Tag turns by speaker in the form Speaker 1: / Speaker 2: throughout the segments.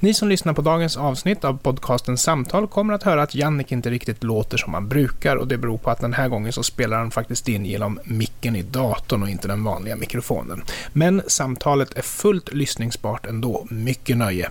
Speaker 1: Ni som lyssnar på dagens avsnitt av podcasten Samtal kommer att höra att Jannik inte riktigt låter som han brukar och det beror på att den här gången så spelar han faktiskt in genom micken i datorn och inte den vanliga mikrofonen. Men samtalet är fullt lyssningsbart ändå. Mycket nöje!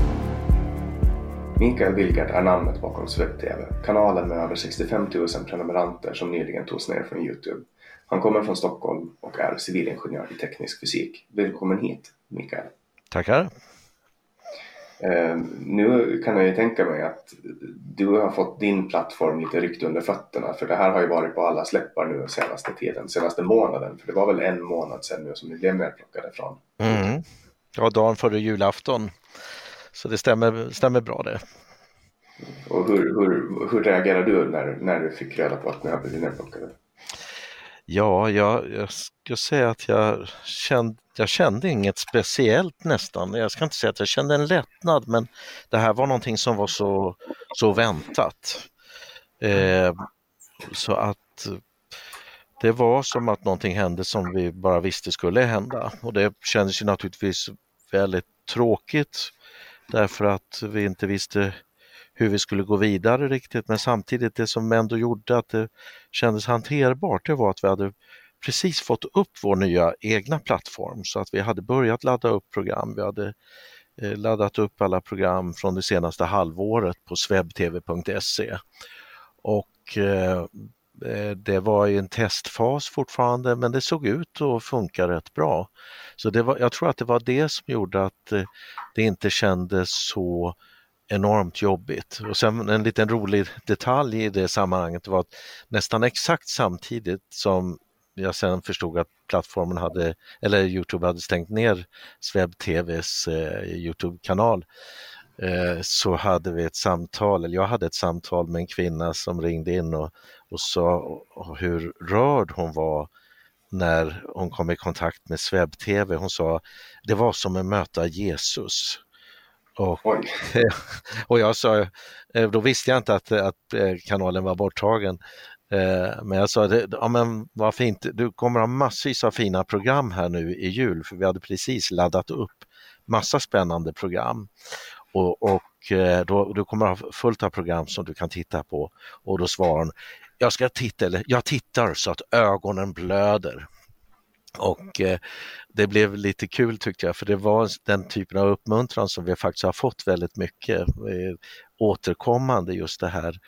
Speaker 2: Mikael Wilgert är namnet bakom SvebTV, kanalen med över 65 000 prenumeranter som nyligen togs ner från Youtube. Han kommer från Stockholm och är civilingenjör i teknisk fysik. Välkommen hit, Mikael.
Speaker 3: Tackar.
Speaker 2: Eh, nu kan jag ju tänka mig att du har fått din plattform lite ryckt under fötterna för det här har ju varit på alla släppar nu senaste tiden, senaste månaden. För det var väl en månad sedan nu som ni blev nedplockade från.
Speaker 3: Mm. Ja, dagen före julafton så det stämmer, stämmer bra det.
Speaker 2: Och hur, hur, hur reagerade du när, när du fick reda på att ni hade blivit nedplockade?
Speaker 3: Ja, jag, jag ska säga att jag kände, jag kände inget speciellt nästan. Jag ska inte säga att jag kände en lättnad men det här var någonting som var så, så väntat. Eh, så att det var som att någonting hände som vi bara visste skulle hända och det kändes ju naturligtvis väldigt tråkigt därför att vi inte visste hur vi skulle gå vidare riktigt. Men samtidigt det som ändå gjorde att det kändes hanterbart det var att vi hade precis fått upp vår nya egna plattform. Så att vi hade börjat ladda upp program. Vi hade eh, laddat upp alla program från det senaste halvåret på swebtv.se och eh, Eh, det var i en testfas fortfarande men det såg ut att funka rätt bra. Så det var, jag tror att det var det som gjorde att eh, det inte kändes så enormt jobbigt. Och sen en liten rolig detalj i det sammanhanget var att nästan exakt samtidigt som jag sen förstod att plattformen hade, eller Youtube hade stängt ner SvebTVs eh, Youtube-kanal eh, så hade vi ett samtal, eller jag hade ett samtal med en kvinna som ringde in och, och sa hur rörd hon var när hon kom i kontakt med SvebTV. Hon sa det var som att möta Jesus. Och, och jag sa, eh, då visste jag inte att, att eh, kanalen var borttagen. Eh, men jag sa, ja men vad fint, du kommer ha massvis av fina program här nu i jul, för vi hade precis laddat upp massa spännande program. Och, och då, du kommer ha fullt av program som du kan titta på. Och då svarade hon, jag ska titta, eller jag tittar så att ögonen blöder. Och eh, det blev lite kul tyckte jag, för det var den typen av uppmuntran som vi faktiskt har fått väldigt mycket eh, återkommande, just det här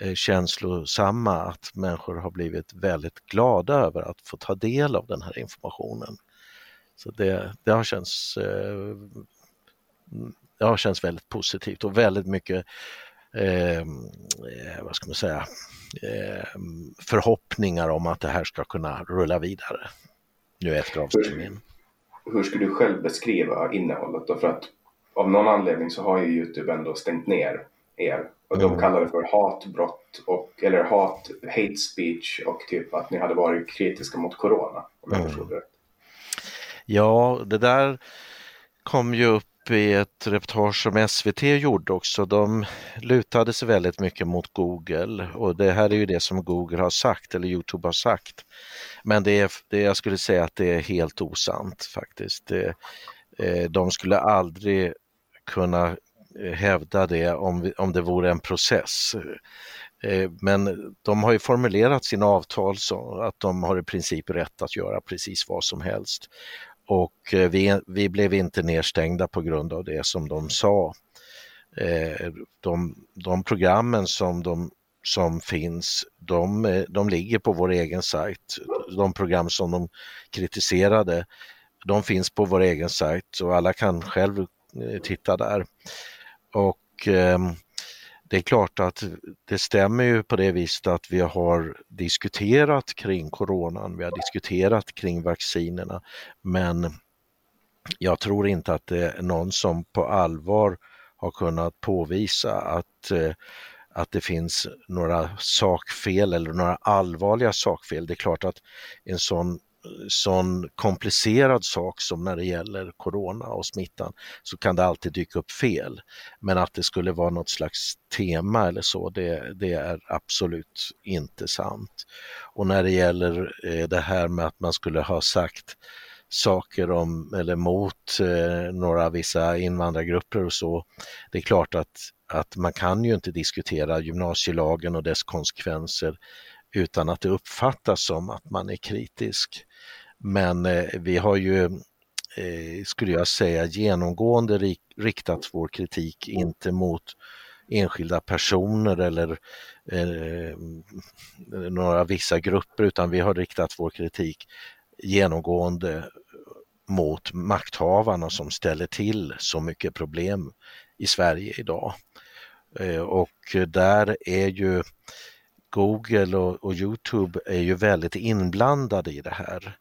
Speaker 3: eh, känslosamma, att människor har blivit väldigt glada över att få ta del av den här informationen. Så det, det har känts eh, det har känts väldigt positivt och väldigt mycket eh, vad ska man säga, eh, förhoppningar om att det här ska kunna rulla vidare nu efter avstängningen.
Speaker 2: Hur, hur skulle du själv beskriva innehållet då? För att av någon anledning så har ju Youtube ändå stängt ner er. Och de mm. kallar det för hatbrott och, eller hat, hate speech och typ att ni hade varit kritiska mot corona. Om jag mm. det
Speaker 3: Ja, det där kom ju upp i ett reportage som SVT gjorde också. De lutade sig väldigt mycket mot Google och det här är ju det som Google har sagt eller Youtube har sagt. Men det är, det, jag skulle säga att det är helt osant faktiskt. Det, eh, de skulle aldrig kunna eh, hävda det om, om det vore en process. Eh, men de har ju formulerat sina avtal så att de har i princip rätt att göra precis vad som helst och eh, vi, vi blev inte nedstängda på grund av det som de sa. Eh, de, de programmen som, de, som finns, de, eh, de ligger på vår egen sajt. De program som de kritiserade, de finns på vår egen sajt och alla kan själv titta där. Och ehm, det är klart att det stämmer ju på det viset att vi har diskuterat kring coronan, vi har diskuterat kring vaccinerna, men jag tror inte att det är någon som på allvar har kunnat påvisa att, eh, att det finns några sakfel eller några allvarliga sakfel. Det är klart att en sån sån komplicerad sak som när det gäller corona och smittan så kan det alltid dyka upp fel. Men att det skulle vara något slags tema eller så, det, det är absolut inte sant. Och när det gäller eh, det här med att man skulle ha sagt saker om eller mot eh, några vissa invandrargrupper och så. Det är klart att, att man kan ju inte diskutera gymnasielagen och dess konsekvenser utan att det uppfattas som att man är kritisk. Men eh, vi har ju, eh, skulle jag säga, genomgående rik riktat vår kritik inte mot enskilda personer eller eh, några vissa grupper utan vi har riktat vår kritik genomgående mot makthavarna som ställer till så mycket problem i Sverige idag. Eh, och där är ju Google och, och Youtube är ju väldigt inblandade i det här.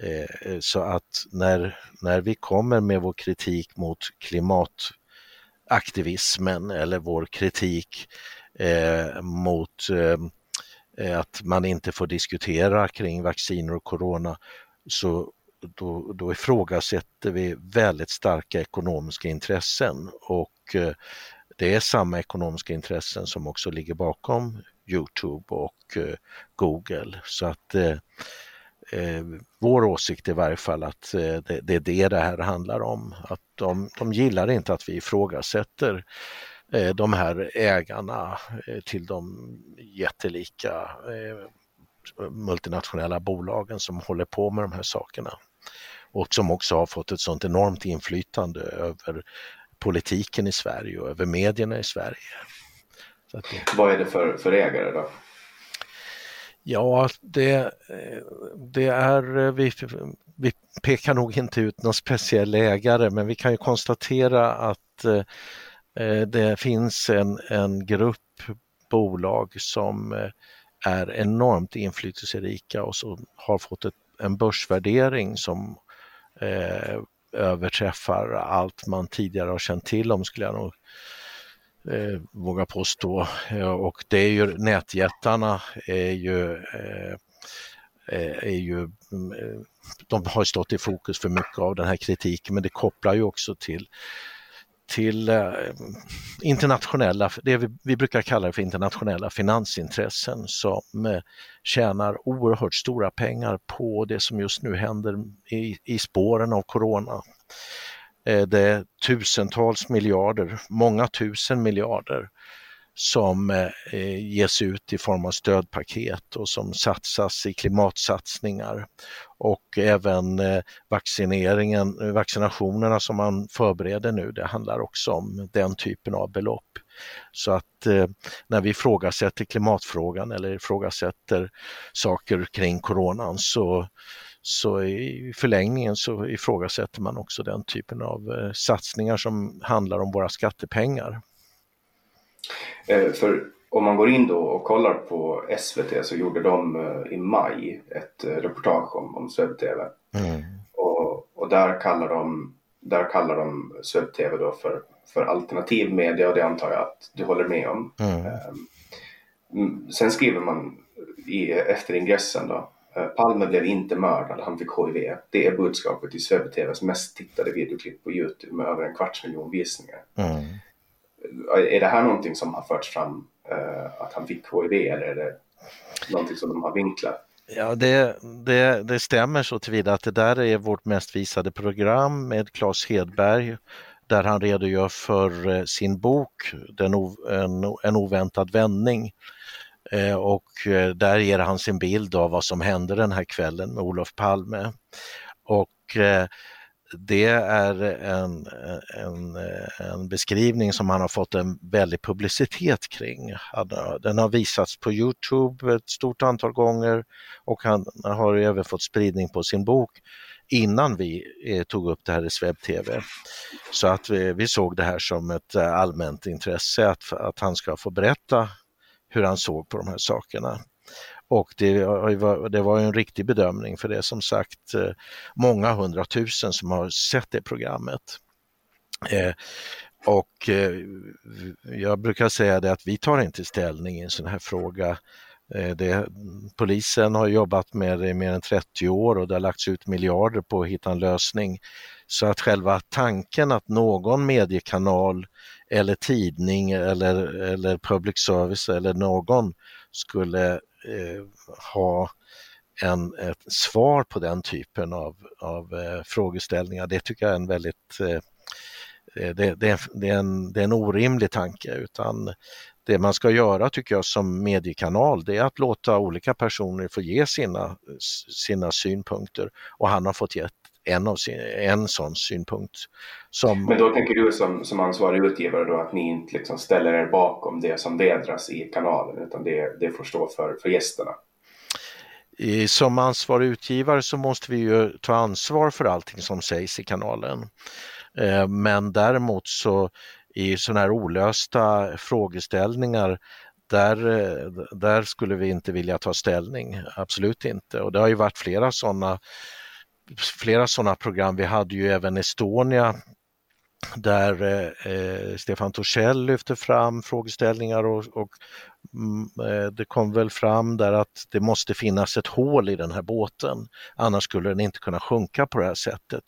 Speaker 3: Eh, eh, så att när, när vi kommer med vår kritik mot klimataktivismen eller vår kritik eh, mot eh, eh, att man inte får diskutera kring vacciner och corona så då, då ifrågasätter vi väldigt starka ekonomiska intressen och eh, det är samma ekonomiska intressen som också ligger bakom Youtube och Google. Så att eh, vår åsikt är i varje fall att eh, det, det, är det det här handlar om. Att de, de gillar inte att vi ifrågasätter eh, de här ägarna eh, till de jättelika eh, multinationella bolagen som håller på med de här sakerna och som också har fått ett sånt enormt inflytande över politiken i Sverige och över medierna i Sverige.
Speaker 2: Det... Vad är det för, för ägare då?
Speaker 3: Ja, det, eh, det är, eh, vi, vi pekar nog inte ut någon speciell ägare men vi kan ju konstatera att eh, eh det finns en, en grupp bolag som är enormt inflytelserika och som har fått ett, en börsvärdering som eh, överträffar allt man tidigare har känt till om skulle jag nog eh, våga påstå. Eh, och det är ju nätjättarna är ju, eh, eh är ju mm, eh, de har stått i fokus för mycket av den här kritiken men det kopplar ju också till till internationella, det vi, vi, brukar kalla det för internationella finansintressen som eh, tjänar oerhört stora pengar på det som just nu händer i, i spåren av corona. Eh, det är tusentals miljarder, många tusen miljarder som eh, ges ut i form av stödpaket och som satsas i klimatsatsningar. Och även eh, vaccineringen, vaccinationerna som man förbereder nu, det handlar också om den typen av belopp. Så att när vi ifrågasätter klimatfrågan eller ifrågasätter saker kring coronan så så i förlängningen så ifrågasätter man också den typen av satsningar som handlar om våra skattepengar.
Speaker 2: Eh, för om man går in då och kollar på SVT så gjorde de eh, i maj ett eh, reportage om, om SvebTV. Mm. Och, och där kallar de, där kallar de SvebTV då för, för alternativ media och det antar jag att du håller med om. Mm. Um, sen skriver man i, efter ingressen då Palme blev inte mördad, han fick HIV. Det är budskapet i SvebTVs mest tittade videoklipp på Youtube med över en kvarts miljon visningar. Mm är det här någonting som har förts fram uh, att han fick HIV eller är det någonting som de har vinklat?
Speaker 3: Ja, det, det, det stämmer så tillvida att det där är vårt mest visade program med Claes Hedberg där han redogör för eh, sin bok Den en, en oväntad vändning. Eh, och eh, där ger han sin bild av vad som hände den här kvällen med Olof Palme. Och eh, det är en, en, en, beskrivning som han har fått en väldig publicitet kring. Den har visats på Youtube ett stort antal gånger och han har även fått spridning på sin bok innan vi tog upp det här i SvebTV. Så att vi, vi, såg det här som ett allmänt intresse att, att han ska få berätta hur han såg på de här sakerna. Och det, det var en riktig bedömning för det är som sagt eh, många hundratusen som har sett det programmet. Eh, och eh, jag brukar säga det att vi tar inte ställning i en sån här fråga. Eh, det, polisen har jobbat med det i mer än 30 år och det har lagts ut miljarder på att hitta en lösning. Så att själva tanken att någon mediekanal eller tidning eller, eller public service eller någon skulle eh, ha en, ett svar på den typen av, av eh, frågeställningar. Det tycker jag är en väldigt eh, eh det, det, det, är en, det är en orimlig tanke utan det man ska göra tycker jag som mediekanal det är att låta olika personer få ge sina, sina synpunkter och han har fått gett en, av sin, en sån synpunkt. Som...
Speaker 2: Men då tänker du som, som ansvarig utgivare då att ni inte liksom ställer er bakom det som vädras i kanalen utan det, det får stå för, för gästerna?
Speaker 3: Som ansvarig utgivare så måste vi ju ta ansvar för allting som sägs i kanalen. Eh, men däremot så i sådana här olösta frågeställningar där, eh, där skulle vi inte vilja ta ställning, absolut inte. Och det har ju varit flera sådana flera sådana program. Vi hade ju även Estonia där eh, eh Stefan Torssell lyfte fram frågeställningar och, och mm, eh, det kom väl fram där att det måste finnas ett hål i den här båten, annars skulle den inte kunna sjunka på det här sättet.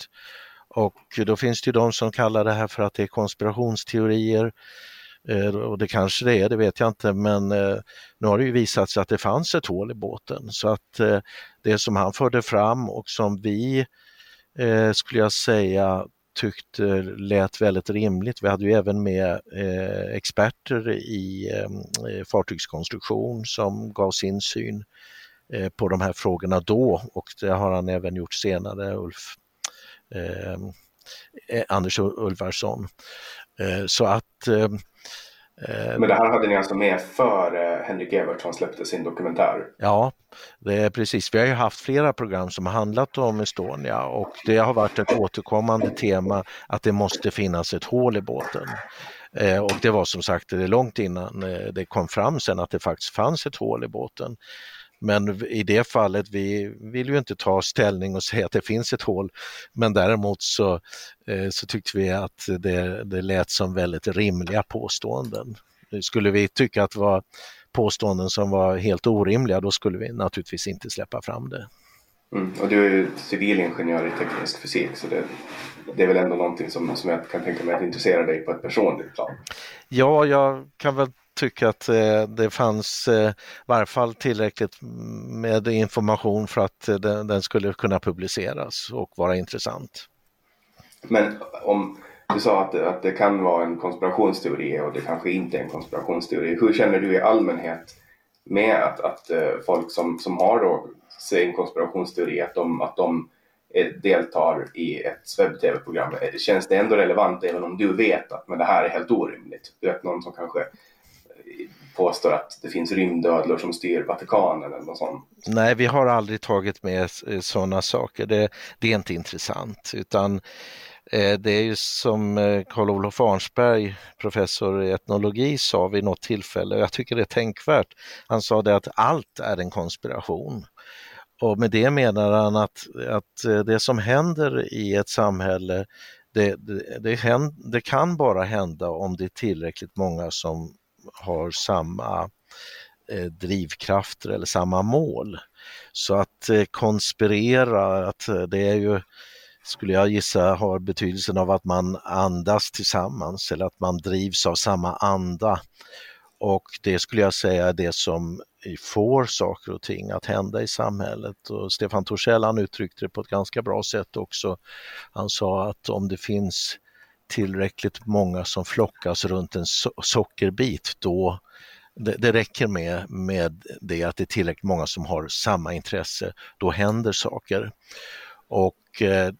Speaker 3: Och då finns det ju de som kallar det här för att det är konspirationsteorier. Eh, och det kanske det är, det vet jag inte, men eh, nu har det ju visat sig att det fanns ett hål i båten. Så att eh, det som han förde fram och som vi, skulle jag säga, tyckte lät väldigt rimligt. Vi hade ju även med experter i fartygskonstruktion som gav sin syn på de här frågorna då och det har han även gjort senare, Ulf eh, Anders Ulvarsson. Eh, så att
Speaker 2: Eh, men det här hade ni alltså med före Henrik Evertsson släppte sin dokumentär?
Speaker 3: Ja, det är precis. Vi har ju haft flera program som har handlat om Estonia och det har varit ett återkommande tema att det måste finnas ett hål i båten. Eh, och det var som sagt det långt innan eh, det kom fram sen att det faktiskt fanns ett hål i båten. Men i det fallet, vi vill ju inte ta ställning och säga att det finns ett hål, men däremot så, eh, så tyckte vi att det, det lät som väldigt rimliga påståenden. Skulle vi tycka att det var påståenden som var helt orimliga, då skulle vi naturligtvis inte släppa fram det.
Speaker 2: Mm. Och du är ju civilingenjör i teknisk fysik så det, det är väl ändå någonting som, som jag kan tänka mig att intressera dig på ett personligt plan?
Speaker 3: Ja, jag kan väl tycka att eh, det fanns eh, i varje fall tillräckligt med information för att eh, den, skulle kunna publiceras och vara intressant.
Speaker 2: Men om du sa att, att det kan vara en konspirationsteori och det kanske inte är en konspirationsteori. Hur känner du i allmänhet med att, att folk som, som har då sin konspirationsteori, att de, att de deltar i ett webb-tv-program. Känns det ändå relevant även om du vet att men det här är helt orimligt? Du vet någon som kanske påstår att det finns rymdödlor som styr Vatikanen eller något sånt.
Speaker 3: Nej, vi har aldrig tagit med eh, sådana saker. Det, det är inte intressant utan eh, det är ju som eh, Karl-Olof Arnsberg, professor i etnologi, sa vid något tillfälle, och jag tycker det är tänkvärt. Han sa det att allt är en konspiration. Och med det menar han att, att det som händer i ett samhälle det, det, det, händer, det, kan bara hända om det är tillräckligt många som har samma eh, drivkrafter eller samma mål. Så att eh, konspirera, att eh, det är ju, skulle jag gissa, har betydelsen av att man andas tillsammans eller att man drivs av samma anda. Och det skulle jag säga är det som får saker och ting att hända i samhället. Och Stefan Torssell han uttryckte det på ett ganska bra sätt också. Han sa att om det finns tillräckligt många som flockas runt en so sockerbit, då det, det, räcker med, med det att det är tillräckligt många som har samma intresse, då händer saker. Och eh,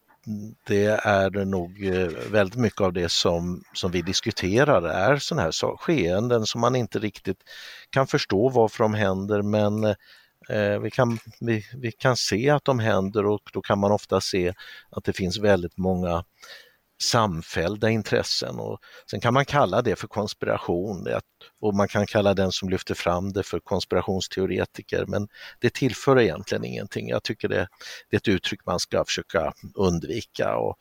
Speaker 3: det är nog eh, väldigt mycket av det som, som vi diskuterar är sådana här skeenden som man inte riktigt kan förstå varför de händer men eh, vi, kan, vi, vi kan se att de händer och då kan man ofta se att det finns väldigt många samfällda intressen och sen kan man kalla det för konspiration och man kan kalla den som lyfter fram det för konspirationsteoretiker men det tillför egentligen ingenting. Jag tycker det, det är ett uttryck man ska försöka undvika och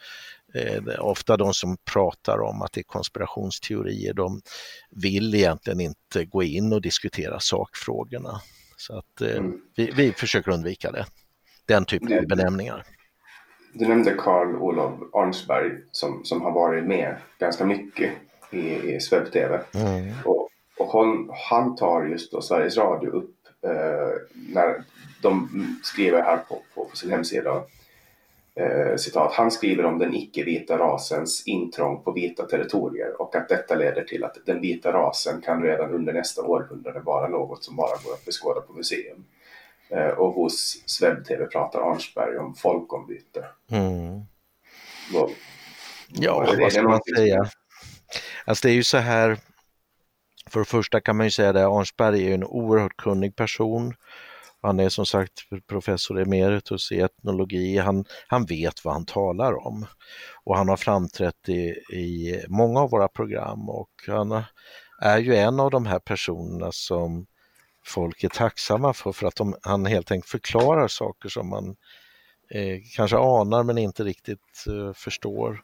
Speaker 3: eh, ofta de som pratar om att det är konspirationsteorier de vill egentligen inte gå in och diskutera sakfrågorna. Så att eh, mm. vi, vi försöker undvika det, den typen av benämningar
Speaker 2: du nämnde Karl Olof Arnsberg som, som har varit med ganska mycket i, i Swebb-TV. Mm. Och, och hon, han tar just då Sveriges Radio upp eh, när de skriver här på, på, på sin hemsida eh, citat, han skriver om den icke-vita rasens intrång på vita territorier och att detta leder till att den vita rasen kan redan under nästa århundrade vara något som bara går att beskåda på museum. Eh, och hos Sveb-TV pratar Arnsberg om folkombyte. Mm.
Speaker 3: Vad, ja, vad, vad ska man säga? Alltså det är ju så här, för det första kan man ju säga det, Arnsberg är en oerhört kunnig person. Han är som sagt professor emeritus i etnologi. Han, han vet vad han talar om. Och han har framträtt i, i många av våra program och han är ju en av de här personerna som folk är tacksamma för, för att de, han helt enkelt förklarar saker som man eh, kanske anar men inte riktigt eh, förstår.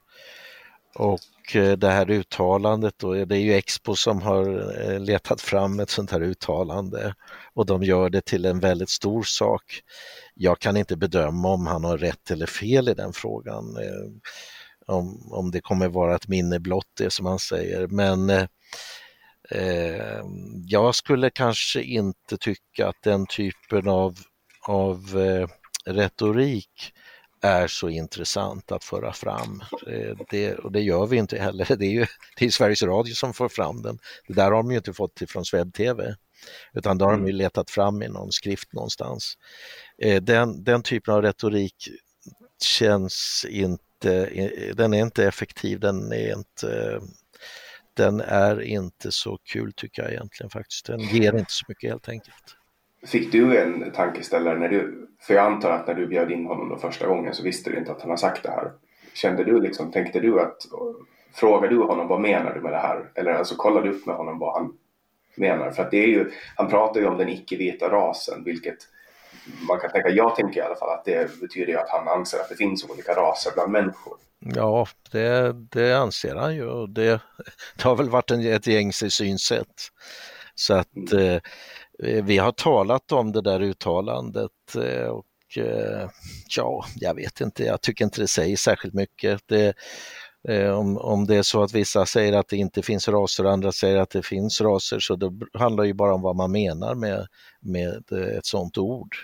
Speaker 3: Och eh, det här uttalandet då, det är ju Expo som har eh, letat fram ett sånt här uttalande och de gör det till en väldigt stor sak. Jag kan inte bedöma om han har rätt eller fel i den frågan. Eh, om, om det kommer vara ett minne blott det som han säger men eh, eh, Eh, jag skulle kanske inte tycka att den typen av, av eh, retorik är så intressant att föra fram. Eh, det, och det gör vi inte heller. Det är ju det är Sveriges Radio som får fram den. Det där har de ju inte fått från Swebb-TV utan det har de ju mm. letat fram i någon skrift någonstans. Eh, den, den typen av retorik känns inte, den är inte effektiv, den är inte den är inte så kul tycker jag egentligen faktiskt. Den ger inte så mycket helt enkelt.
Speaker 2: Fick du en tankeställare när du, för jag antar att när du bjöd in honom då första gången så visste du inte att han har sagt det här. Kände du liksom, tänkte du att, frågade du honom vad menar du med det här? Eller alltså kollade du upp med honom vad han menar? För att det är ju, han pratar ju om den icke-vita rasen vilket man kan tänka, jag tänker i alla fall att det betyder ju att han anser att det finns olika raser bland människor.
Speaker 3: Ja, det, det anser han ju och det, det har väl varit en, ett gängse synsätt. Så att mm. eh, vi har talat om det där uttalandet eh, och eh, ja, jag vet inte, jag tycker inte det säger särskilt mycket. Det, Eh, om, om det är så att vissa säger att det inte finns raser och andra säger att det finns raser så det handlar ju bara om vad man menar med, med eh, ett sådant ord.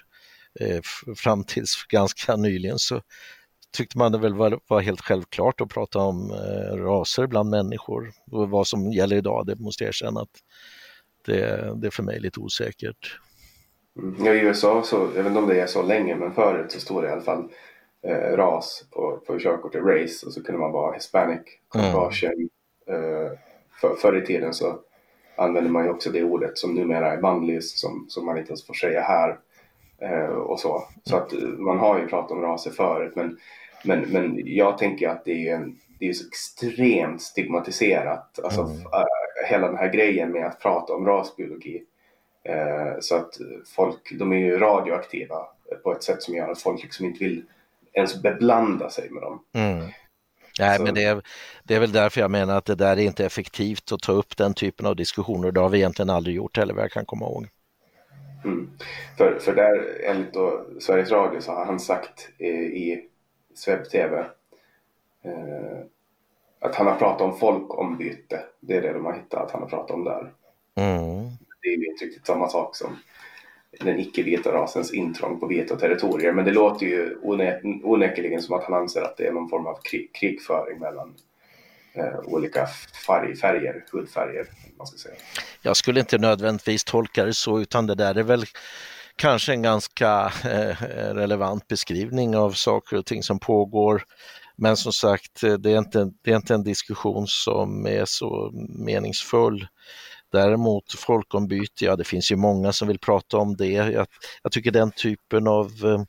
Speaker 3: Eh, fram tills ganska nyligen så tyckte man det väl var, var helt självklart att prata om raser bland människor. Och vad som gäller idag, det måste jag erkänna att det, det är för mig lite osäkert.
Speaker 2: Mm. Ja, I USA, så, jag vet inte om det är så länge, men förut så stod det i alla fall eh, ras på, på körkortet, race, och så kunde man vara hispanic, caucasian. Mm. Eh, för, förr i tiden så använde man ju också det ordet som numera är bannlyst, som, som man inte ens får säga här. Eh, och så. Så att man har ju pratat om raser förut, men, men, men jag tänker att det är, en, det är så extremt stigmatiserat. Alltså, mm. äh, hela den här grejen med att prata om rasbiologi. Eh, så att folk, de är ju radioaktiva på ett sätt som gör att folk liksom inte vill ens beblanda sig med dem.
Speaker 3: Mm. Nej, så. men det är, det är väl därför jag menar att det där är inte effektivt att ta upp den typen av diskussioner. Det har vi egentligen aldrig gjort heller vad jag kan komma ihåg.
Speaker 2: Mm. För, för där, enligt då Sveriges Radio, så har han sagt i, i Sveb TV eh, att han har pratat om folkombyte. Det är det de har hittat att han har pratat om där.
Speaker 3: Mm.
Speaker 2: Det är inte riktigt samma sak som den icke-vita rasens intrång på vita territorier. Men det låter ju onekligen som att han anser att det är någon form av krig, krigföring mellan eh, olika färg, färger, hudfärger. Man ska säga.
Speaker 3: Jag skulle inte nödvändigtvis tolka det så utan det där är väl kanske en ganska eh, relevant beskrivning av saker och ting som pågår. Men som sagt, eh, det är, inte, det är inte en diskussion som är så meningsfull. Däremot folkombyte, ja det finns ju många som vill prata om det. Jag, jag tycker den typen av eh,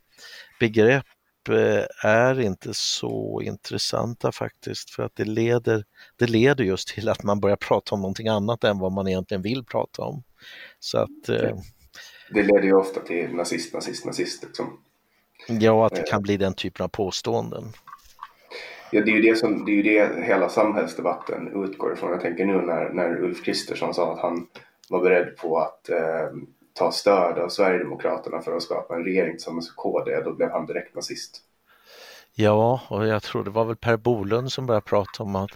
Speaker 3: begrepp eh, är inte så intressanta faktiskt för att det leder, det leder just till att man börjar prata om någonting annat än vad man egentligen vill prata om. Så att, eh,
Speaker 2: det leder ju ofta till nazist, nazist, nazist. Liksom.
Speaker 3: Ja, att det kan bli den typen av påståenden.
Speaker 2: Ja, det är ju det som det är ju det hela samhällsdebatten utgår ifrån. Jag tänker nu när, när Ulf Kristersson sa att han var beredd på att eh, ta stöd av Sverigedemokraterna för att skapa en regering tillsammans med KD, då blev han direkt nazist.
Speaker 3: Ja, och jag tror det var väl Per Bolund som började prata om att,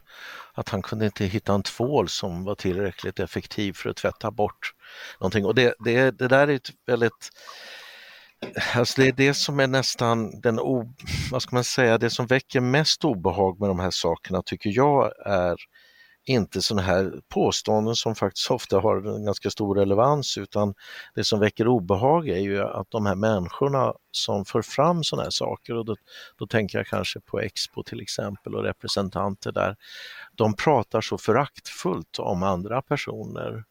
Speaker 3: att han kunde inte hitta en tvål som var tillräckligt effektiv för att tvätta bort någonting. Och det, det, det där är ett väldigt Alltså det är det som är nästan den, o, vad ska man säga, det som väcker mest obehag med de här sakerna tycker jag är inte sådana här påståenden som faktiskt ofta har en ganska stor relevans utan det som väcker obehag är ju att de här människorna som för fram sådana här saker och då, då tänker jag kanske på Expo till exempel och representanter där, de pratar så föraktfullt om andra personer.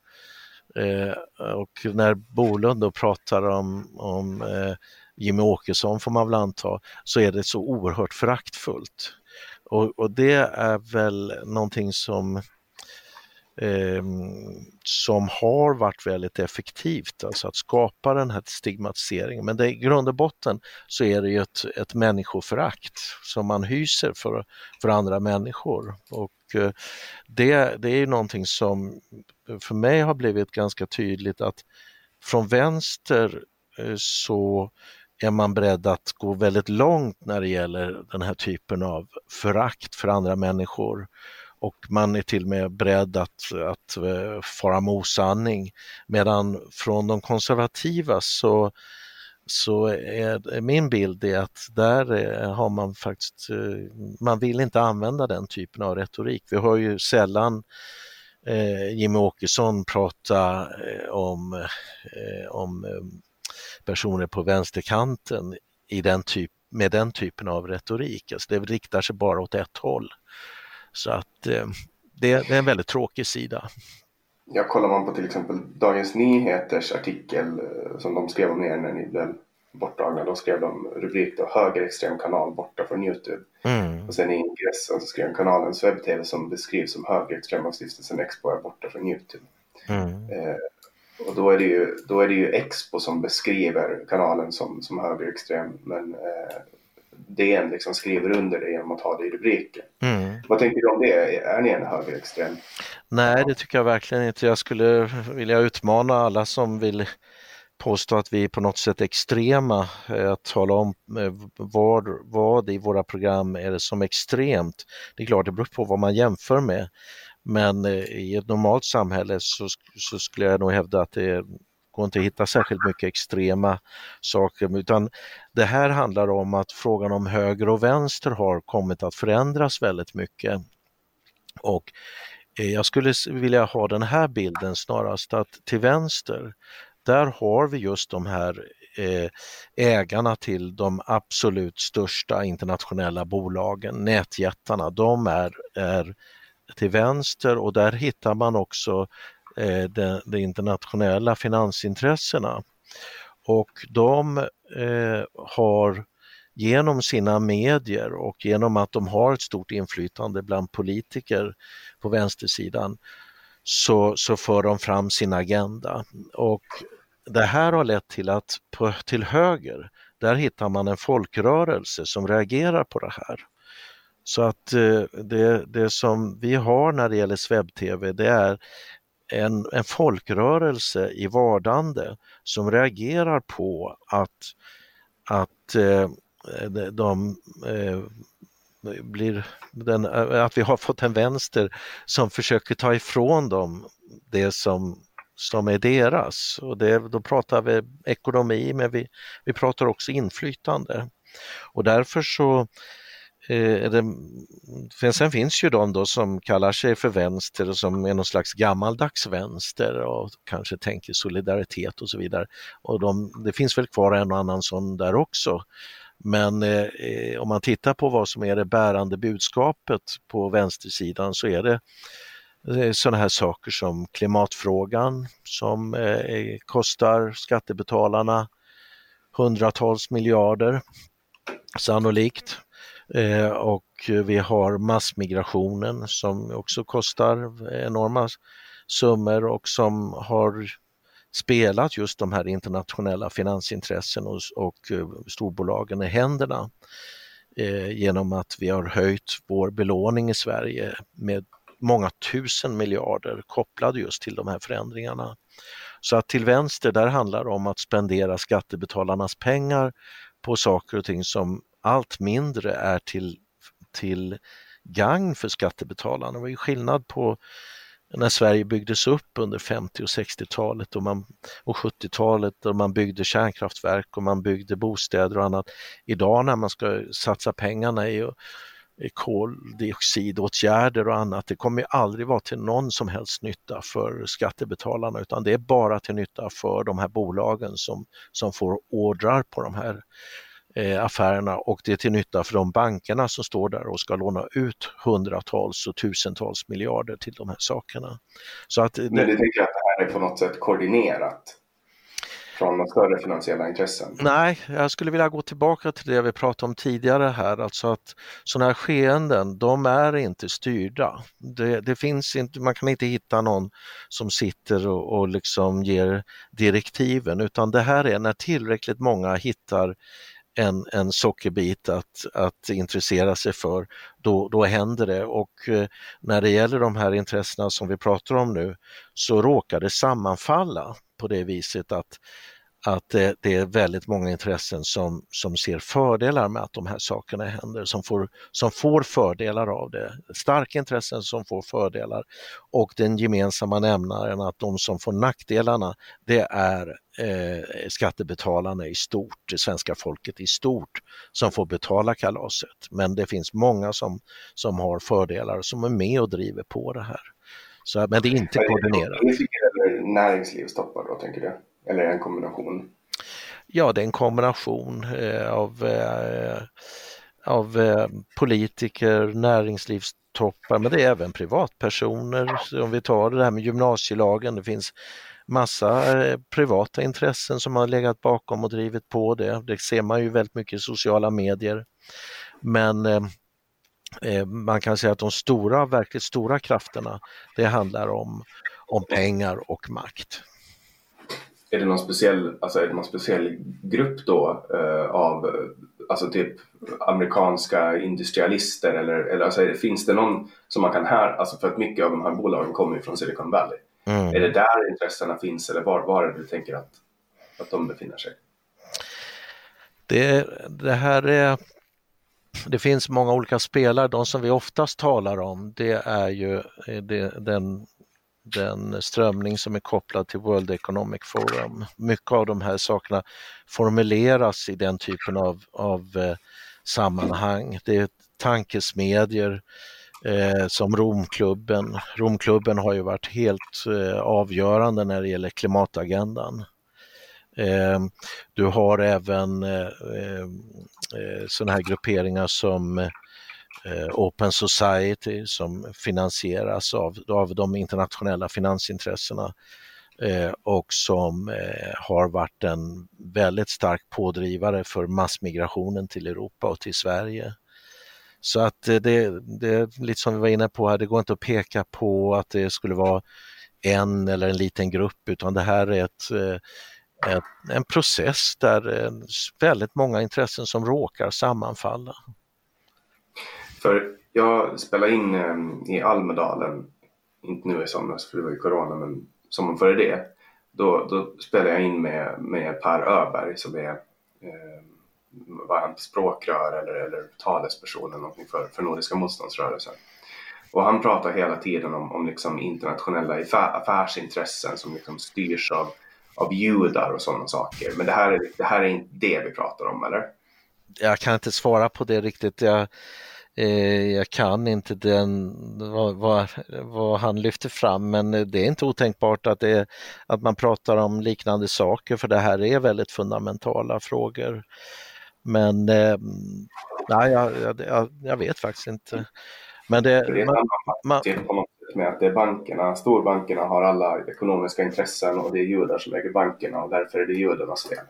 Speaker 3: Eh, och när Bolund då pratar om, om eh, Jimmy Åkesson får man väl anta, så är det så oerhört föraktfullt. Och, och det är väl någonting som eh, som har varit väldigt effektivt, alltså att skapa den här stigmatiseringen. Men det, i grund och botten så är det ju ett, ett människoförakt som man hyser för, för andra människor. Och eh, det, det är ju någonting som för mig har blivit ganska tydligt att från vänster eh, så är man beredd att gå väldigt långt när det gäller den här typen av förakt för andra människor och man är till och med beredd att, att eh, fara med osanning. Medan från de konservativa så, så är min bild är att där eh, har man faktiskt, eh, man vill inte använda den typen av retorik. Vi har ju sällan eh, Jimmy Åkesson prata om, om personer på vänsterkanten i den typ, med den typen av retorik. Alltså det riktar sig bara åt ett håll. Så att eh, det, är en väldigt tråkig sida.
Speaker 2: Ja, kollar man på till exempel Dagens Nyheters artikel eh, som de skrev om er när ni blev borttagna. Då skrev de rubrik då högerextrem kanal borta från Youtube.
Speaker 3: Mm.
Speaker 2: Och sen i ingressen så skrev kanalens webb-tv som beskrivs som högerextrem av stiftelsen Expo är borta från Youtube.
Speaker 3: Mm.
Speaker 2: Eh, och då är, det ju, då är det ju Expo som beskriver kanalen som, som högerextrem. Men eh, DN liksom skriver under det genom att ha det i rubriken.
Speaker 3: Mm.
Speaker 2: Vad tänker du om det? Är ni en högerextrem?
Speaker 3: Nej, det tycker jag verkligen inte. Jag skulle vilja utmana alla som vill påstå att vi är på något sätt extrema, eh, att tala om eh, vad, vad i våra program är det som extremt. Det är klart, det beror på vad man jämför med. Men eh, i ett normalt samhälle så, så skulle jag nog hävda att det går inte att hitta särskilt mycket extrema saker utan det här handlar om att frågan om höger och vänster har kommit att förändras väldigt mycket. Och eh, jag skulle vilja ha den här bilden snarast att till vänster där har vi just de här eh, ägarna till de absolut största internationella bolagen, nätjättarna, de är, är till vänster och där hittar man också Eh, de, de, internationella finansintressena. Och de eh, har genom sina medier och genom att de har ett stort inflytande bland politiker på vänstersidan så, så för de fram sin agenda. Och det här har lett till att på, till höger, där hittar man en folkrörelse som reagerar på det här. Så att eh, det, det som vi har när det gäller webb-tv det är en, en folkrörelse i vardande som reagerar på att, att eh, de eh, blir den, eh, att vi har fått en vänster som försöker ta ifrån dem det som som är deras. Och det, då pratar vi ekonomi men vi, vi pratar också inflytande. Och därför så eh, Eh, det, för sen finns ju de då som kallar sig för vänster och som är någon slags gammaldags vänster och kanske tänker solidaritet och så vidare. Och de, det finns väl kvar en och annan sån där också. Men eh, om man tittar på vad som är det bärande budskapet på vänstersidan så är det eh, sådana här saker som klimatfrågan som eh, kostar skattebetalarna hundratals miljarder sannolikt. Eh, och vi har massmigrationen som också kostar enorma summor och som har spelat just de här internationella finansintressen och, och eh, storbolagen i händerna eh, genom att vi har höjt vår belåning i Sverige med många tusen miljarder kopplade just till de här förändringarna. Så att till vänster, där handlar det om att spendera skattebetalarnas pengar på saker och ting som allt mindre är till, till gang för skattebetalarna. Det var ju skillnad på när Sverige byggdes upp under 50 och 60-talet och, och 70-talet då man byggde kärnkraftverk och man byggde bostäder och annat. Idag när man ska satsa pengarna i koldioxidåtgärder och annat, det kommer aldrig vara till någon som helst nytta för skattebetalarna utan det är bara till nytta för de här bolagen som, som får ordrar på de här eh, affärerna och det är till nytta för de bankerna som står där och ska låna ut hundratals och tusentals miljarder till de här sakerna.
Speaker 2: Så att, Men du tänker att det här är på något sätt koordinerat? från några större finansiella intressen?
Speaker 3: Nej, jag skulle vilja gå tillbaka till det vi pratade om tidigare här, alltså att sådana här skeenden, de är inte styrda. Det, det, finns inte, man kan inte hitta någon som sitter och, och liksom ger direktiven, utan det här är när tillräckligt många hittar en, en sockerbit att, att intressera sig för, då, då händer det. Och eh, när det gäller de här intressena som vi pratar om nu så råkar det sammanfalla på det viset att att det, det, är väldigt många intressen som, som ser fördelar med att de här sakerna händer, som får, som får fördelar av det. Starka intressen som får fördelar och den gemensamma nämnaren att de som får nackdelarna det är eh, skattebetalarna i stort, det svenska folket i stort som får betala kalaset. Men det finns många som, som har fördelar som är med och driver på det här. Så, men det är inte koordinerat.
Speaker 2: Näringslivstoppar då, tänker du? Eller en kombination?
Speaker 3: Ja, det är en kombination eh, av, eh, av eh, politiker, näringslivstoppar, men det är även privatpersoner. Så om vi tar det här med gymnasielagen, det finns massa privata intressen som har legat bakom och drivit på det. Det ser man ju väldigt mycket i sociala medier. Men eh, man kan säga att de stora, verkligt stora krafterna, det handlar om, om pengar och makt
Speaker 2: är det någon speciell, alltså är det någon speciell grupp då eh, av alltså typ amerikanska industrialister eller, eller alltså det, finns det någon som man kan här, alltså för att mycket av de här bolagen kommer ju från Silicon Valley. Mm. Är det där intressena finns eller var, var är det du tänker att att de befinner sig?
Speaker 3: Det, det här är det finns många olika spelare. De som vi oftast talar om det är ju det, den, den strömning som är kopplad till World Economic Forum. Mycket av de här sakerna formuleras i den typen av, av eh, sammanhang. Det är tankesmedjor eh, som Romklubben. Romklubben har ju varit helt eh, avgörande när det gäller klimatagendan. Eh, du har även eh, eh, sådana här grupperingar som Eh, Open Society som finansieras av, av de internationella finansintressena eh, och som eh, har varit en väldigt stark pådrivare för massmigrationen till Europa och till Sverige. Så att det, det är lite som vi var inne på här, det går inte att peka på att det skulle vara en eller en liten grupp utan det här är ett en, en process där väldigt många intressen som råkar sammanfalla.
Speaker 2: För jag spelade in ehm, i Almedalen, inte nu i somras för det var ju corona, men sommaren före det. Då, då spelade jag in med, med Per Öberg som är eh, var han språkrör eller, eller talesperson eller någonting för, för Nordiska motståndsrörelsen. Och han pratar hela tiden om, om liksom internationella affärsintressen som liksom styrs av av judar och sådana saker. Men det här, är, det här är inte det vi pratar om, eller?
Speaker 3: Jag kan inte svara på det riktigt. Jag, jag kan inte den, vad, vad, vad, han lyfter fram, men det är inte otänkbart att, det, att man pratar om liknande saker, för det här är väldigt fundamentala frågor. Men eh, nej, jag, jag, jag, vet faktiskt inte. Men det,
Speaker 2: man, man, med att det är bankerna, storbankerna har alla ekonomiska intressen och det är judar som äger bankerna och därför är det judarnas fel.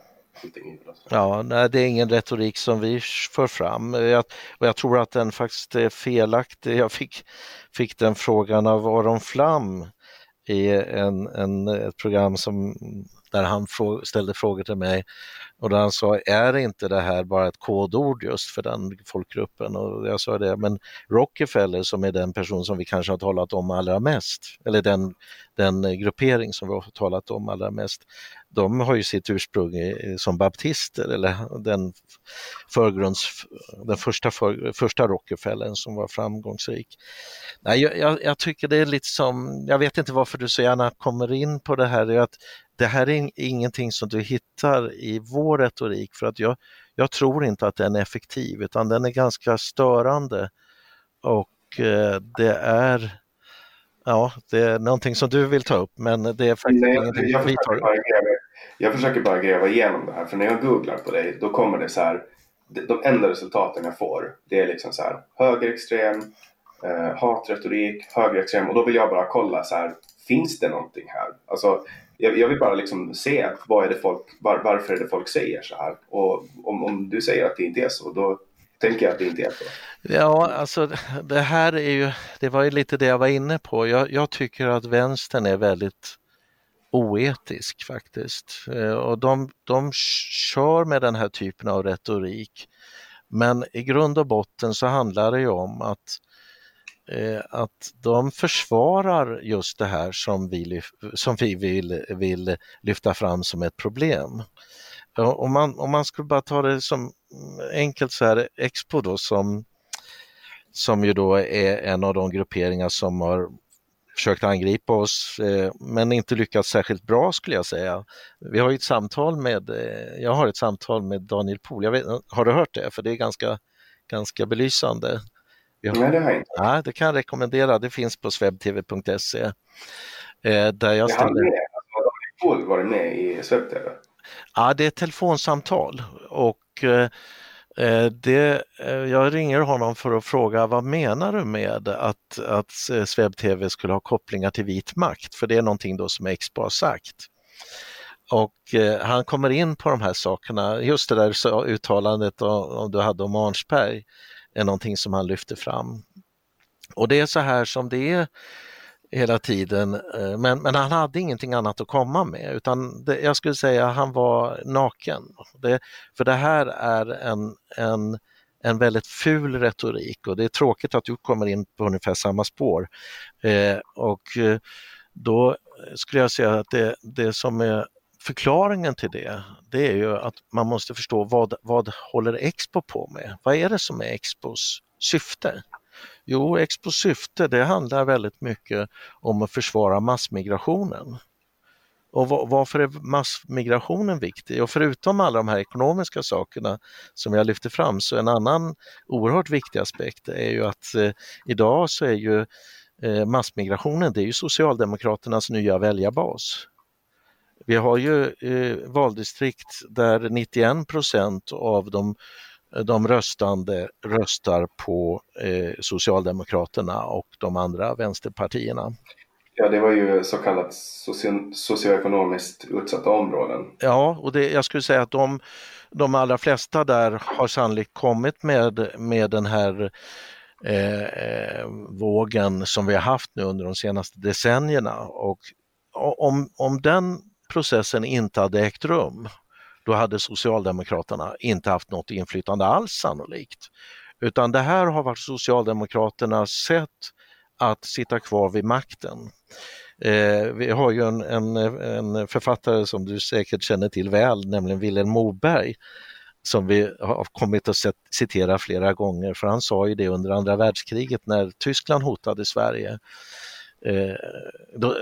Speaker 3: Ja, nej, det är ingen retorik som vi för fram jag, och jag tror att den faktiskt är felaktig. Jag fick, fick den frågan av Aron Flam i en, en, ett program som, där han ställde frågor till mig och där han sa, är inte det här bara ett kodord just för den folkgruppen? Och jag sa det, men Rockefeller som är den person som vi kanske har talat om allra mest, eller den, den gruppering som vi har talat om allra mest, de har ju sitt ursprung i, som baptister eller den, förgrunds, den första, för, första Rockefeller som var framgångsrik. Nej, jag, jag, tycker det är lite som, jag vet inte varför du så gärna kommer in på det här, att det här är ingenting som du hittar i vår retorik för att jag, jag tror inte att den är effektiv utan den är ganska störande och eh, det är Ja, det är någonting som du vill ta upp men det är faktiskt Nej, ingenting
Speaker 2: jag, vi tar upp. Jag försöker bara gräva igenom det här för när jag googlar på dig då kommer det så här de enda resultaten jag får det är liksom så här högerextrem, eh, hatretorik, högerextrem och då vill jag bara kolla så här finns det någonting här? Alltså jag, jag, vill bara liksom se vad är det folk, var, varför är det folk säger så här. Och om, om du säger att det inte är så, då tänker jag att det inte är så.
Speaker 3: Ja, alltså det här är ju, det var ju lite det jag var inne på. Jag, jag tycker att vänstern är väldigt oetisk faktiskt. Eh, och de, de kör med den här typen av retorik. Men i grund och botten så handlar det ju om att Eh, att de försvarar just det här som vi, som vi vill, vill lyfta fram som ett problem. Eh, om man, om man skulle bara ta det som enkelt så här, Expo då som, som ju då är en av de grupperingar som har försökt angripa oss eh, men inte lyckats särskilt bra skulle jag säga. Vi har ett samtal med, eh, jag har ett samtal med Daniel Pohl, har du hört det? För det är ganska, ganska belysande.
Speaker 2: Ja. Nej, det har jag inte.
Speaker 3: Ja, det kan jag rekommendera. Det finns på swebtv.se. Eh, där jag
Speaker 2: ställer... alltså, varit med i swebtv?
Speaker 3: Ja, det är ett telefonsamtal och Eh, det, eh, jag ringer honom för att fråga vad menar du med att, att SvebTV skulle ha kopplingar till vit makt? För det är någonting då som Expo har sagt. Och eh, han kommer in på de här sakerna, just det där uttalandet om du hade om Arnsberg är någonting som han lyfter fram. Och det är så här som det är hela tiden, eh, men, men han hade ingenting annat att komma med utan det, jag skulle säga han var naken. Det, för det här är en, en, en väldigt ful retorik och det är tråkigt att du kommer in på ungefär samma spår. Eh, och eh, då skulle jag säga att det, det som är förklaringen till det, det är ju att man måste förstå vad, vad håller Expo på med? Vad är det som är Expos syfte? Jo, Expos syfte det handlar väldigt mycket om att försvara massmigrationen. Och varför är massmigrationen viktig? Och förutom alla de här ekonomiska sakerna som jag lyfter fram så en annan oerhört viktig aspekt är ju att eh, idag så är ju eh, massmigrationen, det är ju Socialdemokraternas nya väljarbas. Vi har ju eh, valdistrikt där 91 procent av de, de röstande röstar på eh, Socialdemokraterna och de andra vänsterpartierna.
Speaker 2: Ja, det var ju så kallat socio socioekonomiskt utsatta områden.
Speaker 3: Ja, och det, jag skulle säga att de, de allra flesta där har sannolikt kommit med, med den här eh, eh vågen som vi har haft nu under de senaste decennierna. Och om, om den processen inte hade ägt rum, då hade Socialdemokraterna inte haft något inflytande alls sannolikt. Utan det här har varit Socialdemokraternas sätt att sitta kvar vid makten. Eh, vi har ju en, en, en, författare som du säkert känner till väl, nämligen Vilhelm Moberg, som vi har kommit att citera flera gånger, för han sa ju det under andra världskriget när Tyskland hotade Sverige. Eh, då,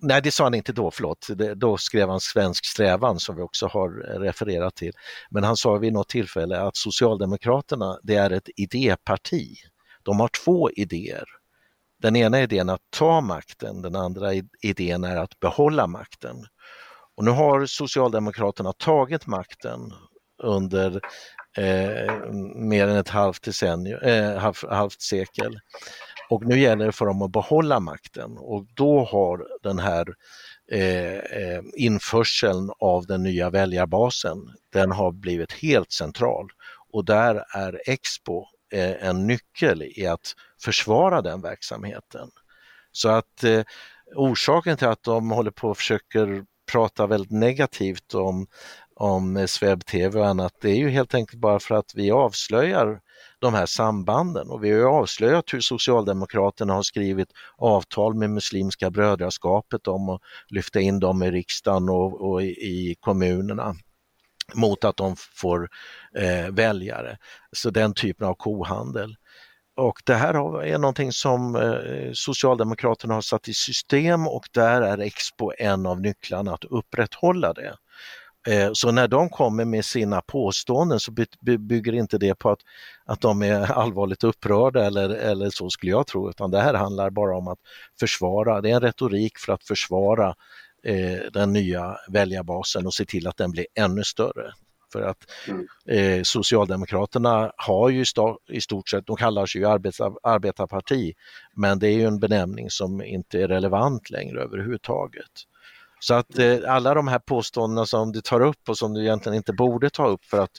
Speaker 3: nej, det sa han inte då, förlåt. Det, då skrev han Svensk strävan som vi också har refererat till. Men han sa vid något tillfälle att Socialdemokraterna, det är ett idéparti. De har två idéer. Den ena idén är att ta makten, den andra idén är att behålla makten. Och nu har Socialdemokraterna tagit makten under eh, mer än ett halvt, decennium, eh, halv, halvt sekel. Och nu gäller det för dem att behålla makten och då har den här eh, eh, införseln av den nya väljarbasen, den har blivit helt central. Och där är Expo eh, en nyckel i att försvara den verksamheten. Så att eh, orsaken till att de håller på och försöker prata väldigt negativt om, om SvebTV och annat, det är ju helt enkelt bara för att vi avslöjar de här sambanden och vi har avslöjat hur Socialdemokraterna har skrivit avtal med Muslimska brödraskapet om att lyfta in dem i riksdagen och, och i, i kommunerna mot att de får eh, väljare. Så den typen av kohandel. Och det här är någonting som eh, Socialdemokraterna har satt i system och där är Expo en av nycklarna att upprätthålla det. Eh, så när de kommer med sina påståenden så bygger inte det på att, att de är allvarligt upprörda eller, eller så skulle jag tro, utan det här handlar bara om att försvara, det är en retorik för att försvara eh, den nya väljarbasen och se till att den blir ännu större. För att mm. eh, Socialdemokraterna har ju i stort sett, de kallar sig ju arbetar, arbetarparti, men det är ju en benämning som inte är relevant längre överhuvudtaget. Så att eh, alla de här påståendena som du tar upp och som du egentligen inte borde ta upp för att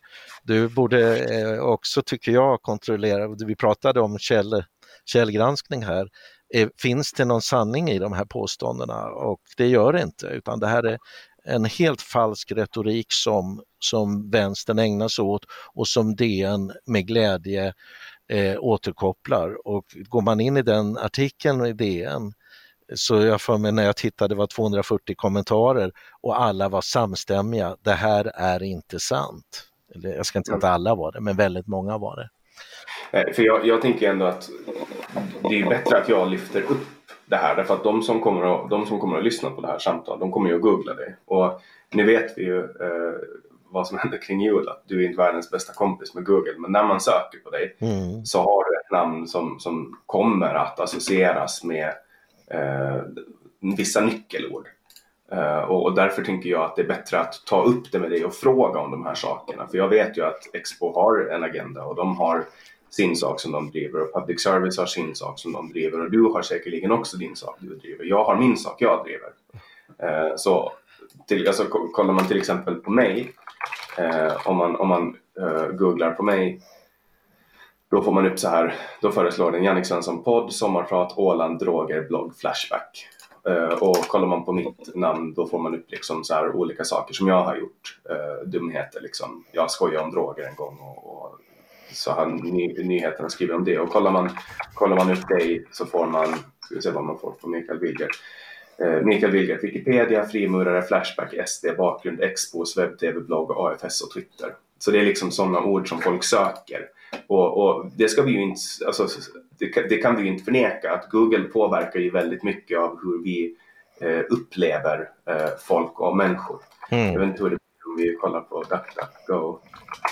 Speaker 3: du borde eh, också, tycker jag, kontrollera, vi pratade om käll, källgranskning här, eh, finns det någon sanning i de här påståendena? Och det gör det inte, utan det här är en helt falsk retorik som, som vänstern ägnar sig åt och som DN med glädje eh, återkopplar. Och går man in i den artikeln i DN så jag för mig när jag tittade var 240 kommentarer och alla var samstämmiga. Det här är inte sant. Eller, jag ska inte säga att alla var det, men väldigt många var det.
Speaker 2: Eh, för jag, jag tänker ändå att det är bättre att jag lyfter upp det här därför att de som kommer att, de som kommer att lyssna på det här samtalet de kommer ju att googla dig. Och nu vet vi ju eh, vad som händer kring jul, att du är inte världens bästa kompis med Google. Men när man söker på dig mm. så har du ett namn som, som kommer att associeras med Eh, vissa nyckelord. Eh, och, och, därför tänker jag att det är bättre att ta upp det med dig och fråga om de här sakerna. För jag vet ju att Expo har en agenda och de har sin sak som de driver och public service har sin sak som de driver och du har säkerligen också din sak du driver. Jag har min sak jag driver. Eh, så till, alltså, kollar man till exempel på mig, eh, om man, om man eh, googlar på mig då får man upp så här, då föreslår den Jannik Svensson podd, sommarprat, Åland, droger, blogg, Flashback. Uh, och kollar man på mitt namn då får man upp liksom så här olika saker som jag har gjort. Uh, dumheter liksom. Jag skojade om droger en gång och, och så har ny, nyheterna skrivit om det. Och kollar man, kollar man upp dig så får man, ska vi se vad man får på Mikael Wilgert. Uh, Mikael Wilgert, Wikipedia, frimurare, Flashback, SD, bakgrund, Expos, webb-tv, blogg, AFS och Twitter. Så det är liksom sådana ord som folk söker. Och, och det ska vi ju inte, alltså, det, det, kan vi ju inte förneka att Google påverkar ju väldigt mycket av hur vi eh, upplever eh, folk och människor. Mm. Jag vet inte hur det blir om vi kollar på DuckDuckGo.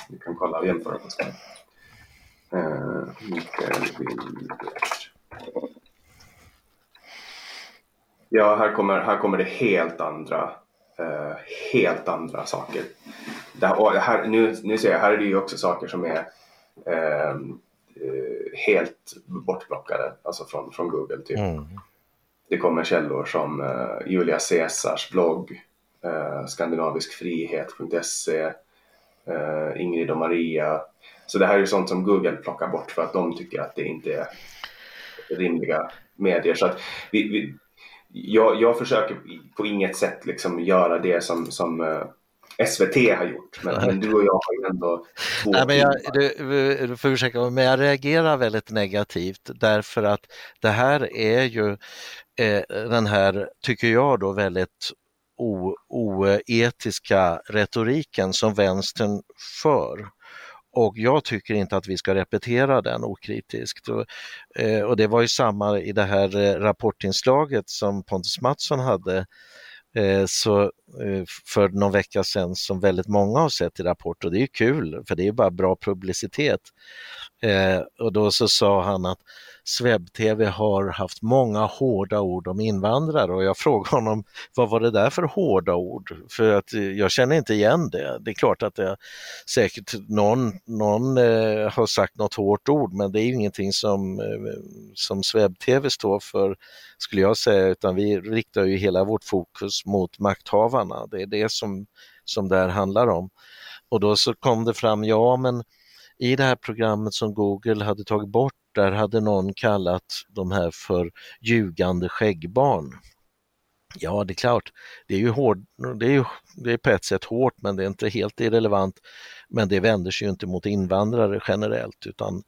Speaker 2: Vi kan kolla och jämföra på Mikael Wilgert. Ja, här kommer, här kommer det helt andra, uh, helt andra saker. Det här, nu, nu ser jag, här är det ju också saker som är uh, helt bortplockade, alltså från, från Google. Typ. Mm. Det kommer källor som Julia Caesars blogg, skandinaviskfrihet.se, Ingrid och Maria, så det här är sånt som Google plockar bort för att de tycker att det inte är rimliga medier. Så att vi, vi jag, jag, försöker på inget sätt liksom göra det som, som eh, SVT har gjort. Men, men, du och jag har ju ändå två
Speaker 3: Nej, men jag, du, du får ursäkta, men jag reagerar väldigt negativt därför att det här är ju eh, den här, tycker jag då, väldigt oetiska retoriken som vänstern för och jag tycker inte att vi ska repetera den okritiskt. Och, eh, och det var ju samma i det här eh, rapportinslaget som Pontus Mattsson hade eh, så, för någon vecka sedan som väldigt många har sett i Rapport och det är kul för det är bara bra publicitet. Eh, och då så sa han att SvebTV har haft många hårda ord om invandrare och jag frågade honom vad var det där för hårda ord? För att eh, jag känner inte igen det. Det är klart att det säkert någon, någon eh, har sagt något hårt ord men det är ingenting som, eh, som SvebTV står för skulle jag säga utan vi riktar ju hela vårt fokus mot makthavarna. Det är det som, som det här handlar om. Och då så kom det fram, ja men i det här programmet som Google hade tagit bort där hade någon kallat de här för ljugande skäggbarn. Ja, det är klart, det är ju, hård, det är ju det är på ett sätt hårt men det är inte helt irrelevant. Men det vänder sig ju inte mot invandrare generellt utan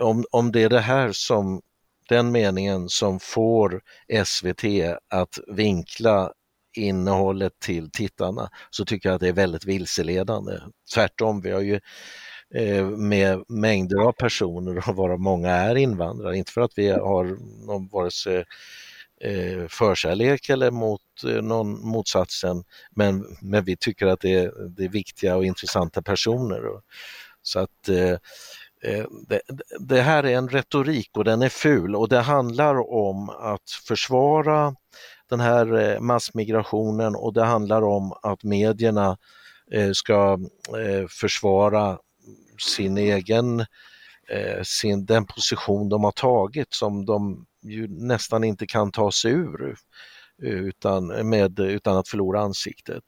Speaker 3: om, om det är det här som den meningen som får SVT att vinkla innehållet till tittarna så tycker jag att det är väldigt vilseledande. Tvärtom, vi har ju Eh, med mängder av personer och varav många är invandrare. Inte för att vi har någon vare sig eh, förkärlek eller mot eh, någon motsatsen, men, men vi tycker att det är, det är viktiga och intressanta personer. Så att det, det, här är en retorik och den är ful och det handlar om att försvara den här massmigrationen och det handlar om att medierna ska försvara sin egen, eh, sin, den position de har tagit som de ju nästan inte kan ta sig ur utan, med, utan att förlora ansiktet.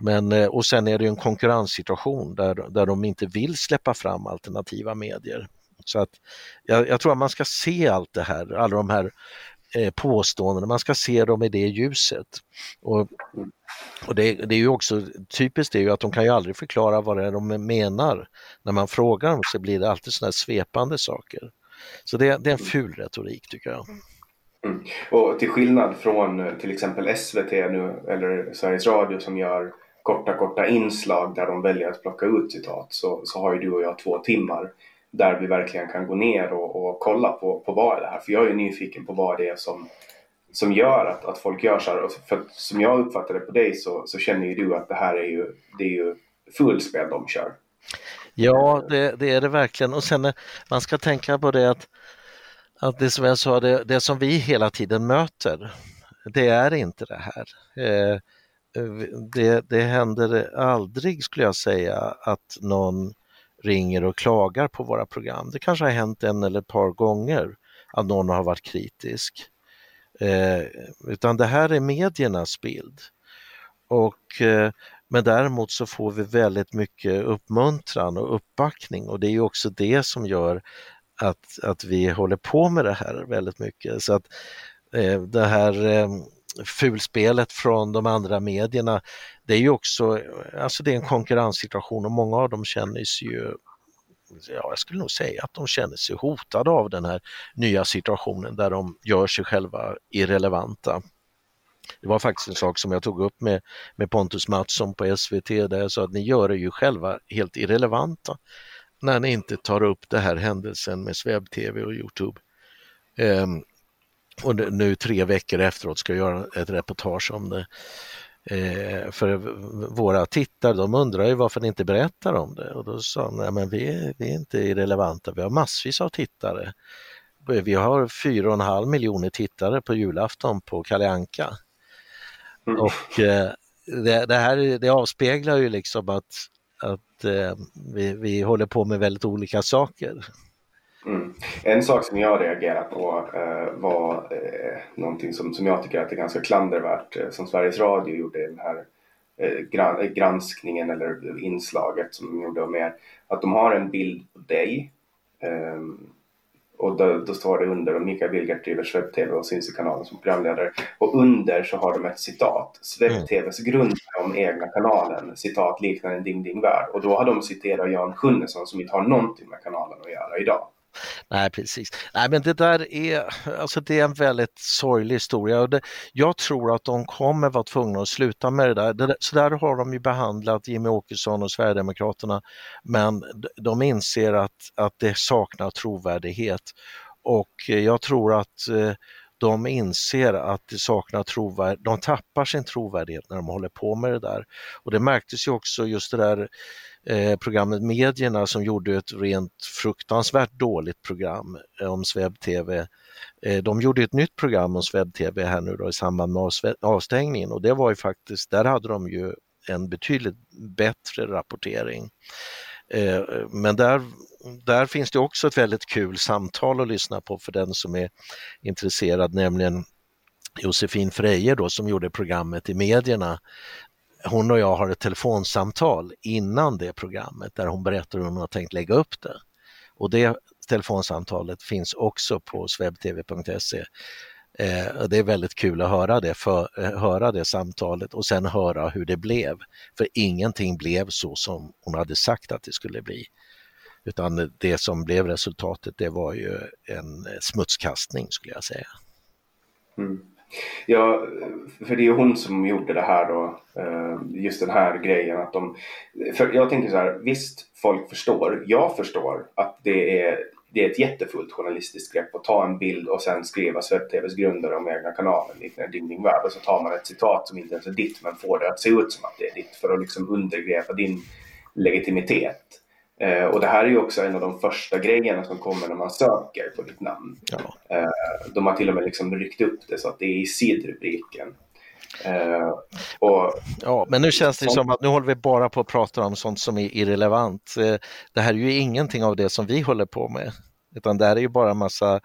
Speaker 3: Men, eh, och sen är det en konkurrenssituation där, där de inte vill släppa fram alternativa medier. Så att jag, jag tror att man ska se allt det här, alla de här Eh, påståenden, man ska se dem i det ljuset. Och, och det, det, är ju också typiskt det är ju att de kan ju aldrig förklara vad det är de menar. När man frågar dem så blir det alltid sådana svepande saker. Så det, det, är en ful retorik tycker jag.
Speaker 2: Mm. Och till skillnad från eh, till exempel SVT nu eller Sveriges Radio som gör korta korta inslag där de väljer att plocka ut citat så, så har ju du och jag två timmar där vi verkligen kan gå ner och, och kolla på, på vad är det här. För jag är nyfiken på vad det är som, som gör att, att folk gör så här. För som jag uppfattar det på dig så, så känner ju du att det här är ju, det är ju fullspel de kör.
Speaker 3: Ja, det, det, är det verkligen. Och sen eh, man ska tänka på det att, att det som jag sa, det, det som vi hela tiden möter, det är inte det här. Eh, eh det, det händer aldrig skulle jag säga att någon ringer och klagar på våra program. Det kanske har hänt en eller ett par gånger att någon har varit kritisk. Eh, utan det här är mediernas bild. Och, eh, men däremot så får vi väldigt mycket uppmuntran och uppbackning och det är ju också det som gör att, att vi håller på med det här väldigt mycket. Så att eh, det här eh, fulspelet från de andra medierna, det är ju också, alltså det är en konkurrenssituation och många av dem känner sig ju ja, jag skulle nog säga att de känner sig hotade av den här nya situationen där de gör sig själva irrelevanta. Det var faktiskt en sak som jag tog upp med, med Pontus Mattsson på SVT där jag sa att ni gör er ju själva helt irrelevanta när ni inte tar upp det här händelsen med SvebTV och Youtube. Um, och nu tre veckor efteråt ska jag göra ett reportage om det. Eh, för våra tittare de undrar ju varför ni inte berättar om det och då sa de, men vi, vi är inte irrelevanta, vi har massvis av tittare. Vi har fyra och en halv miljoner tittare på julafton på Kalle Anka. Mm. Och eh, det, det, här det avspeglar ju liksom att, att eh, vi, vi håller på med väldigt olika saker.
Speaker 2: Mm. En sak som jag reagerar på eh, var eh, någonting som, som jag tycker att är ganska klandervärt eh, som Sveriges Radio gjorde i den här eh, gran, granskningen eller inslaget som de gjorde om er. Att de har en bild på dig ehm, och då, då, står det under och Mikael Wilgert driver Swebb-TV och syns i kanalen som programledare. Och under så har de ett citat. Swebb-TVs mm. grund om egna kanalen, citat liknar en Ding Ding Värld. Och då har de citerat Jan Sjunnesson som inte har någonting med kanalen att göra idag.
Speaker 3: Nej, precis. Nej, men det där är, alltså det är en väldigt sorglig historia. Och det, jag tror att de kommer vara tvungna att sluta med det där. Det, så där har de ju behandlat Jimmy Åkesson och Sverigedemokraterna, men de inser att, att det saknar trovärdighet. Och eh, jag tror att eh, de inser att det saknar trovärdighet, de tappar sin trovärdighet när de håller på med det där. Och det märktes ju också just det där eh, programmet Medierna som gjorde ett rent fruktansvärt dåligt program eh, om SvebTV. Eh, de gjorde ett nytt program om SvebTV här nu då i samband med avstängningen och det var ju faktiskt, där hade de ju en betydligt bättre rapportering. Eh, men där, där finns det också ett väldigt kul samtal att lyssna på för den som är intresserad, nämligen Josefin Freje då som gjorde programmet i medierna hon och jag har ett telefonsamtal innan det programmet där hon berättar hur hon har tänkt lägga upp det. Och det telefonsamtalet finns också på swebtv.se. Eh, det är väldigt kul att höra det, för, eh, höra det samtalet och sen höra hur det blev. För ingenting blev så som hon hade sagt att det skulle bli. Utan det som blev resultatet det var ju en smutskastning skulle jag säga.
Speaker 2: Mm. Ja, för det är hon som gjorde det här då. Eh, just den här grejen att de... För jag tänker så här, visst folk förstår, jag förstår att det är, det är ett jättefullt journalistiskt grepp att ta en bild och sen skriva SvebTVs grundare om egna kanalen, liknande Ding Ding Värld och så tar man ett citat som inte ens är ditt men får det att se ut som att det är ditt för att liksom undergräva din legitimitet. Eh, och det här är ju också en av de första grejerna som kommer när man söker på ditt namn. Ja. Eh, de har till och med liksom ryckt upp det så att det är i sidrubriken.
Speaker 3: Eh, och, ja, men nu känns det som, som att nu håller vi bara på att prata om sånt som är irrelevant. Eh, det här är ju ingenting av det som vi håller på med, utan det här är ju bara massa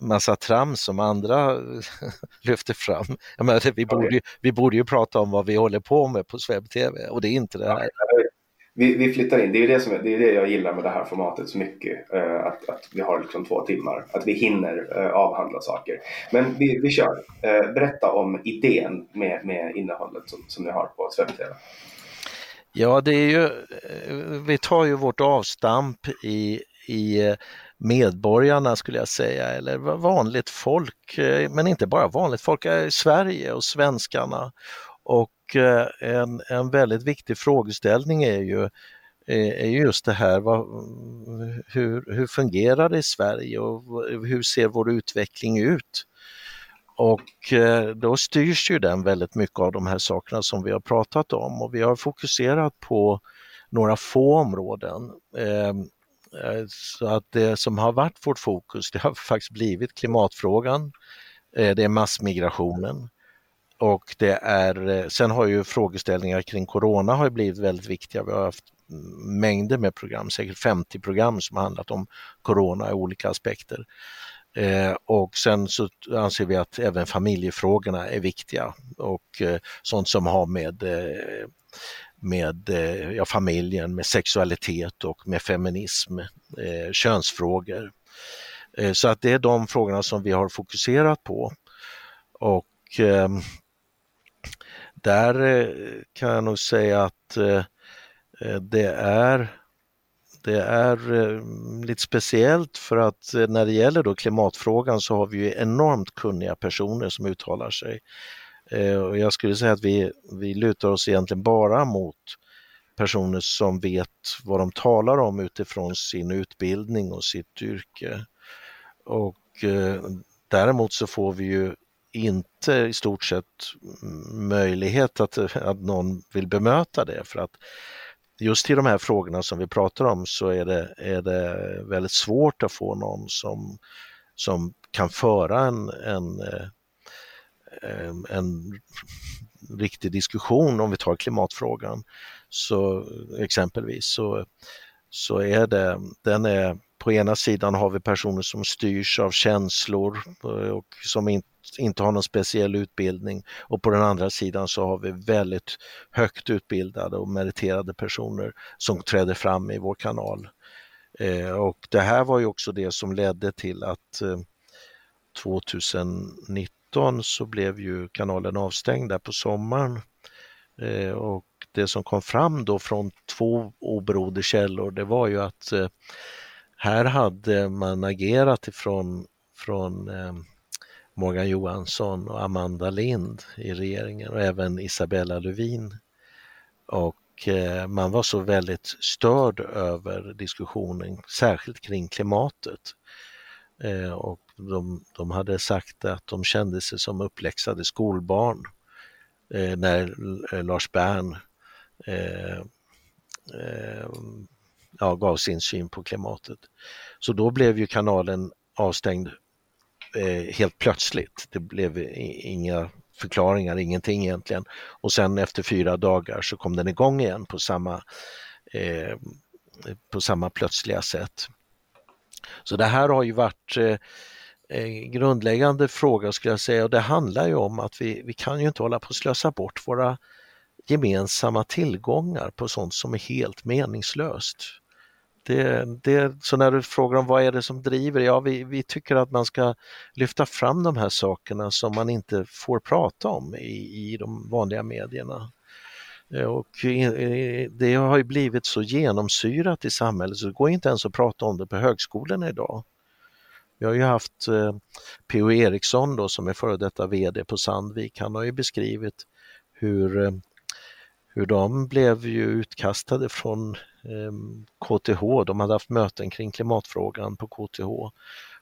Speaker 3: massa trams som andra lyfter fram. Jag menar, vi, borde ju, vi borde ju prata om vad vi håller på med på SvebTV och det är inte det här
Speaker 2: vi, vi flyttar in. Det är det, som, det är det jag gillar med det här formatet så mycket. Uh, att, att vi har liksom två timmar. Att vi hinner uh, avhandla saker. Men vi, vi kör. Uh, berätta om idén med, med innehållet som, som ni har på Sveriges
Speaker 3: Ja, det är ju, vi tar ju vårt avstamp i, i medborgarna skulle jag säga, eller vanligt folk, eh, men inte bara vanligt folk, eh, Sverige och svenskarna och eh, en, en väldigt viktig frågeställning är ju är just det här, vad, hur, hur fungerar det i Sverige och hur ser vår utveckling ut? Och då styrs ju den väldigt mycket av de här sakerna som vi har pratat om och vi har fokuserat på några få områden. Ehm, Eh, så att det som har varit vårt fokus, det har faktiskt blivit klimatfrågan, eh, det är massmigrationen, och det är, eh, sen har ju frågeställningar kring corona har blivit väldigt viktiga. Vi har haft mängder med program, säkert 50 program som har handlat om corona i olika aspekter. Eh, och sen så anser vi att även familjefrågorna är viktiga och eh, sånt som har med, eh, med eh, ja, familjen, med sexualitet och med feminism, eh, könsfrågor. Eh, så att det är de frågorna som vi har fokuserat på. Och ehm, där eh, kan jag nog säga att eh, eh det är det är lite speciellt för att när det gäller då klimatfrågan så har vi ju enormt kunniga personer som uttalar sig. Eh, och jag skulle säga att vi, vi lutar oss egentligen bara mot personer som vet vad de talar om utifrån sin utbildning och sitt yrke. Och eh, däremot så får vi ju inte i stort sett möjlighet att, att någon vill bemöta det för att just i de här frågorna som vi pratar om så är det, är det väldigt svårt att få någon som, som kan föra en, en, eh, Ehm, en riktig diskussion om vi tar klimatfrågan så exempelvis så, så är det, den är på ena sidan har vi personer som styrs av känslor eh, och som inte, inte har någon speciell utbildning och på den andra sidan så har vi väldigt högt utbildade och meriterade personer som träder fram i vår kanal. Eh, och det här var ju också det som ledde till att eh, 2019 så blev ju kanalen avstängd där på sommaren eh, och det som kom fram då från två oberoende källor det var ju att eh, här hade man agerat ifrån från eh, Morgan Johansson och Amanda Lind i regeringen och även Isabella Lövin. Och eh, man var så väldigt störd över diskussionen, särskilt kring klimatet. Eh, och de, de hade sagt att de kände sig som uppläxade skolbarn eh, när Lars Bern eh, eh, ja, gav sin syn på klimatet. Så då blev ju kanalen avstängd eh, helt plötsligt. Det blev inga förklaringar, ingenting egentligen. Och sen efter fyra dagar så kom den igång igen på samma, eh, på samma plötsliga sätt. Så det här har ju varit eh, en grundläggande fråga skulle jag säga och det handlar ju om att vi, vi kan ju inte hålla på att slösa bort våra gemensamma tillgångar på sånt som är helt meningslöst. Det, det, så när du frågar om vad är det som driver, ja vi, vi tycker att man ska lyfta fram de här sakerna som man inte får prata om i, i de vanliga medierna. Eh, och det har ju blivit så genomsyrat i samhället så det går inte ens att prata om det på högskolorna idag. Vi har ju haft eh, P.O. Eriksson då som är före detta VD på Sandvik, han har ju beskrivit hur eh, hur de blev ju utkastade från eh, KTH. De hade haft möten kring klimatfrågan på KTH.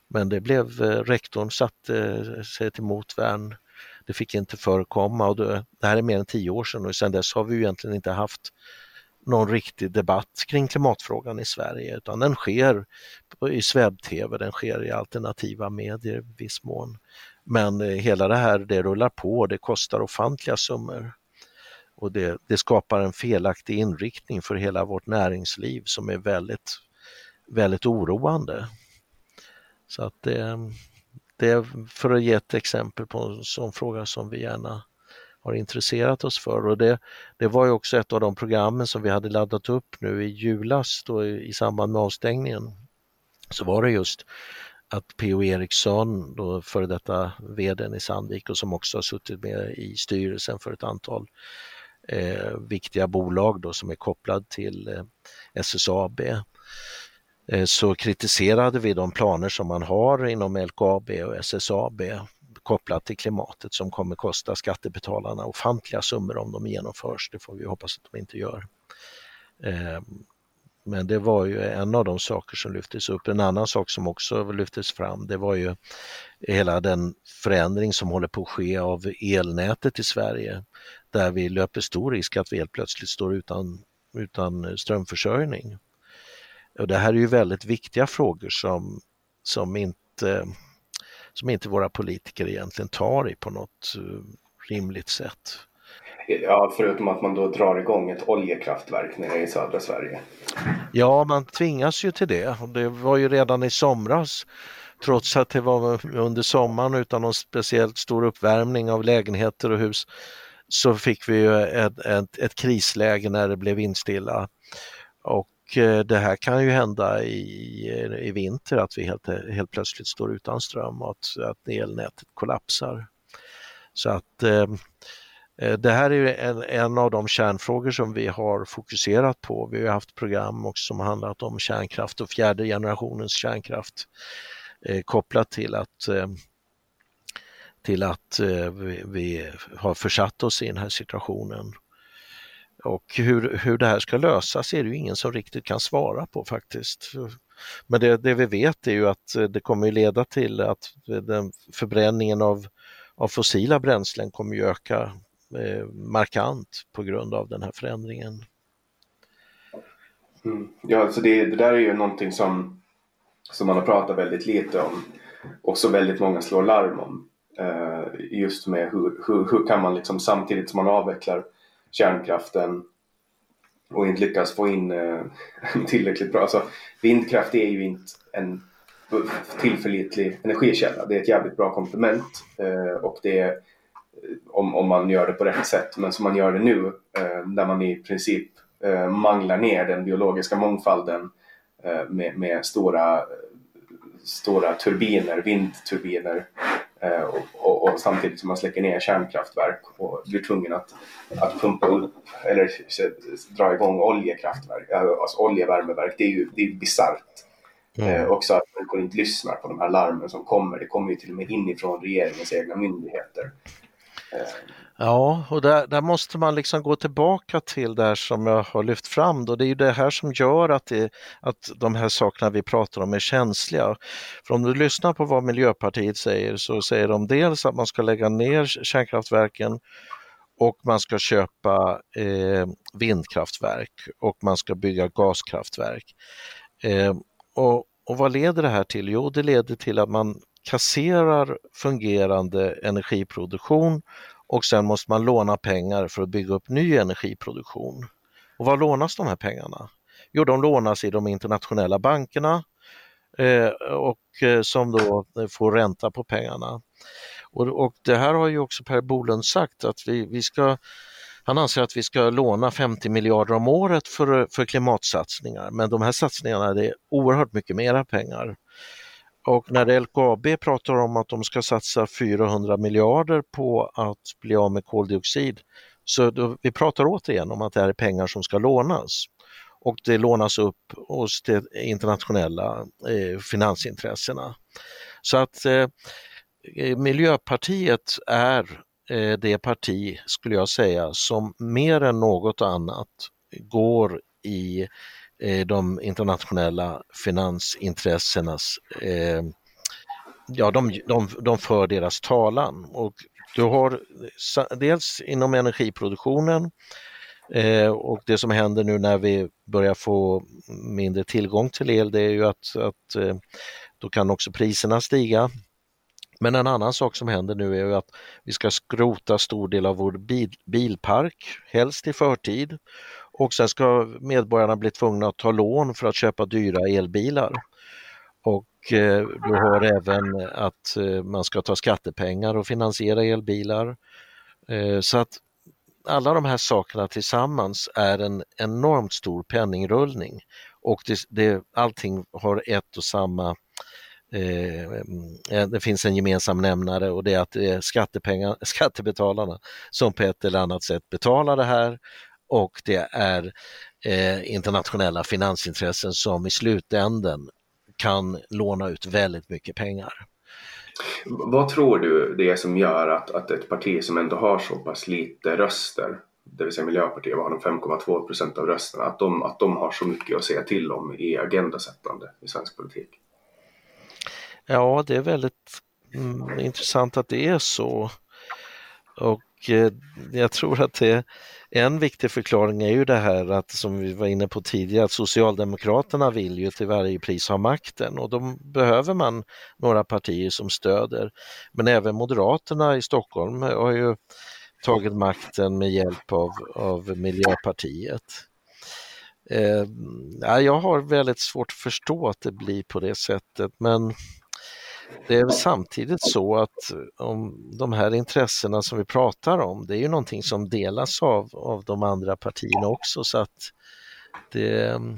Speaker 3: Men det blev, eh, rektorn satte sig till motvärn. Det fick inte förekomma och det, det här är mer än tio år sedan och sedan dess har vi ju egentligen inte haft någon riktig debatt kring klimatfrågan i Sverige utan den sker i SVEB-TV, den sker i alternativa medier i viss mån. Men eh, hela det här, det rullar på, det kostar ofantliga summor och det, det, skapar en felaktig inriktning för hela vårt näringsliv som är väldigt, väldigt oroande. Så att det, det är för att ge ett exempel på en sån fråga som vi gärna har intresserat oss för och det, det var ju också ett av de programmen som vi hade laddat upp nu i julas då i, i samband med avstängningen. Så var det just att P.O. Eriksson, då före detta vdn i Sandvik och som också har suttit med i styrelsen för ett antal eh, viktiga bolag då som är kopplad till eh, SSAB Eh, så kritiserade vi de planer som man har inom LKAB och SSAB kopplat till klimatet som kommer kosta skattebetalarna ofantliga summor om de genomförs. Det får vi hoppas att de inte gör. Eh, men det var ju en av de saker som lyftes upp. En annan sak som också lyftes fram det var ju hela den förändring som håller på att ske av elnätet i Sverige där vi löper stor risk att vi helt plötsligt står utan, utan strömförsörjning. Och det här är ju väldigt viktiga frågor som, som, inte, som inte våra politiker egentligen tar i på något eh, rimligt sätt.
Speaker 2: Ja, förutom att man då drar igång ett oljekraftverk nere i södra Sverige.
Speaker 3: Ja, man tvingas ju till det. Det var ju redan i somras, trots att det var under sommaren utan någon speciellt stor uppvärmning av lägenheter och hus, så fick vi ju ett, ett, ett krisläge när det blev vindstilla. Och Eh, det här kan ju hända i, i vinter att vi helt, helt plötsligt står utan ström och att, att elnätet kollapsar. Så att ehm, eh, det här är en, en, av de kärnfrågor som vi har fokuserat på. Vi har haft program också som handlat om kärnkraft och fjärde generationens kärnkraft eh, kopplat till att eh, till att eh, vi, vi, har försatt oss i den här situationen. Och hur, hur det här ska lösas är det ju ingen som riktigt kan svara på faktiskt. Men det, det vi vet är ju att eh, det kommer leda till att den förbränningen av, av fossila bränslen kommer öka eh, markant på grund av den här förändringen.
Speaker 2: Mm. Ja, alltså det, det, där är ju någonting som, som man har pratat väldigt lite om och så väldigt många slår larm om. Eh, just med hur, hur, hur kan man liksom samtidigt som man avvecklar kärnkraften och inte lyckas få in eh, tillräckligt bra. Alltså, vindkraft är ju inte en tillförlitlig energikälla. Det är ett jävligt bra komplement eh, och det är eh, om, om man gör det på rätt sätt. Men som man gör det nu eh, där man i princip eh, manglar ner den biologiska mångfalden eh, med, med stora, stora turbiner, vindturbiner och, och, och, samtidigt som man släcker ner kärnkraftverk och blir tvungen att, att pumpa upp eller dra igång oljekraftverk, alltså oljevärmeverk. Det är ju det är bisarrt. Mm. Eh, också att människor inte lyssnar på de här larmen som kommer. Det kommer ju till och med inifrån regeringens egna myndigheter.
Speaker 3: Ja, och där, där, måste man liksom gå tillbaka till det som jag har lyft fram. Då. Det är ju det här som gör att, det, att de här sakerna vi pratar om är känsliga. För om du lyssnar på vad Miljöpartiet säger så säger de dels att man ska lägga ner kärnkraftverken och man ska köpa eh, vindkraftverk och man ska bygga gaskraftverk. Eh, och, och vad leder det här till? Jo, det leder till att man kasserar fungerande energiproduktion och sen måste man låna pengar för att bygga upp ny energiproduktion. Och var lånas de här pengarna? Jo, de lånas i de internationella bankerna eh, och eh, som då får ränta på pengarna. Och, och, det här har ju också Per Bolund sagt att vi, vi ska han anser att vi ska låna 50 miljarder om året för, för klimatsatsningar, men de här satsningarna det är oerhört mycket mera pengar. Och när LKAB pratar om att de ska satsa 400 miljarder på att bli av med koldioxid, så då, vi pratar återigen om att det här är pengar som ska lånas. Och det lånas upp hos de internationella eh, finansintressena. Så att eh, Miljöpartiet är eh, det parti, skulle jag säga, som mer än något annat går i de internationella finansintressenas, eh, ja de, de, de för deras talan. Och du har dels inom energiproduktionen eh, och det som händer nu när vi börjar få mindre tillgång till el det är ju att, att eh, då kan också priserna stiga. Men en annan sak som händer nu är ju att vi ska skrota stor del av vår bil, bilpark, helst i förtid. Och sen ska medborgarna bli tvungna att ta lån för att köpa dyra elbilar. Och eh, du har även att eh, man ska ta skattepengar och finansiera elbilar. Eh, så att alla de här sakerna tillsammans är en enormt stor penningrullning och det, det, allting har ett och samma Eh, det finns en gemensam nämnare och det är att det är skattepengar, skattebetalarna som på ett eller annat sätt betalar det här och det är eh, internationella finansintressen som i slutänden kan låna ut väldigt mycket pengar.
Speaker 2: Vad tror du det är som gör att, att ett parti som ändå har så pass lite röster, det vill säga Miljöpartiet har de 5,2 procent av rösterna, att de, att de har så mycket att säga till om i agendasättande i svensk politik?
Speaker 3: Ja, det är väldigt mm, intressant att det är så. Och eh, jag tror att det en viktig förklaring är ju det här att, som vi var inne på tidigare, att Socialdemokraterna vill ju till varje pris ha makten och då behöver man några partier som stöder. Men även Moderaterna i Stockholm har ju tagit makten med hjälp av, av Miljöpartiet. Eh, jag har väldigt svårt att förstå att det blir på det sättet men det är samtidigt så att eh, om de här intressena som vi pratar om, det är ju någonting som delas av, av de andra partierna också så att det, mm,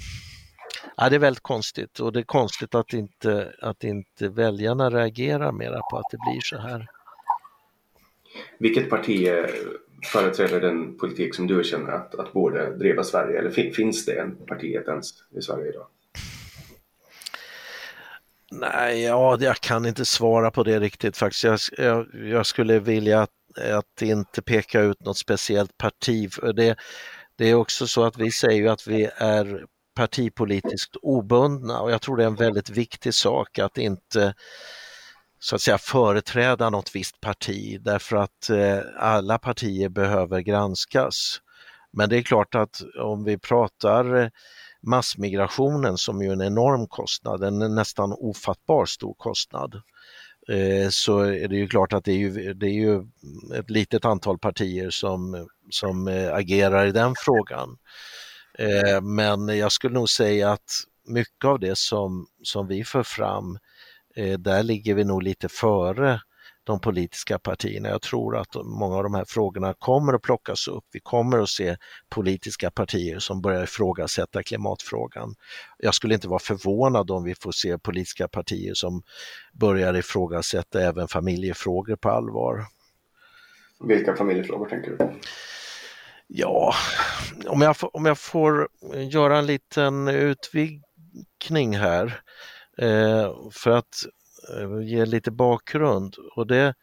Speaker 3: ja, det är väldigt konstigt och det är konstigt att inte, att inte väljarna reagerar mera på att det blir så här.
Speaker 2: Vilket parti eh, företräder den politik som du känner att, att borde driva Sverige eller finns det en partiet ens i Sverige idag?
Speaker 3: Nej, ja, jag kan inte svara på det riktigt faktiskt. Jag, jag, jag skulle vilja att, att, inte peka ut något speciellt parti. Det, det är också så att vi säger att vi är partipolitiskt obundna och jag tror det är en väldigt viktig sak att inte så att säga företräda något visst parti därför att eh, alla partier behöver granskas. Men det är klart att om vi pratar massmigrationen som ju är en enorm kostnad, en nästan ofattbar stor kostnad, eh, så är det ju klart att det är ju, det är ju ett litet antal partier som, som eh, agerar i den frågan. Eh, men jag skulle nog säga att mycket av det som, som vi för fram, där ligger vi nog lite före de politiska partierna. Jag tror att många av de här frågorna kommer att plockas upp. Vi kommer att se politiska partier som börjar ifrågasätta klimatfrågan. Jag skulle inte vara förvånad om vi får se politiska partier som börjar ifrågasätta även familjefrågor på allvar.
Speaker 2: Vilka familjefrågor tänker du?
Speaker 3: Ja, om jag, om jag får göra en liten utvikning här. Eh, för att Eh, ge lite bakgrund. Och det,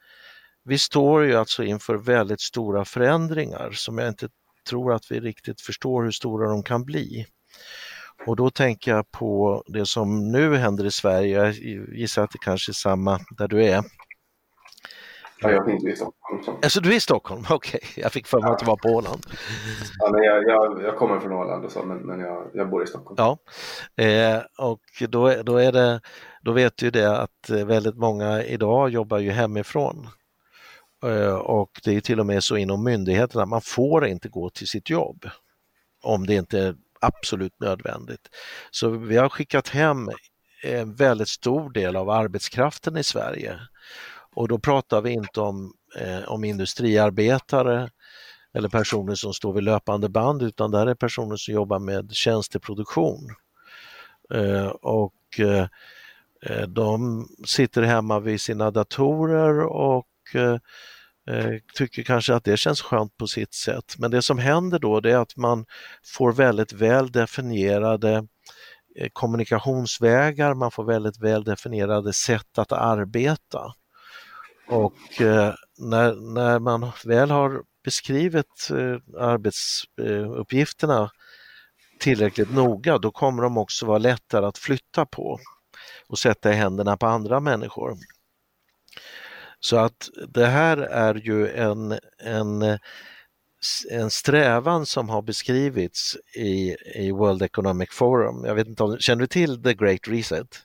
Speaker 3: vi står ju alltså inför väldigt stora förändringar som jag inte tror att vi riktigt förstår hur stora de kan bli. Och då tänker jag på det som nu händer i Sverige, jag gissar att det kanske är samma där du är.
Speaker 2: Ja, jag finns i Stockholm.
Speaker 3: Alltså du är i Stockholm, okej. Okay. Jag fick för mig ja. att du var på Åland.
Speaker 2: Ja, men jag, jag, jag kommer från Åland och så, men, men jag, jag bor i Stockholm.
Speaker 3: Ja, eh, och då, då, är det, då vet du det att väldigt många idag jobbar ju hemifrån. Eh, och det är till och med så inom myndigheterna, man får inte gå till sitt jobb om det inte är absolut nödvändigt. Så vi har skickat hem en väldigt stor del av arbetskraften i Sverige och då pratar vi inte om, eh, om industriarbetare eller personer som står vid löpande band utan där är personer som jobbar med tjänsteproduktion. Eh, och eh, eh de sitter hemma vid sina datorer och eh, eh, tycker kanske att det känns skönt på sitt sätt. Men det som händer då det är att man får väldigt väl definierade eh, kommunikationsvägar, man får väldigt väl definierade sätt att arbeta. Och eh, när, när man väl har beskrivit eh, arbetsuppgifterna eh, tillräckligt noga, då kommer de också vara lättare att flytta på och sätta i händerna på andra människor. Så att det här är ju en, en, en strävan som har beskrivits i, i World Economic Forum. Jag vet inte om, känner du till The Great Reset?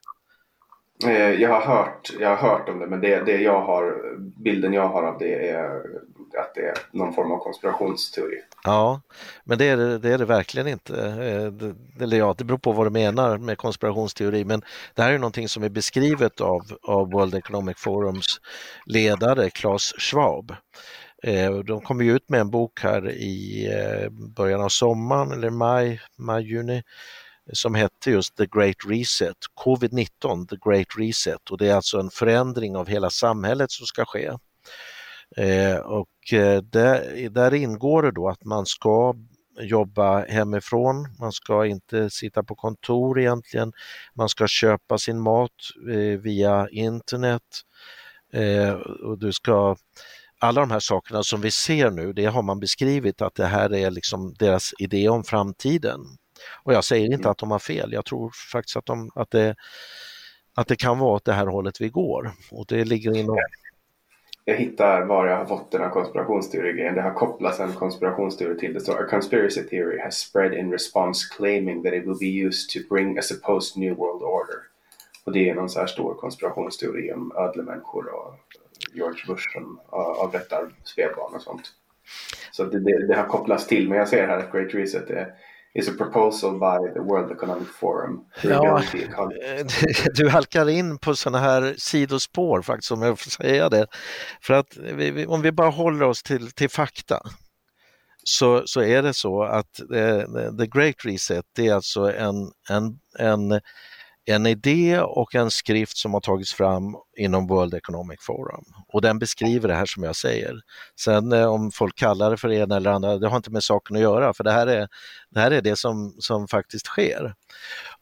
Speaker 2: Eh, jag har hört, jag har hört om det men det, det jag har, bilden jag har av det är att det är någon form av konspirationsteori.
Speaker 3: Ja, men det är det, det, är det verkligen inte. Eh, det, eller ja, det beror på vad du menar med konspirationsteori men det här är någonting som är beskrivet av, av World Economic Forums ledare Klaus Schwab. Eh, de kommer ut med en bok här i början av sommaren eller maj, maj, juni som hette just The Great Reset, Covid-19, The Great Reset och det är alltså en förändring av hela samhället som ska ske. Eh, och eh, där, där ingår det då att man ska jobba hemifrån, man ska inte sitta på kontor egentligen, man ska köpa sin mat eh, via internet eh, och du ska alla de här sakerna som vi ser nu, det har man beskrivit att det här är liksom deras idé om framtiden. Och jag säger inte mm. att de har fel, jag tror faktiskt att, de, att, det, att det kan vara åt det här hållet vi går. Och det ligger inom...
Speaker 2: Jag hittar var jag har fått den här konspirationsteorin. Det har kopplats en konspirationsteori till. Det står A conspiracy theory has spread in response claiming that it will be used to bring a supposed new world order. Och det är någon så här stor konspirationsteori om ödlemänniskor och George Bush som avrättar spädbarn och sånt. Så det, det, det, har kopplats till, men jag ser här att Great Reset är is a proposal by the World Economic Forum.
Speaker 3: Ja, du halkar in på sådana här sidospår faktiskt om jag får säga det. För att vi, om vi bara håller oss till, till fakta så, så är det så att eh, The Great Reset det är alltså en, en, en en idé och en skrift som har tagits fram inom World Economic Forum och den beskriver det här som jag säger. Sen eh, om folk kallar det för ena eller andra, det har inte med saken att göra för det här är det, här är det som, som faktiskt sker.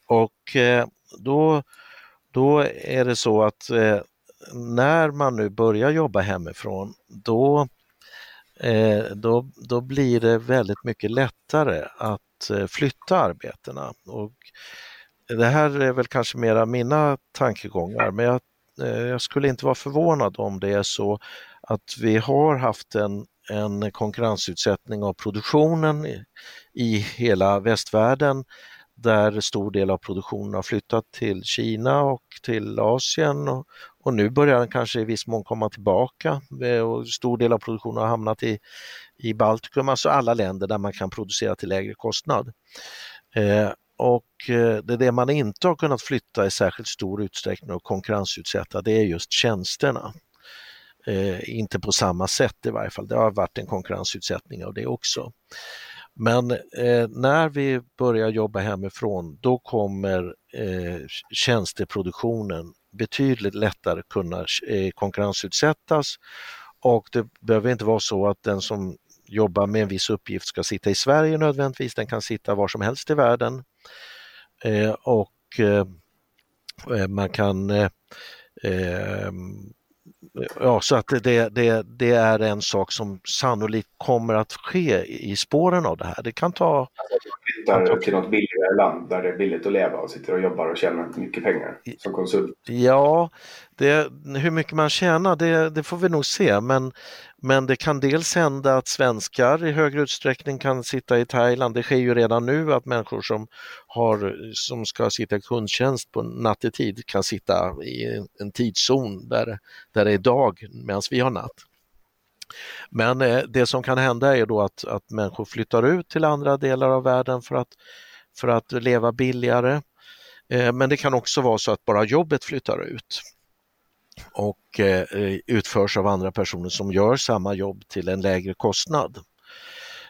Speaker 3: Och eh, då, då är det så att eh, när man nu börjar jobba hemifrån då, då, då blir det väldigt mycket lättare att flytta arbetena. Och det här är väl kanske mera mina tankegångar men jag, eh, jag skulle inte vara förvånad om det är så att vi har haft en, en konkurrensutsättning av produktionen i, i hela västvärlden där stor del av produktionen har flyttat till Kina och till Asien och, och nu börjar den kanske i viss mån komma tillbaka och stor del av produktionen har hamnat i, i Baltikum, alltså alla länder där man kan producera till lägre kostnad. Eh, och det det, det man inte har kunnat flytta i särskilt stor utsträckning och konkurrensutsätta det är just tjänsterna. Eh, inte på samma sätt i varje fall, det har varit en konkurrensutsättning av det också. Men eh, när vi börjar jobba hemifrån då kommer eh, tjänsteproduktionen betydligt lättare kunna eh, konkurrensutsättas och det behöver inte vara så att den som jobbar med en viss uppgift ska sitta i Sverige nödvändigtvis, den kan sitta var som helst i världen. Eh, och eh, eh, man kan eh, eh, Ja, så att det, det, det är en sak som sannolikt kommer att ske i spåren av det här. Det kan ta...
Speaker 2: Flyttar till något billigare land där det är billigt att leva och sitter och jobbar och tjänar mycket pengar som konsult.
Speaker 3: Ja, det, hur mycket man tjänar det, det får vi nog se men, men det kan dels hända att svenskar i högre utsträckning kan sitta i Thailand. Det sker ju redan nu att människor som, har, som ska sitta i kundtjänst på nattetid kan sitta i en tidszon där, där det är dag medan vi har natt. Men eh, det som kan hända är då att, att människor flyttar ut till andra delar av världen för att, för att leva billigare. Eh, men det kan också vara så att bara jobbet flyttar ut och eh, utförs av andra personer som gör samma jobb till en lägre kostnad.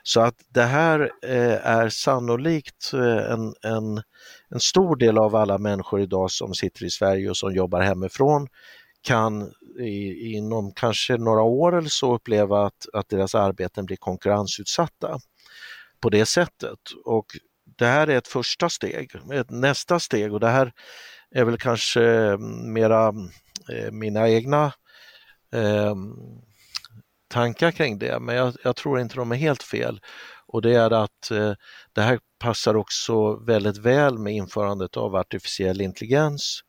Speaker 3: Så att det här eh, är sannolikt eh, en, en, en stor del av alla människor idag som sitter i Sverige och som jobbar hemifrån kan i, inom kanske några år eller så uppleva att, att deras arbeten blir konkurrensutsatta på det sättet. Och det här är ett första steg. Ett nästa steg och det här är väl kanske mera eh, mina egna eh, tankar kring det, men jag, jag, tror inte de är helt fel. Och det är att eh, det här passar också väldigt väl med införandet av artificiell intelligens.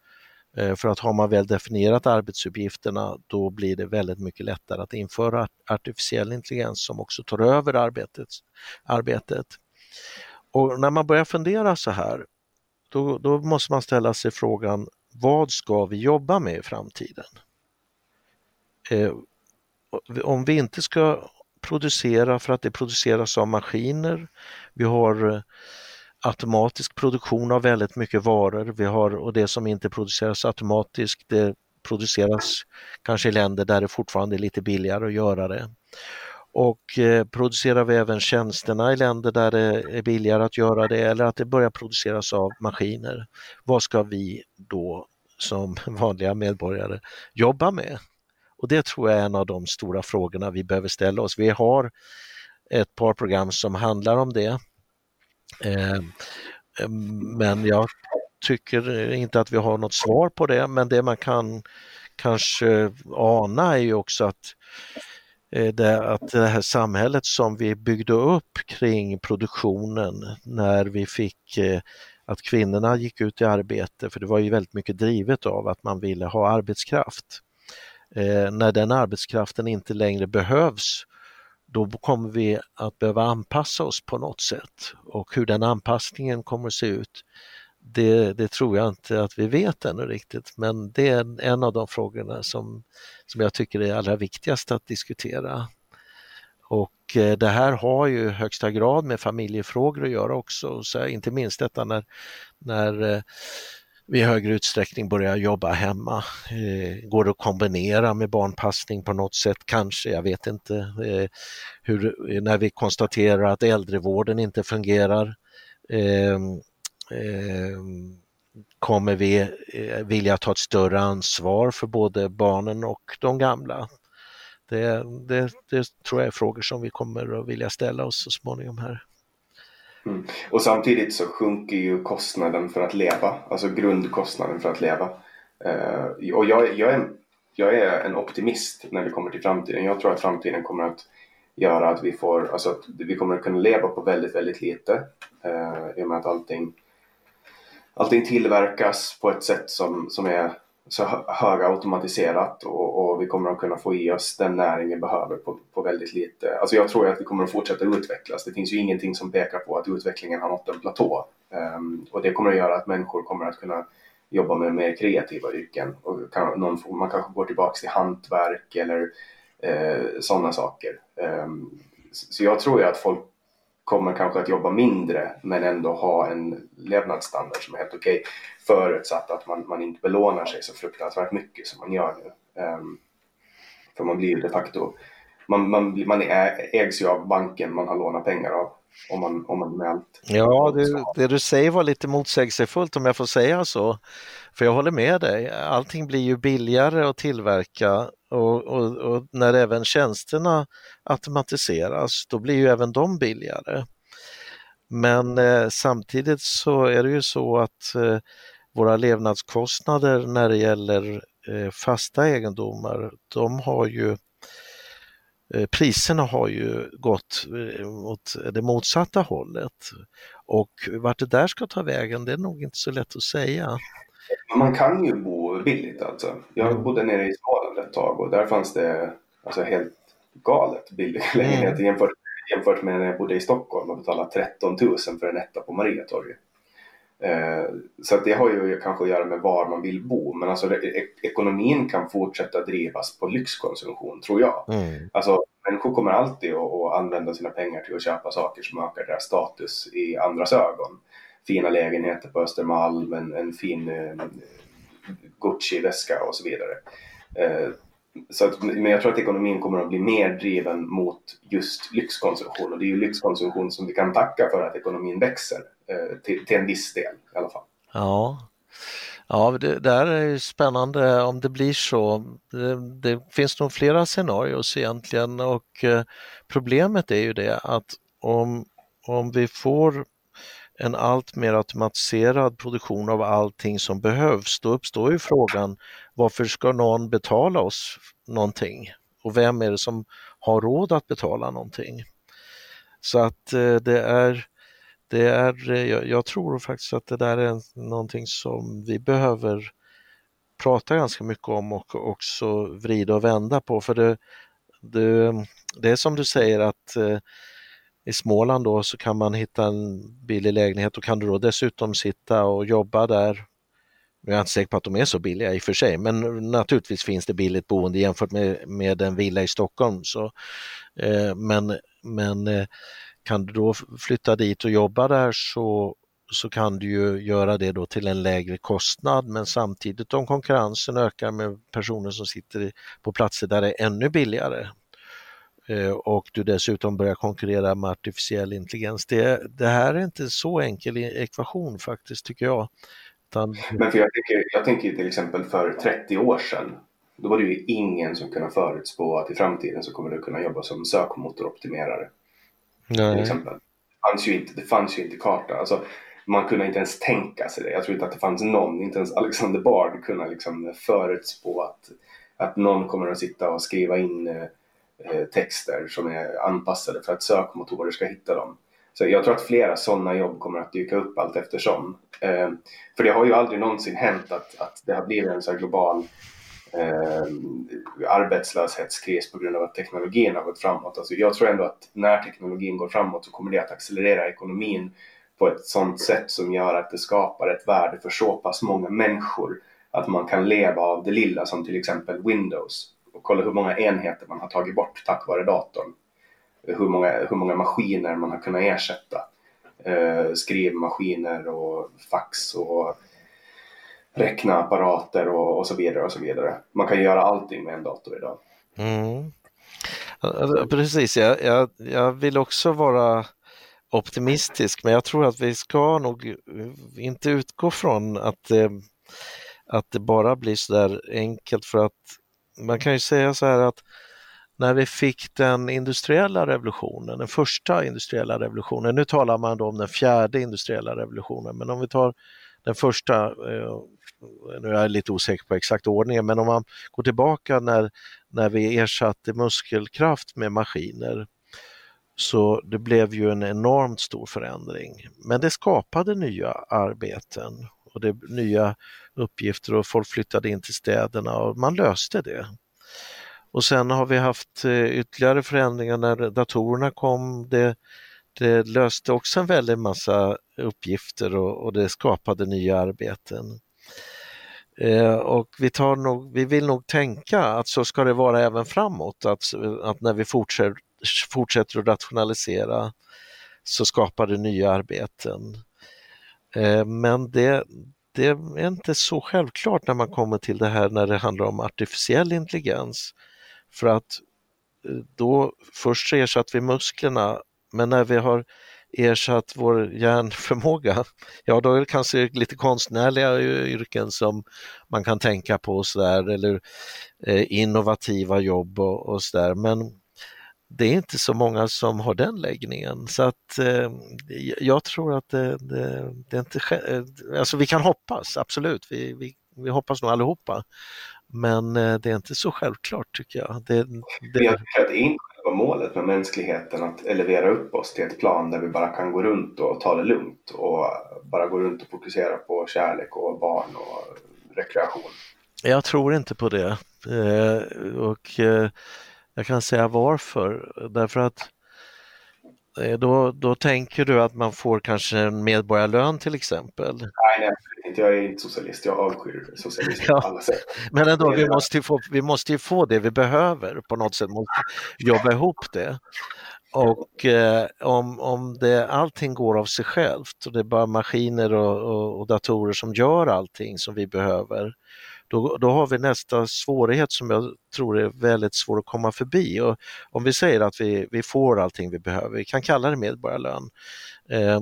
Speaker 3: Eh, för att har man väl definierat arbetsuppgifterna då blir det väldigt mycket lättare att införa artificiell intelligens som också tar över arbetet. arbetet. Och när man börjar fundera så här, då, då måste man ställa sig frågan vad ska vi jobba med i framtiden? Eh, om vi inte ska producera för att det produceras av maskiner, vi har eh, automatisk produktion av väldigt mycket varor, vi har, och det som inte produceras automatiskt det produceras kanske i länder där det fortfarande är lite billigare att göra det. Och eh, producerar vi även tjänsterna i länder där det är billigare att göra det eller att det börjar produceras av maskiner, vad ska vi då som vanliga medborgare jobba med? Och det tror jag är en av de stora frågorna vi behöver ställa oss. Vi har ett par program som handlar om det. Ehm, ehm, men jag tycker inte att vi har något svar på det, men det man kan kanske ana är ju också att eh, det, att det här samhället som vi byggde upp kring produktionen när vi fick eh, att kvinnorna gick ut i arbete, för det var ju väldigt mycket drivet av att man ville ha arbetskraft. Eh, när den arbetskraften inte längre behövs, då kommer vi att behöva anpassa oss på något sätt. Och hur den anpassningen kommer att se ut, det, det, tror jag inte att vi vet ännu riktigt, men det är en av de frågorna som, som jag tycker är allra viktigast att diskutera. Och eh, det här har ju högsta grad med familjefrågor att göra också, så inte minst detta när, när eh, i högre utsträckning börjar jobba hemma. Eh, går det att kombinera med barnpassning på något sätt? Kanske, jag vet inte. Eh, hur, när vi konstaterar att äldrevården inte fungerar eh, kommer vi eh, vilja ta ett större ansvar för både barnen och de gamla? Det, det, det tror jag är frågor som vi kommer att vilja ställa oss så småningom här.
Speaker 2: Mm. Och samtidigt så sjunker ju kostnaden för att leva, alltså grundkostnaden för att leva. Uh, och jag, jag, är, jag är en optimist när det kommer till framtiden. Jag tror att framtiden kommer att göra att vi får, alltså att vi kommer att kunna leva på väldigt, väldigt lite. Uh, I och med att allting, allting tillverkas på ett sätt som, som är så högautomatiserat och, och vi kommer att kunna få i oss den näring vi behöver på, på väldigt lite. Alltså jag tror att vi kommer att fortsätta utvecklas. Det finns ju ingenting som pekar på att utvecklingen har nått en platå. Um, och det kommer att göra att människor kommer att kunna jobba med mer kreativa yrken. Och kan, någon, man kanske går tillbaka till hantverk eller eh, sådana saker. Um, så jag tror ju att folk kommer kanske att jobba mindre men ändå ha en levnadsstandard som är helt okej. Okay, förutsatt att man, man inte belånar sig så fruktansvärt mycket som man gör nu. Um, för man blir ju de facto, man, man, man ägs ju av banken man har lånat pengar av. Om man, om man med allt.
Speaker 3: Ja, det, det du säger var lite motsägelsefullt om jag får säga så. För jag håller med dig, allting blir ju billigare att tillverka och, och, och, när även tjänsterna automatiseras då blir ju även de billigare. Men eh, samtidigt så är det ju så att eh, våra levnadskostnader när det gäller eh, fasta egendomar, de har ju eh, Priserna har ju gått eh, mot åt det motsatta hållet och vart det där ska ta vägen det är nog inte så lätt att säga.
Speaker 2: Man kan ju bo billigt alltså. Jag mm. bodde nere i Småland ett tag och där fanns det alltså helt galet billiga mm. lägenheter jämfört, jämfört med när jag bodde i Stockholm och betalade 13 000 för en etta på Mariatorget. Eh, så det har ju kanske att göra med var man vill bo men alltså det, ekonomin kan fortsätta drivas på lyxkonsumtion tror jag. Mm. Alltså människor kommer alltid att, att använda sina pengar till att köpa saker som ökar deras status i andras ögon fina lägenheter på Östermalm, en, en fin eh, Gucci-väska och så vidare. Eh, så att, men jag tror att ekonomin kommer att bli mer driven mot just lyxkonsumtion och det är ju lyxkonsumtion som vi kan tacka för att ekonomin växer eh, till, till en viss del i alla fall.
Speaker 3: Ja, Ja, det där är spännande om det blir så. Det, det finns nog flera scenarier egentligen och eh, problemet är ju det att om, om vi får en allt mer automatiserad produktion av allting som behövs, då uppstår ju frågan varför ska någon betala oss någonting? Och vem är det som har råd att betala någonting? Så att eh, det är, det är eh, jag, jag tror faktiskt att det där är någonting som vi behöver prata ganska mycket om och också vrida och vända på för det, det, det är som du säger att eh, i Småland då så kan man hitta en billig lägenhet och kan du då dessutom sitta och jobba där. nu är jag inte säker på att de är så billiga i och för sig, men naturligtvis finns det billigt boende jämfört med, med en villa i Stockholm. Så, eh, men men eh, kan du då flytta dit och jobba där så, så kan du ju göra det då till en lägre kostnad men samtidigt om konkurrensen ökar med personer som sitter på platser där det är ännu billigare och du dessutom börjar konkurrera med artificiell intelligens. Det, det här är inte så enkel ekvation faktiskt tycker jag.
Speaker 2: Utan... Men för jag, tänker, jag tänker till exempel för 30 år sedan då var det ju ingen som kunde förutspå att i framtiden så kommer du kunna jobba som sökmotoroptimerare. Nej. Till exempel. Det fanns ju inte, det fanns ju inte karta. Alltså, man kunde inte ens tänka sig det. Jag tror inte att det fanns någon, inte ens Alexander Bard kunde liksom förutspå att, att någon kommer att sitta och skriva in eh, Eh, Eh, texter som är anpassade för att sökmotorer ska hitta dem. Så jag tror att flera sådana jobb kommer att dyka upp allt eftersom. Eh, för det har ju aldrig någonsin hänt att, att det har blivit en så global eh, arbetslöshetskris på grund av att teknologin har gått framåt. Alltså jag tror ändå att när teknologin går framåt så kommer det att accelerera ekonomin på ett sådant sätt som gör att det skapar ett värde för så pass många människor att man kan leva av det lilla som till exempel Windows och kolla hur många enheter man har tagit bort tack vare datorn. Hur många, hur många maskiner man har kunnat ersätta. Eh, skrivmaskiner och fax och räknaapparater och, och så vidare och så vidare. Man kan göra allting med en dator idag. Mm.
Speaker 3: Precis, jag, jag, jag vill också vara optimistisk men jag tror att vi ska nog inte utgå från att, eh, att det bara blir så där enkelt för att man kan ju säga så här att när vi fick den industriella revolutionen, den första industriella revolutionen, nu talar man då om den fjärde industriella revolutionen, men om vi tar Den första, eh, nu är jag lite osäker på exakt ordningen, men om man går tillbaka när, när vi ersatte muskelkraft med maskiner så det blev ju en enormt stor förändring. Men det skapade nya arbeten och det nya uppgifter och folk flyttade in till städerna och man löste det. Och sen har vi haft eh, ytterligare förändringar när datorerna kom. Det, det löste också en väldig massa uppgifter och, och det skapade nya arbeten. Eh, och vi, tar nog, vi vill nog tänka att så ska det vara även framåt, att, att när vi fortsätter, fortsätter att rationalisera så skapar det nya arbeten. Eh, men det, det är inte så självklart när man kommer till det här när det handlar om artificiell intelligens. För att eh, då först så ersatte vi musklerna men när vi har ersatt vår hjärnförmåga, ja då är det kanske lite konstnärliga eh, yrken som man kan tänka på och sådär eller eh, innovativa jobb och, och sådär. Men det är inte så många som har den läggningen så att eh, jag tror att det, det, det är inte, eh, alltså vi kan hoppas, absolut, vi, vi, vi hoppas nog allihopa. Men eh, det är inte så självklart tycker jag. Det,
Speaker 2: det... Jag tycker att det är inte själva målet med mänskligheten att elevera upp oss till ett plan där vi bara kan gå runt och ta det lugnt och bara gå runt och fokusera på kärlek och barn och rekreation.
Speaker 3: Jag tror inte på det. Eh, och eh, jag kan säga varför. Därför att eh, då, då tänker du att man får kanske en medborgarlön till exempel?
Speaker 2: Nej, nej inte. Jag är inte socialist. Jag avskyr socialism ja. på alla sätt.
Speaker 3: Men ändå, vi måste, få, vi måste ju få det vi behöver på något sätt. måste jobba ihop det. Och eh, om, om det, allting går av sig självt och det är bara maskiner och, och, och datorer som gör allting som vi behöver, då, då har vi nästa svårighet som jag tror är väldigt svår att komma förbi. Och om vi säger att vi, vi får allting vi behöver, vi kan kalla det medborgarlön, eh,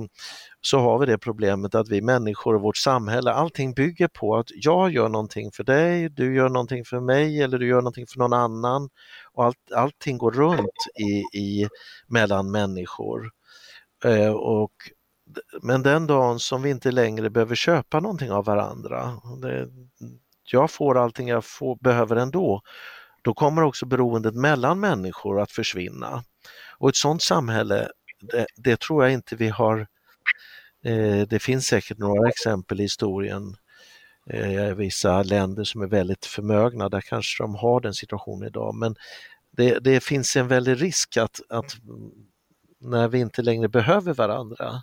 Speaker 3: så har vi det problemet att vi människor och vårt samhälle, allting bygger på att jag gör någonting för dig, du gör någonting för mig eller du gör någonting för någon annan. Och allt, allting går runt i, i mellan människor. Eh, och, men den dagen som vi inte längre behöver köpa någonting av varandra, det, jag får allting jag får, behöver ändå, då kommer också beroendet mellan människor att försvinna. Och ett sådant samhälle, det, det tror jag inte vi har Eh, det finns säkert några exempel i historien eh, vissa länder som är väldigt förmögna, där kanske de har den situationen idag. Men det, det, finns en väldig risk att, att när vi inte längre behöver varandra,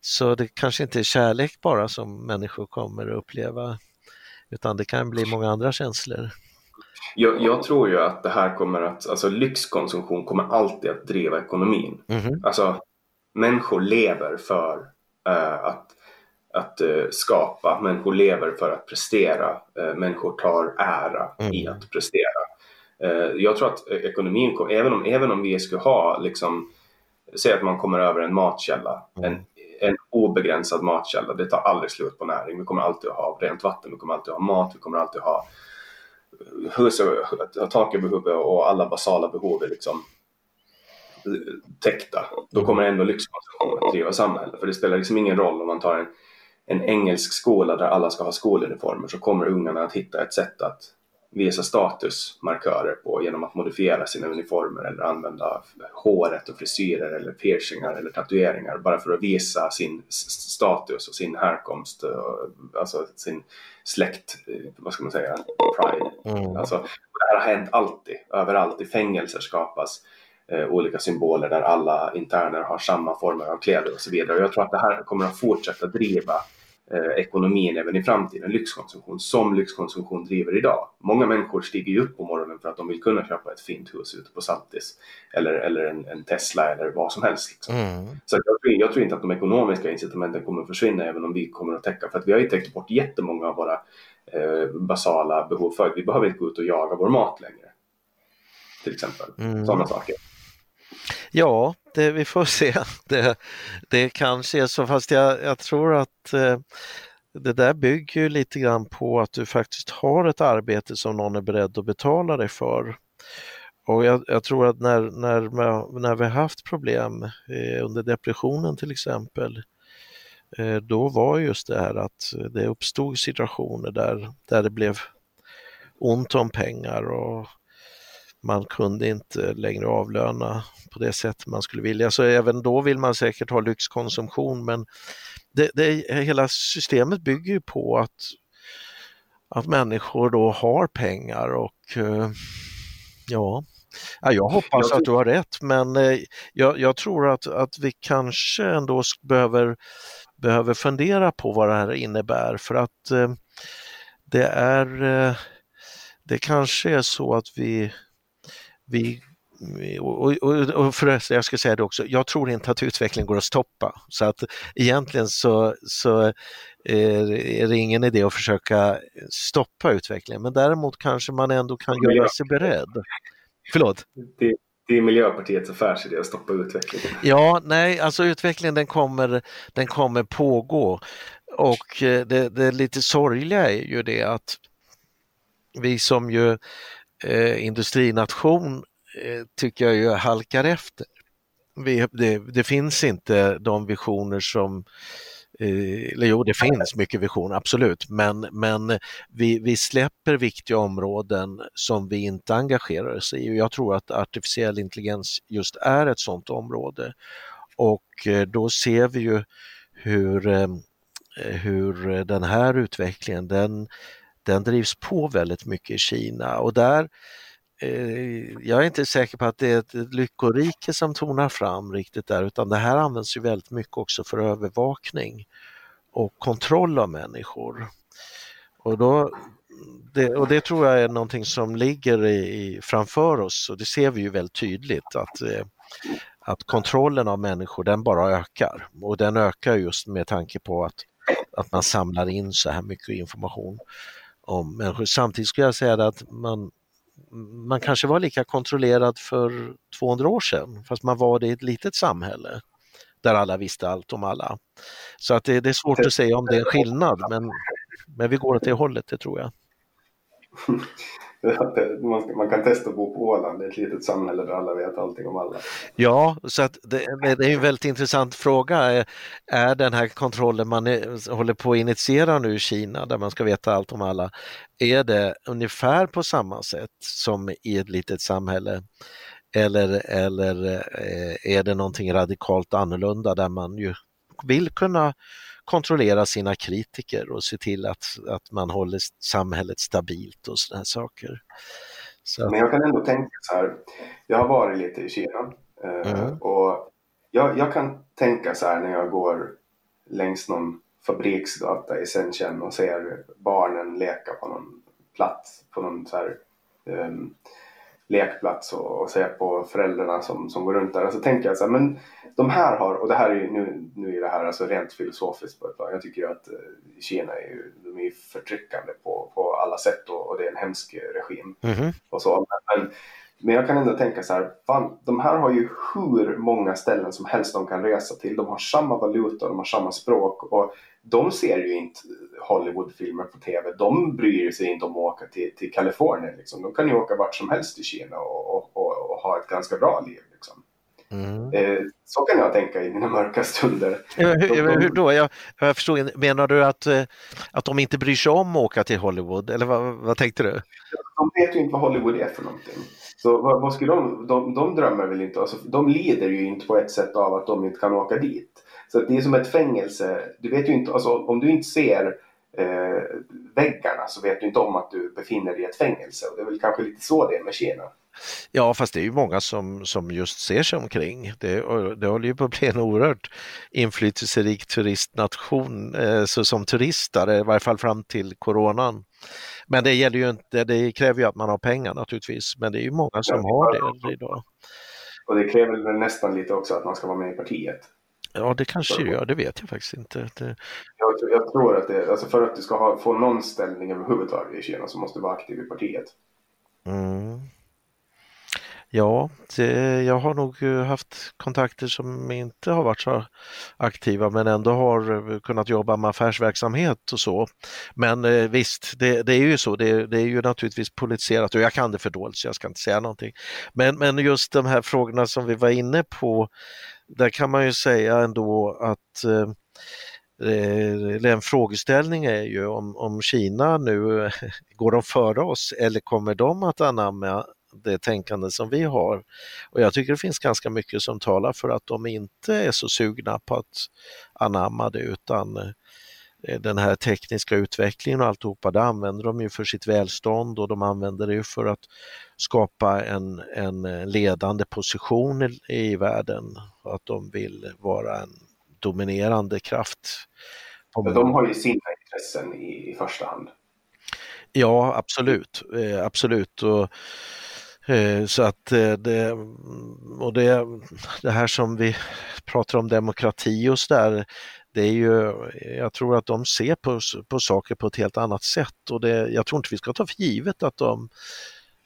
Speaker 3: så det kanske inte är kärlek bara som människor kommer att uppleva, utan det kan bli många andra känslor.
Speaker 2: Jag, jag, tror ju att det här kommer att, alltså lyxkonsumtion kommer alltid att driva ekonomin. Mm -hmm. Alltså människor lever för Eh, att, att eh, skapa. Människor lever för att prestera. Eh, människor tar ära mm. i att prestera. jag tror att ekonomin, även om, även om vi skulle ha, liksom, säg att man kommer över en matkälla, mm. en, en obegränsad matkälla, det tar aldrig slut på näring. Vi kommer alltid att ha rent vatten, vi kommer alltid att ha mat, vi kommer alltid att ha eh, hus, tak över huvudet och alla basala behov är liksom eh, täckta, då kommer ändå lyxkonsumtion att driva samhället. För det spelar liksom ingen roll om man tar en, en engelsk skola där alla ska ha skoluniformer så kommer ungarna att hitta ett sätt att visa statusmarkörer på genom att modifiera sina uniformer eller använda håret och frisyrer eller piercingar eller tatueringar bara för att visa sin status och sin härkomst, alltså sin släkt, vad ska man säga, pride. Mm. Alltså, det här har hänt alltid, överallt. I fängelser skapas eh, olika symboler där alla interner har samma former av kläder och så vidare. Och jag tror att det här kommer att fortsätta driva eh, ekonomin även i framtiden, lyxkonsumtion, som lyxkonsumtion driver idag. Många människor stiger ju upp på morgonen för att de vill kunna köpa ett fint hus ute på Saltis eller, eller en, en Tesla eller vad som helst. Liksom. Mm. Så jag tror, jag tror, inte att de ekonomiska incitamenten kommer att försvinna även om vi kommer att täcka, för att vi har ju täckt bort jättemånga av våra eh, basala behov förut. Vi behöver inte gå ut och jaga vår mat längre. Till exempel, mm. sådana saker.
Speaker 3: Ja, det, eh, vi får se. Det, det kanske är så, fast jag, jag tror att eh, det där bygger lite grann på att du faktiskt har ett arbete som någon är beredd att betala dig för. Och jag, jag tror att när, när, när vi har haft problem eh, under depressionen till exempel, eh, då var just det här att det uppstod situationer där, där det blev ont om pengar och man kunde inte längre avlöna på det sätt man skulle vilja. Så även då vill man säkert ha lyxkonsumtion men det, det, hela systemet bygger ju på att, att människor då har pengar och eh, ja, jag hoppas att du har rätt men eh, jag, jag tror att, att vi kanske ändå behöver, behöver fundera på vad det här innebär för att eh, det är det kanske är så att vi, vi och, och, och förresten, jag ska säga det också, jag tror inte att utvecklingen går att stoppa. Så att egentligen så, så är det ingen idé att försöka stoppa utvecklingen, men däremot kanske man ändå kan göra sig beredd. Förlåt?
Speaker 2: Det, det är Miljöpartiets affärsidé att stoppa utvecklingen.
Speaker 3: Ja, nej, alltså utvecklingen den kommer, den kommer pågå. Och eh, det, det lite sorgliga är ju det att vi som ju eh, industrination eh, tycker jag ju halkar efter. Vi, det, det, finns inte de visioner som eh, eller jo, det finns mycket visioner, absolut, men, men vi, vi släpper viktiga områden som vi inte engagerar oss i och jag tror att artificiell intelligens just är ett sådant område. Och eh, då ser vi ju hur, eh, hur den här utvecklingen, den den drivs på väldigt mycket i Kina. Och där eh, jag är inte säker på att det är ett lyckorike som tonar fram riktigt där utan det här används ju väldigt mycket också för övervakning och kontroll av människor. Och, då, det, och det tror jag är någonting som ligger i, framför oss och det ser vi ju väldigt tydligt att, eh, att kontrollen av människor den bara ökar. Och den ökar just med tanke på att, att man samlar in så här mycket information om människor. Samtidigt skulle jag säga att man, man kanske var lika kontrollerad för 200 år sedan, fast man var det i ett litet samhälle där alla visste allt om alla. Så att det, det är svårt att säga om det är en skillnad, men, men vi går åt det hållet, det tror jag.
Speaker 2: man, kan testa att bo på Åland, det är ett litet samhälle där alla vet allting om alla.
Speaker 3: Ja, så att det, det är en väldigt intressant fråga. Är den här kontrollen man är, håller på att initiera nu i Kina, där man ska veta allt om alla, är det ungefär på samma sätt som i ett litet samhälle? Eller, eller eh, är det någonting radikalt annorlunda där man ju vill kunna kontrollera sina kritiker och se till att, att man håller samhället stabilt och sådana saker.
Speaker 2: Så. Men jag kan ändå tänka så här, jag har varit lite i Kina eh, mm. och jag, jag, kan tänka så här när jag går längs någon fabriksgata i Shenzhen och ser barnen leka på någon plats, på någon så här, um, lekplats och, och se på föräldrarna som, som går runt där. Och så tänker jag så här, men de här har, och det här är ju, nu, nu är det här alltså rent filosofiskt på ett plan. Jag tycker ju att eh, Kina är ju, de är förtryckande på, på alla sätt och, och det är en hemsk regim. Mm -hmm. och så. Men, men jag kan ändå tänka så här, fan, de här har ju hur många ställen som helst de kan resa till. De har samma valuta, de har samma språk och de ser ju inte Hollywoodfilmer på TV. De bryr sig inte om att åka till, till Kalifornien. Liksom. De kan ju åka vart som helst i Kina och, och, och, och ha ett ganska bra liv. Liksom. Mm. Eh, så kan jag tänka i mina mörka stunder.
Speaker 3: Hur, hur då? Jag, jag förstår, menar du att, eh, att de inte bryr sig om att åka till Hollywood? Eller vad, vad tänkte du?
Speaker 2: De vet ju inte vad Hollywood är för någonting. Så vad, vad skulle de, de, de drömmer väl inte, alltså, de lider ju inte på ett sätt av att de inte kan åka dit. Så det är som ett fängelse. Du vet ju inte, alltså, om du inte ser eh, väggarna så vet du inte om att du befinner dig i ett fängelse. Och det är väl kanske lite så det är med Kina.
Speaker 3: Ja, fast det är ju många som, som just ser sig omkring. Det, det håller ju på att bli en oerhört inflytelserik turistnation eh, så som turister, i varje fall fram till coronan. Men det gäller ju inte, det kräver ju att man har pengar naturligtvis, men det är ju många som har det idag.
Speaker 2: Och det kräver nästan lite också att man ska vara med i partiet.
Speaker 3: Ja, det kanske det gör, det vet jag faktiskt inte. Det...
Speaker 2: Jag, jag, tror att det, alltså för att du ska ha, få någon ställning överhuvudtaget i Kina så måste du vara aktiv i partiet.
Speaker 3: Mm. Ja, det, jag har nog eh, haft kontakter som inte har varit så aktiva men ändå har eh, kunnat jobba med affärsverksamhet och så. Men eh, visst, det, det, är ju så, det, det, är ju naturligtvis politiserat och jag kan det för dåligt så jag ska inte säga någonting. Men, men just de här frågorna som vi var inne på, där kan man ju säga ändå att eller en frågeställning är ju om, om Kina nu, går de före oss eller kommer de att anamma det tänkande som vi har. Och jag tycker det finns ganska mycket som talar för att de inte är så sugna på att anamma det utan eh, den här tekniska utvecklingen och alltihopa, det använder de ju för sitt välstånd och de använder det ju för att skapa en, en ledande position i, i världen. Att de vill vara en dominerande kraft.
Speaker 2: de har ju sina intressen i, i första hand.
Speaker 3: Ja, absolut. Eh, absolut. Och, Eh, så att eh, det, mm, och det, det här som vi pratar om demokrati och så där, det är ju, jag tror att de ser på, på saker på ett helt annat sätt och det, jag tror inte vi ska ta för givet att de,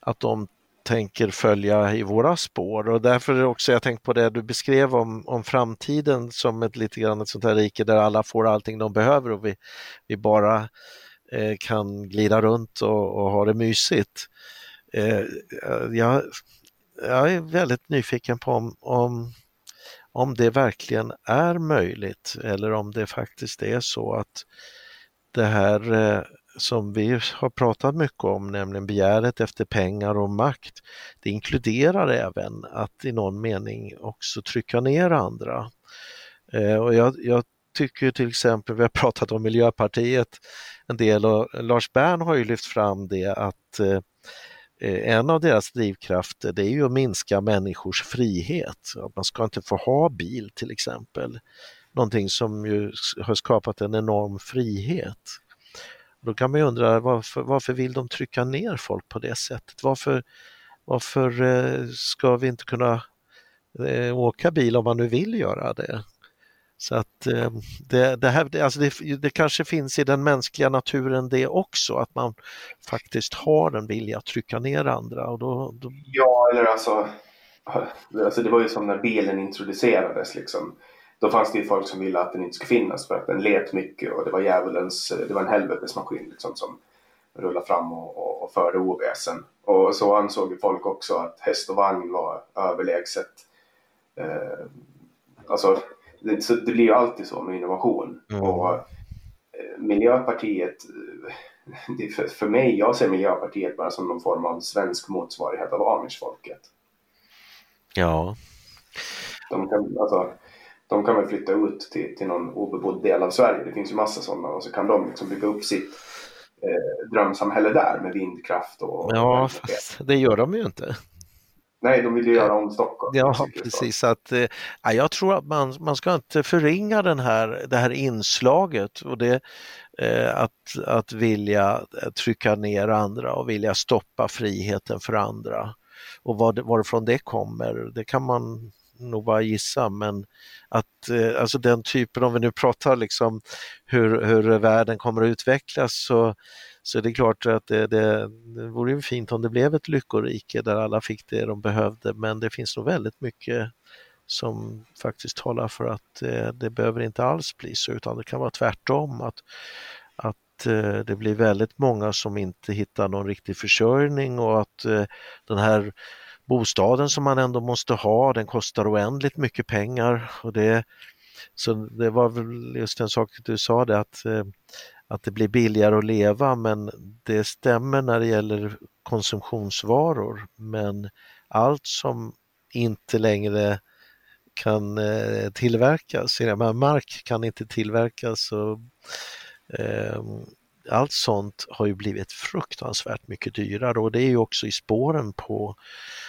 Speaker 3: att de tänker följa i våra spår och därför också jag tänkt på det du beskrev om, om framtiden som ett lite grann ett sånt här rike där alla får allting de behöver och vi, vi bara eh, kan glida runt och, och ha det mysigt. Eh, jag, jag, är väldigt nyfiken på om, om, om det verkligen är möjligt eller om det faktiskt är så att det här eh, som vi har pratat mycket om, nämligen begäret efter pengar och makt, det inkluderar även att i någon mening också trycka ner andra. Eh, och jag, jag tycker till exempel, vi har pratat om Miljöpartiet en del och Lars Bern har ju lyft fram det att Eh, Eh, en av deras drivkrafter det är ju att minska människors frihet. Att man ska inte få ha bil till exempel. Någonting som ju har skapat en enorm frihet. Då kan man ju undra varför, varför vill de trycka ner folk på det sättet? Varför, varför eh, ska vi inte kunna eh, åka bil om man nu vill göra det? Så att eh, det, det, här, alltså det, det, kanske finns i den mänskliga naturen det också, att man faktiskt har en vilja att trycka ner andra. Och då, då...
Speaker 2: Ja, eller alltså, alltså, det var ju som när bilen introducerades liksom. Då fanns det ju folk som ville att den inte skulle finnas för att den let mycket och det var djävulens, det var en helvetesmaskin liksom som rullade fram och, och, och förde oväsen. Och så ansåg ju folk också att häst och vagn var överlägset. Eh, alltså det, så det blir ju alltid så med innovation. Mm. Och eh, Miljöpartiet, eh, för, för mig, jag ser Miljöpartiet bara som någon form av svensk motsvarighet av Amish-folket.
Speaker 3: Ja.
Speaker 2: De kan, alltså, de kan väl flytta ut till, till någon obebodd del av Sverige. Det finns ju massa sådana och så kan de liksom bygga upp sitt eh, drömsamhälle där med vindkraft och...
Speaker 3: Ja, fast det gör de ju inte.
Speaker 2: Nej, de vill ju göra om Stockholm.
Speaker 3: Ja, precis. Att, eh, jag tror att man, man ska inte förringa den här, det här inslaget och det, eh, att, att vilja trycka ner andra och vilja stoppa friheten för andra. Och var, varifrån det kommer, det kan man nog bara gissa, men att eh, alltså den typen, om vi nu pratar liksom hur, hur världen kommer att utvecklas så så det är klart att det, det, det vore ju fint om det blev ett lyckorike där alla fick det de behövde men det finns nog väldigt mycket som faktiskt talar för att eh, det behöver inte alls bli så utan det kan vara tvärtom. Att, att eh, det blir väldigt många som inte hittar någon riktig försörjning och att eh, den här bostaden som man ändå måste ha den kostar oändligt mycket pengar. Och det, så det var väl just en sak du sa det att eh, att det blir billigare att leva men det stämmer när det gäller konsumtionsvaror. Men allt som inte längre kan eh, tillverkas, mark kan inte tillverkas och ehm, allt sånt har ju blivit fruktansvärt mycket dyrare. Och det är ju också i spåren på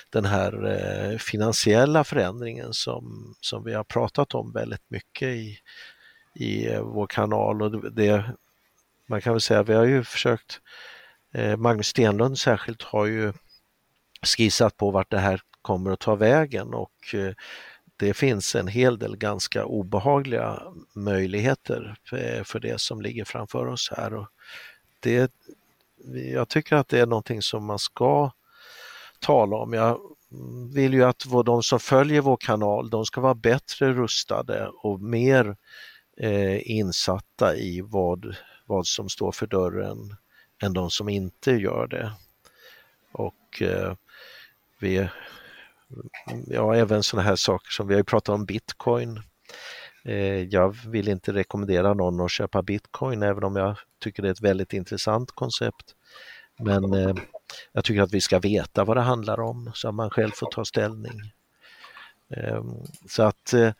Speaker 3: den här eh, finansiella förändringen som, som vi har pratat om väldigt mycket i, i eh, vår kanal. Och det, man kan väl säga, vi har ju försökt, eh, Magnus Stenlund särskilt har ju skissat på vart det här kommer att ta vägen och eh, det finns en hel del ganska obehagliga möjligheter eh, för det som ligger framför oss här. Och det, jag tycker att det är någonting som man ska tala om. Jag vill ju att de som följer vår kanal, de ska vara bättre rustade och mer eh, insatta i vad vad som står för dörren än de som inte gör det. Och eh, vi, ja även sådana här saker som vi har ju pratat om bitcoin. Eh, jag vill inte rekommendera någon att köpa bitcoin även om jag tycker det är ett väldigt intressant koncept. Men eh, jag tycker att vi ska veta vad det handlar om så att man själv får ta ställning. Ehm, så att eh,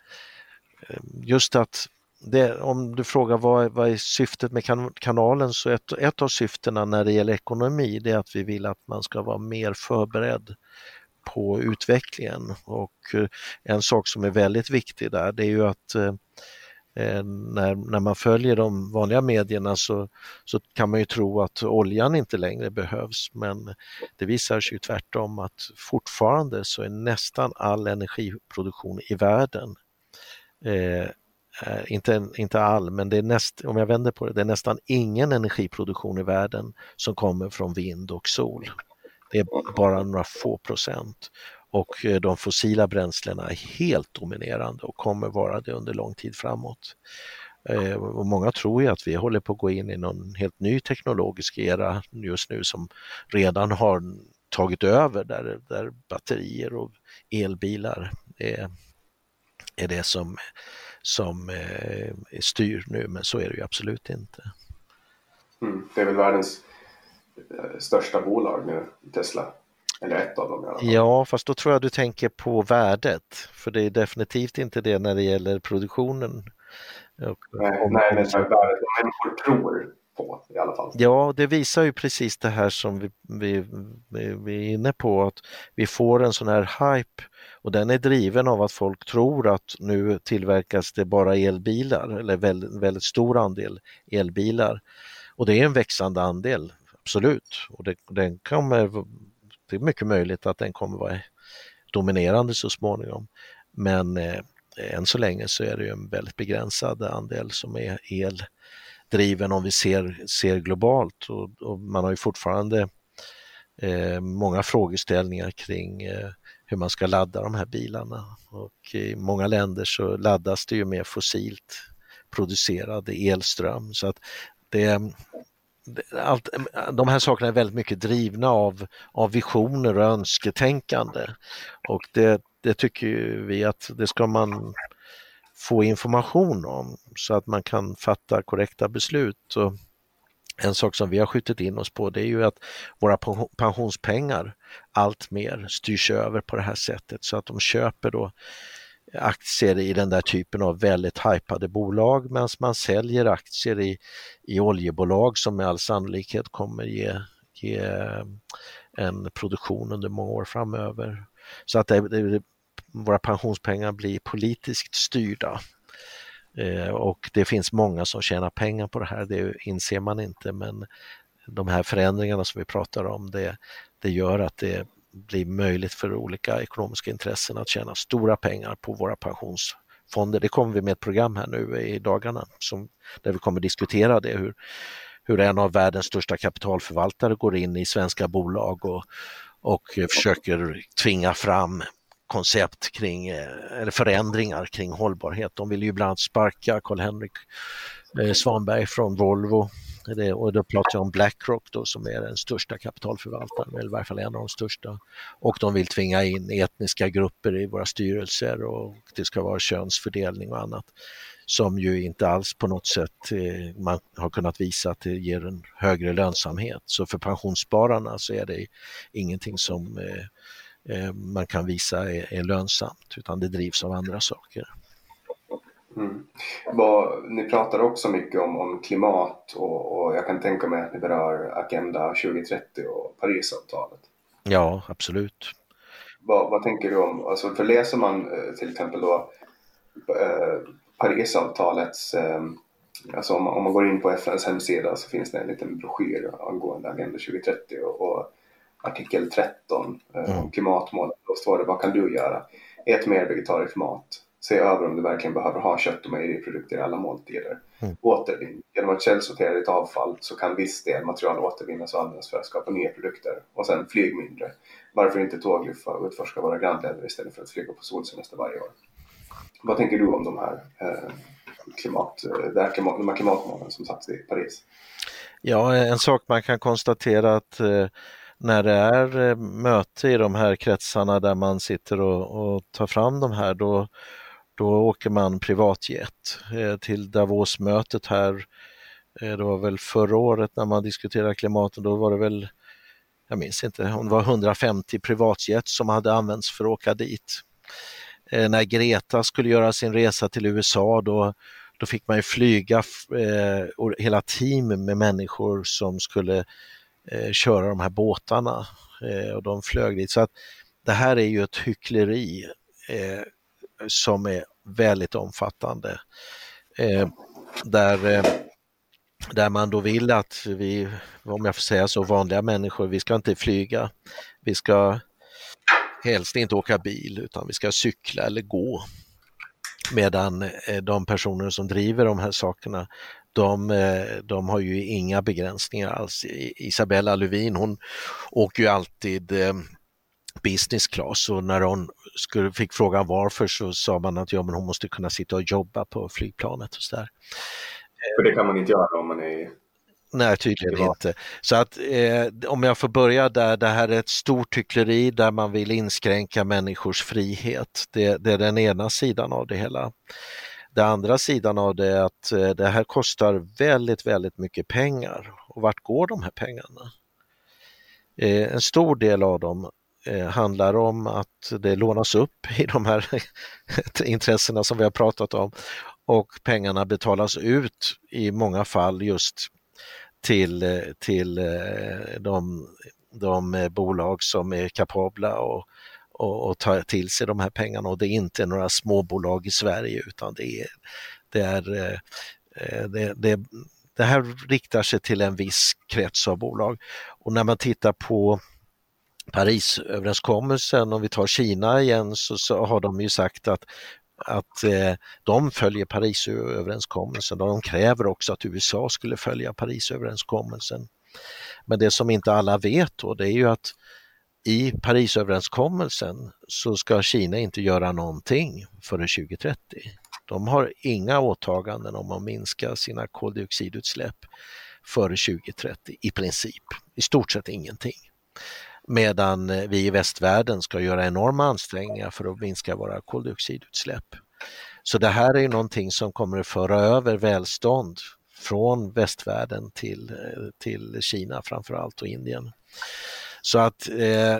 Speaker 3: just att det, om du frågar vad, vad är syftet med kan, kanalen så ett, ett av syftena när det gäller ekonomi det är att vi vill att man ska vara mer förberedd på utvecklingen. Och eh, en sak som är väldigt viktig där det är ju att eh, eh, när, när man följer de vanliga medierna så, så kan man ju tro att oljan inte längre behövs. Men det visar sig ju tvärtom att fortfarande så är nästan all energiproduktion i världen eh, Eh, inte, inte all, men det är näst, om jag vänder på det, det är nästan ingen energiproduktion i världen som kommer från vind och sol. Det är bara några få procent och eh, de fossila bränslena är helt dominerande och kommer vara det under lång tid framåt. Eh, och många tror ju att vi håller på att gå in i någon helt ny teknologisk era just nu som redan har tagit över där, där batterier och elbilar är, är det som, som eh, styr nu, men så är det ju absolut inte.
Speaker 2: Mm, det är väl världens Eh, största bolag nu, Tesla. Eller ett av dem i alla fall.
Speaker 3: Ja, fast då tror jag du tänker på värdet. För det är definitivt inte det när det gäller produktionen.
Speaker 2: nej, nej, men värdet vad människor tror på i alla fall.
Speaker 3: Ja, det visar ju precis det här som vi, vi, vi, vi är inne på, att vi får en sån här hype och den är driven av att folk tror att nu tillverkas det bara elbilar eller väldigt, väldigt stor andel elbilar. Och det är en växande andel absolut. Och det, den kommer, det är mycket möjligt att den kommer vara dominerande så småningom. Men eh, än så länge så är det ju en väldigt begränsad andel som är el driven om vi ser, ser globalt och, och man har ju fortfarande eh, många frågeställningar kring eh, hur man ska ladda de här bilarna. Och i många länder så laddas det ju med fossilt producerad elström så att det, allt, de här sakerna är väldigt mycket drivna av, av visioner och önsketänkande. Och det, det tycker vi att det ska man få information om så att man kan fatta korrekta beslut. Och en sak som vi har skjutit in oss på det är ju att våra pensionspengar allt mer styrs över på det här sättet så att de köper då aktier i den där typen av väldigt hypade bolag medan man säljer aktier i, i oljebolag som med all sannolikhet kommer ge, ge eh, en produktion under många år framöver. Så att det, det, våra pensionspengar blir politiskt styrda. Eh, och det finns många som tjänar pengar på det här, det inser man inte men de här förändringarna som vi pratar om det, det gör att det blir möjligt för olika ekonomiska intressen att tjäna stora pengar på våra pensionsfonder. Det kommer vi med ett program här nu i dagarna som, där vi kommer diskutera det, hur, hur en av världens största kapitalförvaltare går in i svenska bolag och, och försöker tvinga fram koncept kring, eh, eller förändringar kring hållbarhet. De vill ju bland annat sparka Karl-Henrik eh, Svanberg från Volvo det, och då pratar jag om Blackrock då, som är den största kapitalförvaltaren, eller i varje fall en av de största. Och de vill tvinga in etniska grupper i våra styrelser och det ska vara könsfördelning och annat som ju inte alls på något sätt eh, man har kunnat visa att det ger en högre lönsamhet. Så för pensionsspararna så är det ingenting som eh, man kan visa är, är lönsamt utan det drivs av andra saker.
Speaker 2: Mm. Vad, ni pratar också mycket om, om klimat och, och, jag kan tänka mig att ni berör Agenda 2030 och Parisavtalet.
Speaker 3: Ja, absolut.
Speaker 2: Vad, vad tänker du om, alltså för läser man eh, till exempel då eh, Parisavtalets, eh, alltså om man, om man går in på FNs hemsida så finns det en liten broschyr angående Agenda 2030 och, och artikel 13 eh, mm. om klimatmål. Då står det, vad kan du göra? Ät mer vegetarisk mat se över om du verkligen behöver ha kött och mejeriprodukter i alla måltider. Mm. Återvinn. Genom att källsortera ditt avfall så kan viss del material återvinnas och användas för att skapa nya produkter. Och sen flyg mindre. Varför inte tågluffa och utforska våra grannländer istället för att flyga på solsemester varje år? Vad tänker du om de här, eh, klimat, eh, här klimat, de här klimatmålen som satts i Paris?
Speaker 3: Ja, en sak man kan konstatera att eh, när det är eh, möte i de här kretsarna där man sitter och, och tar fram de här, då då åker man privatjet eh, till Davos-mötet här. Eh, det var väl förra året när man diskuterade klimatet, då var det väl, jag minns inte, om det var 150 privatjet som hade använts för att åka dit. När Greta skulle göra sin resa till USA då då fick man ju flyga eh, hela team med människor som skulle eh, köra de här båtarna eh, och de flög dit. Så att det här är ju ett hyckleri eh, som är väldigt omfattande. Eh, där, eh, där man då vill att vi, om jag får säga så, vanliga människor, vi ska inte flyga. Vi ska helst inte åka bil utan vi ska cykla eller gå. Medan eh, de personer som driver de här sakerna, de, eh, de har ju inga begränsningar alls. Isabella Lövin hon åker ju alltid eh, business class och när hon skulle, fick frågan varför så sa man att ja, men hon måste kunna sitta och jobba på flygplanet och så där.
Speaker 2: För det kan man inte göra om man är
Speaker 3: Nej, tydligen inte. Så att eh, om jag får börja där, det här är ett stort hyckleri där man vill inskränka människors frihet. Det, det är den ena sidan av det hela. Den andra sidan av det är att eh, det här kostar väldigt, väldigt mycket pengar. Och vart går de här pengarna? Eh, en stor del av dem eh, handlar om att det lånas upp i de här intressena som vi har pratat om och pengarna betalas ut i många fall just till, till de, de bolag som är kapabla och, och, och ta till sig de här pengarna och det är inte några småbolag i Sverige utan det är, det är eh, det, det, det här riktar sig till en viss krets av bolag. Och när man tittar på Parisöverenskommelsen, om vi tar Kina igen, så, så har de ju sagt att att eh, de följer Parisöverenskommelsen och de kräver också att USA skulle följa Parisöverenskommelsen. Men det som inte alla vet då det är ju att i Parisöverenskommelsen så ska Kina inte göra någonting före 2030. De har inga åtaganden om att minska sina koldioxidutsläpp före 2030 i princip, i stort sett ingenting medan vi i västvärlden ska göra enorma ansträngningar för att minska våra koldioxidutsläpp. Så det här är någonting som kommer att föra över välstånd från västvärlden till, eh, till Kina framförallt och Indien. Så att eh,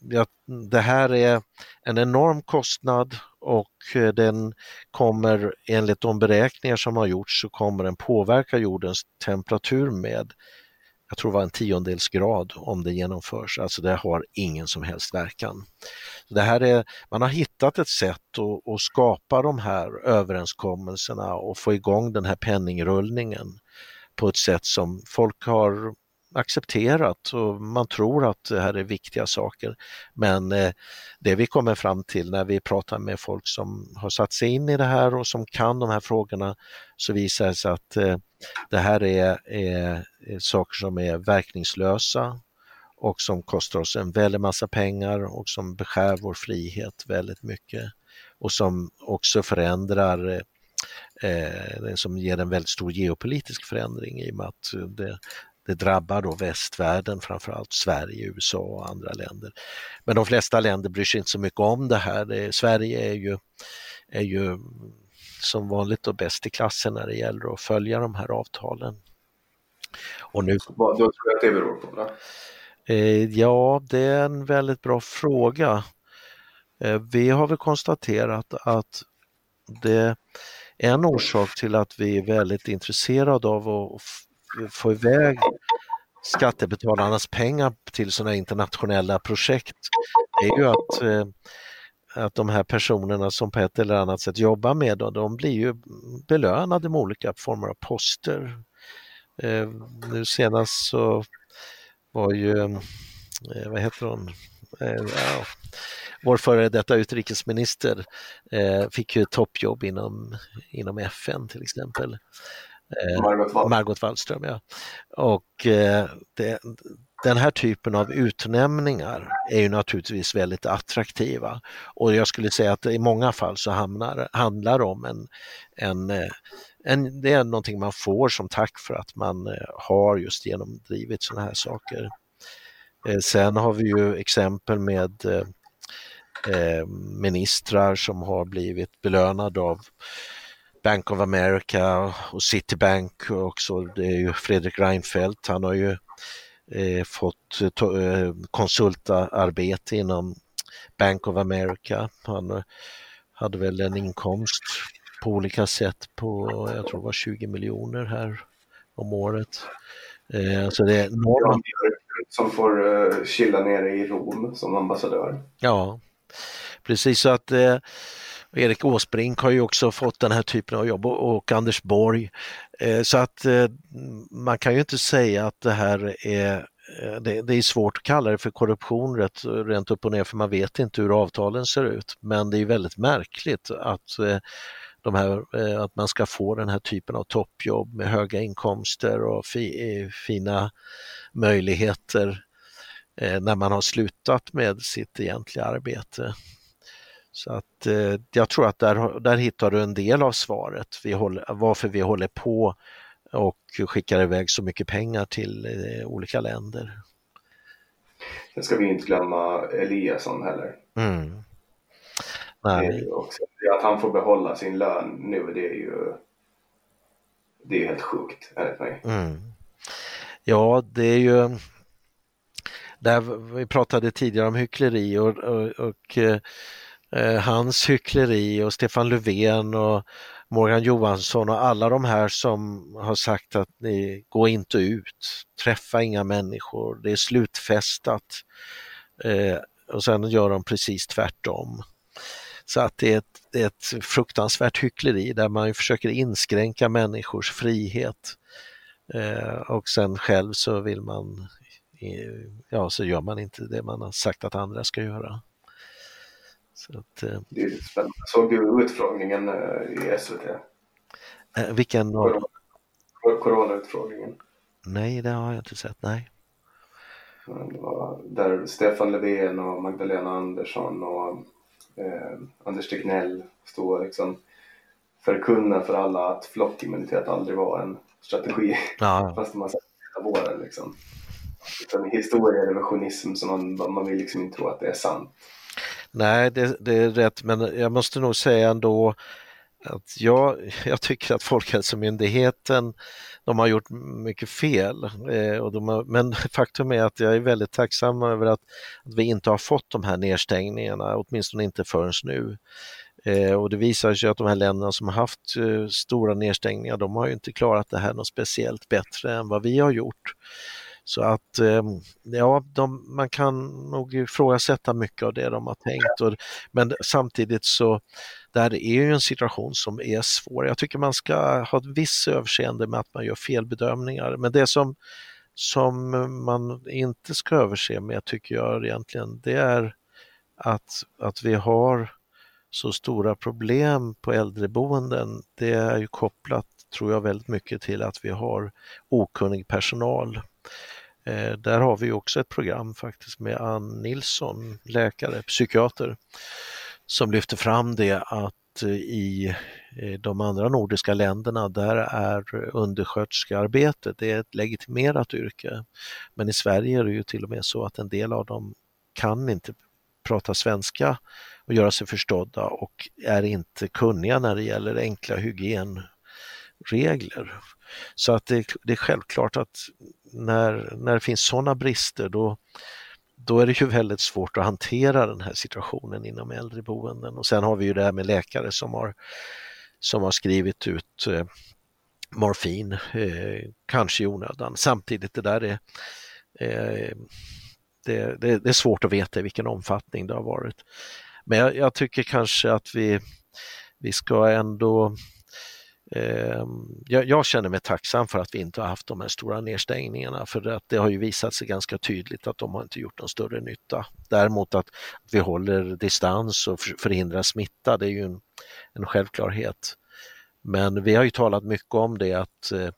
Speaker 3: ja, det här är en enorm kostnad och eh, den kommer enligt de beräkningar som har gjorts så kommer den påverka jordens temperatur med jag tror det var en tiondels grad om det genomförs, alltså det har ingen som helst verkan. Det här är, man har hittat ett sätt att, att skapa de här överenskommelserna och få igång den här penningrullningen på ett sätt som folk har accepterat och man tror att det här är viktiga saker. Men eh, det vi kommer fram till när vi pratar med folk som har satt sig in i det här och som kan de här frågorna så visar det sig att eh, det här är, är, är saker som är verkningslösa och som kostar oss en väldig massa pengar och som beskär vår frihet väldigt mycket och som också förändrar eh, eh som ger en väldigt stor geopolitisk förändring i och med att det, det drabbar då västvärlden, framförallt Sverige, USA och andra länder. Men de flesta länder bryr sig inte så mycket om det här. Sverige är ju, är ju som vanligt då bäst i klassen när det gäller att följa de här avtalen.
Speaker 2: Och nu... Vad tror du att det beror på? Då?
Speaker 3: Eh, ja, det är en väldigt bra fråga. Eh, vi har väl konstaterat att det en orsak till att vi är väldigt intresserade av att få iväg skattebetalarnas pengar till sådana internationella projekt är ju att, eh, att de här personerna som på ett eller annat sätt jobbar med dem, de blir ju belönade med olika former av poster. Eh, nu senast så var ju, eh, vad heter hon, ja, vår före detta utrikesminister fick ju toppjobb inom, inom FN till exempel.
Speaker 2: Eh, Margot, Wall.
Speaker 3: Margot Wallström. Ja. Och eh, det, den här typen av utnämningar är ju naturligtvis väldigt attraktiva och jag skulle säga att i många fall så hamnar, handlar det om en, en, eh, en, det är någonting man får som tack för att man har just genomdrivit sådana här saker. Sen har vi ju exempel med eh, ministrar som har blivit belönade av Bank of America och Citibank också. Det är ju Fredrik Reinfeldt, han har ju eh, fått eh, konsultarbete inom Bank of America. Han hade väl en inkomst på olika sätt på, jag tror det var 20 miljoner här om året.
Speaker 2: Eh, så det är enorma... Som får uh, chilla nere i Rom som ambassadör.
Speaker 3: Ja, precis så att eh, Erik Åsbrink har ju också fått den här typen av jobb och, Anders Borg. Eh, så att eh, man kan ju inte säga att det här är eh, det, det, är svårt att kalla det för korruption rätt, rent upp och ner för man vet inte hur avtalen ser ut. Men det är väldigt märkligt att de här, att man ska få den här typen av toppjobb med höga inkomster och fi, fina möjligheter när man har slutat med sitt egentliga arbete. Så att jag tror att där, där hittar du en del av svaret vi håller, varför vi håller på och skickar iväg så mycket pengar till olika länder.
Speaker 2: Sen ska vi inte glömma Eliasson heller. Mm. Nej. Också. Att han får behålla sin lön nu, det är ju det är helt sjukt enligt mig. Mm.
Speaker 3: Ja, det är ju där vi pratade tidigare om hyckleri och, och, och eh, Eh, hans hyckleri och Stefan Löfven och Morgan Johansson och alla de här som har sagt att ni går inte ut, träffa inga människor, det är slutfestat. Eh, och sen gör de precis tvärtom. Så att det är ett, ett fruktansvärt hyckleri där man försöker inskränka människors frihet. Eh, och sen själv så vill man, eh, ja så gör man inte det man har sagt att andra ska göra.
Speaker 2: Så att, eh, det är spännande. Såg du utfrågningen eh, i SVT?
Speaker 3: Eh, vilken?
Speaker 2: Corona, Coronautfrågningen.
Speaker 3: Nej, det har jag inte sett, nej.
Speaker 2: Det var där Stefan Löfven och Magdalena Andersson och eh, Anders Tegnell stå och liksom förkunna för alla att flockimmunitet aldrig var en strategi. Ja. Fast man sett hela våren liksom. Utan historierevisionism som man, man vill liksom inte tro att det är sant.
Speaker 3: Nej, det, det är rätt, men jag måste nog säga ändå att jag, jag tycker att Folkhälsomyndigheten de har gjort mycket fel. Eh, och de har, men faktum är att jag är väldigt tacksam över att, att vi inte har fått de här nedstängningarna, åtminstone inte förrän nu. Eh, och det visar sig att de här länderna som har haft eh, stora nedstängningar, de har ju inte klarat det här något speciellt bättre än vad vi har gjort. Så att ehm, ja, de, man kan nog ifrågasätta mycket av det de har tänkt. Och, men samtidigt så där är ju en situation som är svår. Jag tycker man ska ha ett visst överseende med att man gör felbedömningar. Men det som, som man inte ska överse med tycker jag egentligen, det är att, att vi har så stora problem på äldreboenden. Det är ju kopplat, tror jag, väldigt mycket till att vi har okunnig personal. Eh, där har vi också ett program faktiskt med Ann Nilsson, läkare, psykiater, som lyfter fram det att eh, i eh, de andra nordiska länderna där är undersköterskearbetet det är ett legitimerat yrke. Men i Sverige är det ju till och med så att en del av dem kan inte prata svenska och göra sig förstådda och är inte kunniga när det gäller enkla hygienregler. Så att det, det är självklart att när, när det finns sådana brister då, då är det ju väldigt svårt att hantera den här situationen inom äldreboenden. Och sen har vi ju det här med läkare som har, som har skrivit ut eh, morfin, eh, kanske i onödan. Samtidigt det där är eh, det, det, det, är svårt att veta i vilken omfattning det har varit. Men jag, jag tycker kanske att vi, vi ska ändå Ehm, jag, jag, känner mig tacksam för att vi inte har haft de här stora nedstängningarna för att det har ju visat sig ganska tydligt att de har inte gjort någon större nytta. Däremot att vi håller distans och förhindrar smitta, det är ju en, en självklarhet. Men vi har ju talat mycket om det att eh,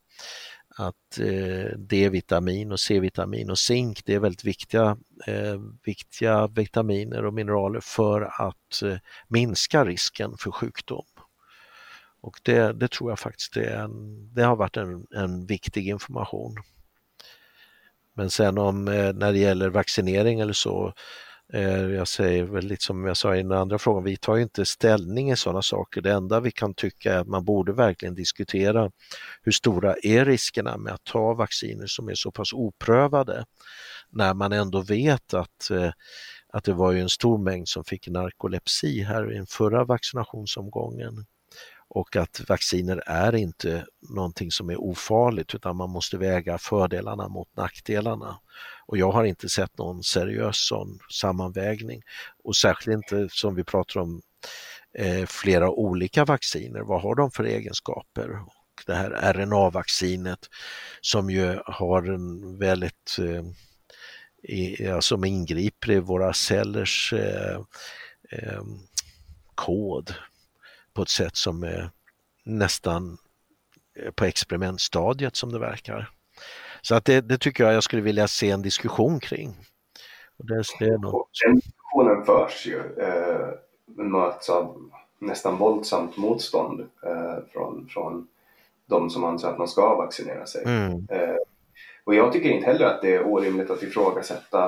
Speaker 3: att eh, D-vitamin och C-vitamin och zink det är väldigt viktiga, eh, viktiga vitaminer och mineraler för att minska risken för sjukdom. Och det, det tror jag faktiskt det, en, det har varit en, en viktig information. Men sen om eh, när det gäller vaccinering eller så, eh, jag säger väl lite som jag sa i den andra frågan, vi tar ju inte ställning i sådana saker. Det enda vi kan tycka är att man borde verkligen diskutera hur stora är riskerna med att ta vacciner som är så pass oprövade när man ändå vet att, eh, att det var ju en stor mängd som fick narkolepsi här i den förra vaccinationsomgången och att vacciner är inte någonting som är ofarligt utan man måste väga fördelarna mot nackdelarna. Och jag har inte sett någon seriös sån sammanvägning och särskilt inte som vi pratar om eh, flera olika vacciner. Vad har de för egenskaper? Och det här RNA-vaccinet som ju har en väldigt eh, i, ja, som ingriper i våra cellers eh, eh kod på ett sätt som är nästan på experimentstadiet som det verkar. Så att det, det, tycker jag jag skulle vilja se en diskussion kring.
Speaker 2: Och det, det är något... Den diskussionen förs ju, eh, möts av nästan våldsamt motstånd eh, från, från de som anser att man ska vaccinera sig. Mm. Eh, och jag tycker inte heller att det är orimligt att ifrågasätta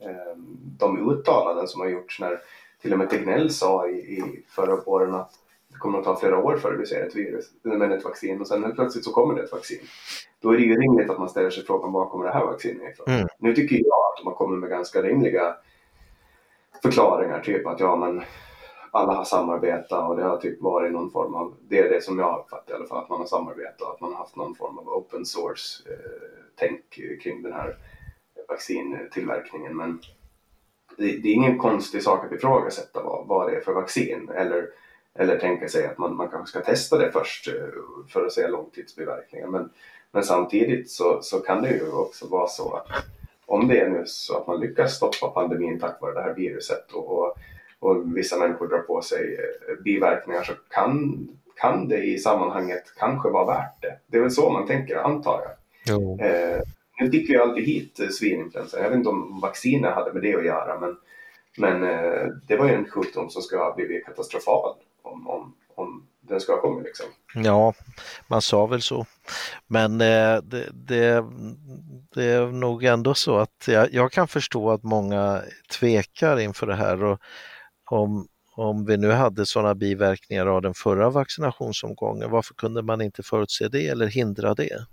Speaker 2: eh, de uttalanden som har gjorts när till och med Tegnell sa i, i förra våren att det kommer att ta flera år före du ser ett virus, men ett vaccin och sen helt plötsligt så kommer det ett vaccin. Då är det ju rimligt att man ställer sig frågan var kommer det här vaccinet ifrån? Mm. Nu tycker jag att har kommit med ganska rimliga förklaringar, typ att ja men alla har samarbetat och det har typ varit någon form av, det är det som jag har uppfattat i alla fall, att man har samarbetat och att man har haft någon form av open source eh, kring den här vaccintillverkningen. Men det, det, är ingen konstig sak att ifrågasätta vad, vad det är för vaccin eller, eller tänka sig att man, man kanske ska testa det först eh, för att se långtidsbiverkningar. Men, men samtidigt så, så kan det ju också vara så att om det är nu så att man lyckas stoppa pandemin tack vare det här viruset och, och, och vissa människor drar på sig eh, biverkningar så kan, kan det i sammanhanget kanske vara värt det. Det är väl så man tänker, antar jag. Eh, nu fick vi alltid hit eh, svininfluensan. Jag vet inte om vaccinet hade med det att göra men, men eh, det var ju en sjukdom som ska ha blivit katastrofal om, om, om den ska ha kommit. Liksom.
Speaker 3: Ja, man sa väl så. Men eh, det, det, det, är nog ändå så att jag, jag, kan förstå att många tvekar inför det här. Och om, om vi nu hade sådana biverkningar av den förra vaccinationsomgången, varför kunde man inte förutse det eller hindra det?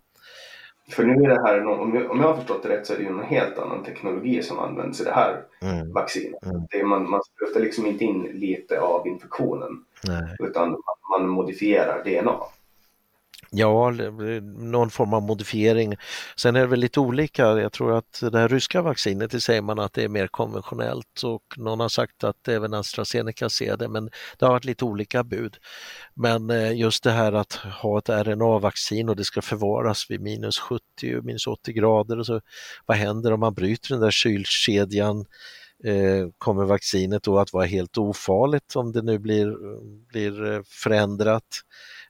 Speaker 2: För nu är det här, om jag, har förstått det rätt så är det ju någon helt annan teknologi som används i det här mm. vaccinet. Mm. Det är, man, man sprutar liksom inte in lite av infektionen Nej. utan man modifierar DNA.
Speaker 3: Ja, någon form av modifiering. Sen är det väl lite olika. Jag tror att det här ryska vaccinet, det säger man att det är mer konventionellt och någon har sagt att även AstraZeneca ser det, men det har varit lite olika bud. Men eh, just det här att ha ett RNA-vaccin och det ska förvaras vid minus 70 minus 80 grader och så, vad händer om man bryter den där kylkedjan? Eh, kommer vaccinet då att vara helt ofarligt om det nu blir, blir eh, förändrat?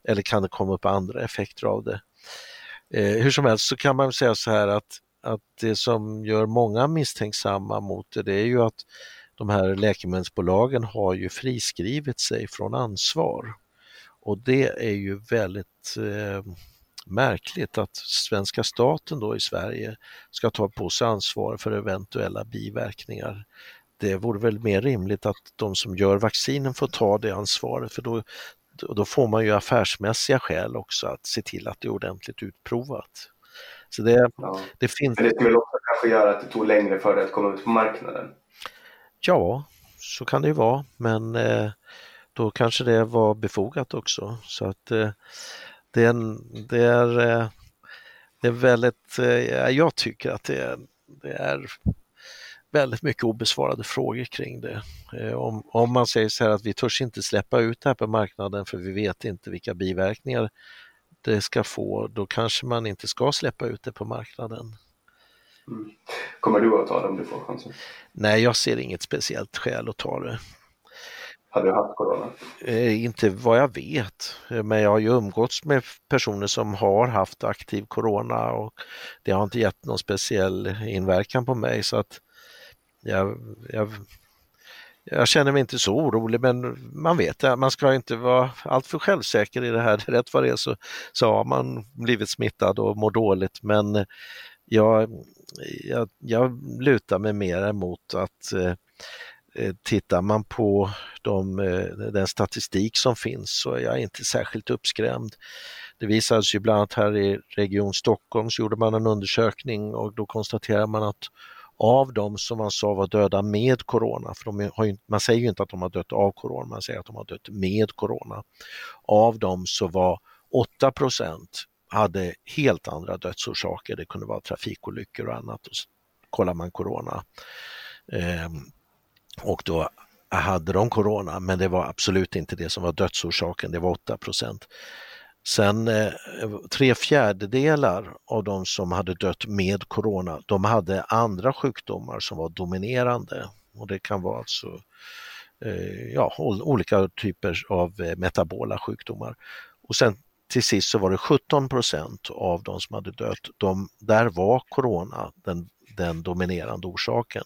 Speaker 3: Eller kan det komma upp andra effekter av det? Eh, hur som helst så kan man säga så här att, att det som gör många misstänksamma mot det, det är ju att de här läkemedelsbolagen har ju friskrivit sig från ansvar. Och det är ju väldigt eh, märkligt att svenska staten då i Sverige ska ta på sig ansvar för eventuella biverkningar. Det vore väl mer rimligt att de som gör vaccinen får ta det ansvaret för då, och då får man ju affärsmässiga skäl också att se till att det är ordentligt utprovat. Så det, ja. det finns...
Speaker 2: Men det skulle också kanske göra att det tog längre för det att komma ut på marknaden?
Speaker 3: Ja, så kan det ju vara, men eh, då kanske det var befogat också. Så att eh, det är, det är, eh, det är väldigt, eh, jag tycker att det är, det är väldigt mycket obesvarade frågor kring det. Eh, om, om man säger så här att vi törs inte släppa ut det här på marknaden för vi vet inte vilka biverkningar det ska få, då kanske man inte ska släppa ut det på marknaden.
Speaker 2: Mm. Kommer du att ta det om du får chansen?
Speaker 3: Nej, jag ser inget speciellt skäl att ta det.
Speaker 2: Har du haft corona?
Speaker 3: Eh, inte vad jag vet, men jag har ju umgåtts med personer som har haft aktiv corona och det har inte gett någon speciell inverkan på mig så att jag, jag, jag känner mig inte så orolig men man vet att man ska inte vara alltför självsäker i det här. Rätt vad det är så, så har man blivit smittad och mår dåligt men jag, jag, jag lutar mig mer emot att eh, tittar man på de, eh, den statistik som finns så är jag inte särskilt uppskrämd. Det visades ju bland annat här i Region Stockholm så gjorde man en undersökning och då konstaterar man att av de som man sa var döda med corona, för de ju, man säger ju inte att de har dött av corona, man säger att de har dött med corona. Av dem så var 8% hade helt andra dödsorsaker, det kunde vara trafikolyckor och annat. Och så kollar man corona. Eh, och då hade de corona, men det var absolut inte det som var dödsorsaken, det var 8 Sen eh, tre fjärdedelar av de som hade dött med corona, de hade andra sjukdomar som var dominerande. Och det kan vara alltså eh, ja, olika typer av eh, metabola sjukdomar. Och sen till sist så var det 17 procent av de som hade dött, de, där var corona den, den dominerande orsaken.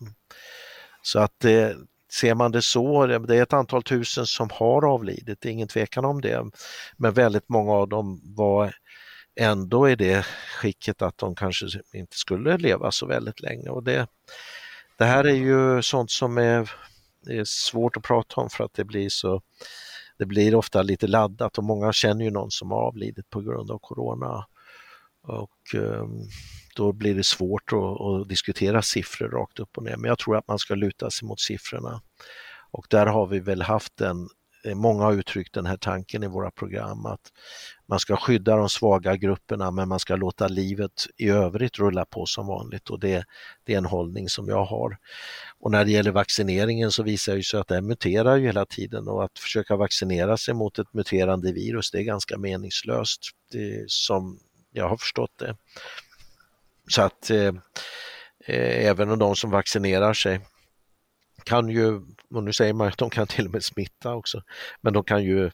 Speaker 3: Så att eh, ser man det så, det är ett antal tusen som har avlidit, det är ingen tvekan om det. Men väldigt många av dem var ändå i det skicket att de kanske inte skulle leva så väldigt länge. Och det, det här är ju sånt som är, är svårt att prata om för att det blir så det blir ofta lite laddat och många känner ju någon som har avlidit på grund av Corona. Och ehm, då blir det svårt att, diskutera siffror rakt upp och ner. Men jag tror att man ska luta sig mot siffrorna. Och där har vi väl haft en, eh, många har uttryckt den här tanken i våra program att man ska skydda de svaga grupperna men man ska låta livet i övrigt rulla på som vanligt och det, det är en hållning som jag har. Och när det gäller vaccineringen så visar det sig att den muterar ju hela tiden och att försöka vaccinera sig mot ett muterande virus det är ganska meningslöst det som jag har förstått det. Så att eh, eh även de som vaccinerar sig kan ju, och nu säger man att de kan till och med smitta också, men de kan ju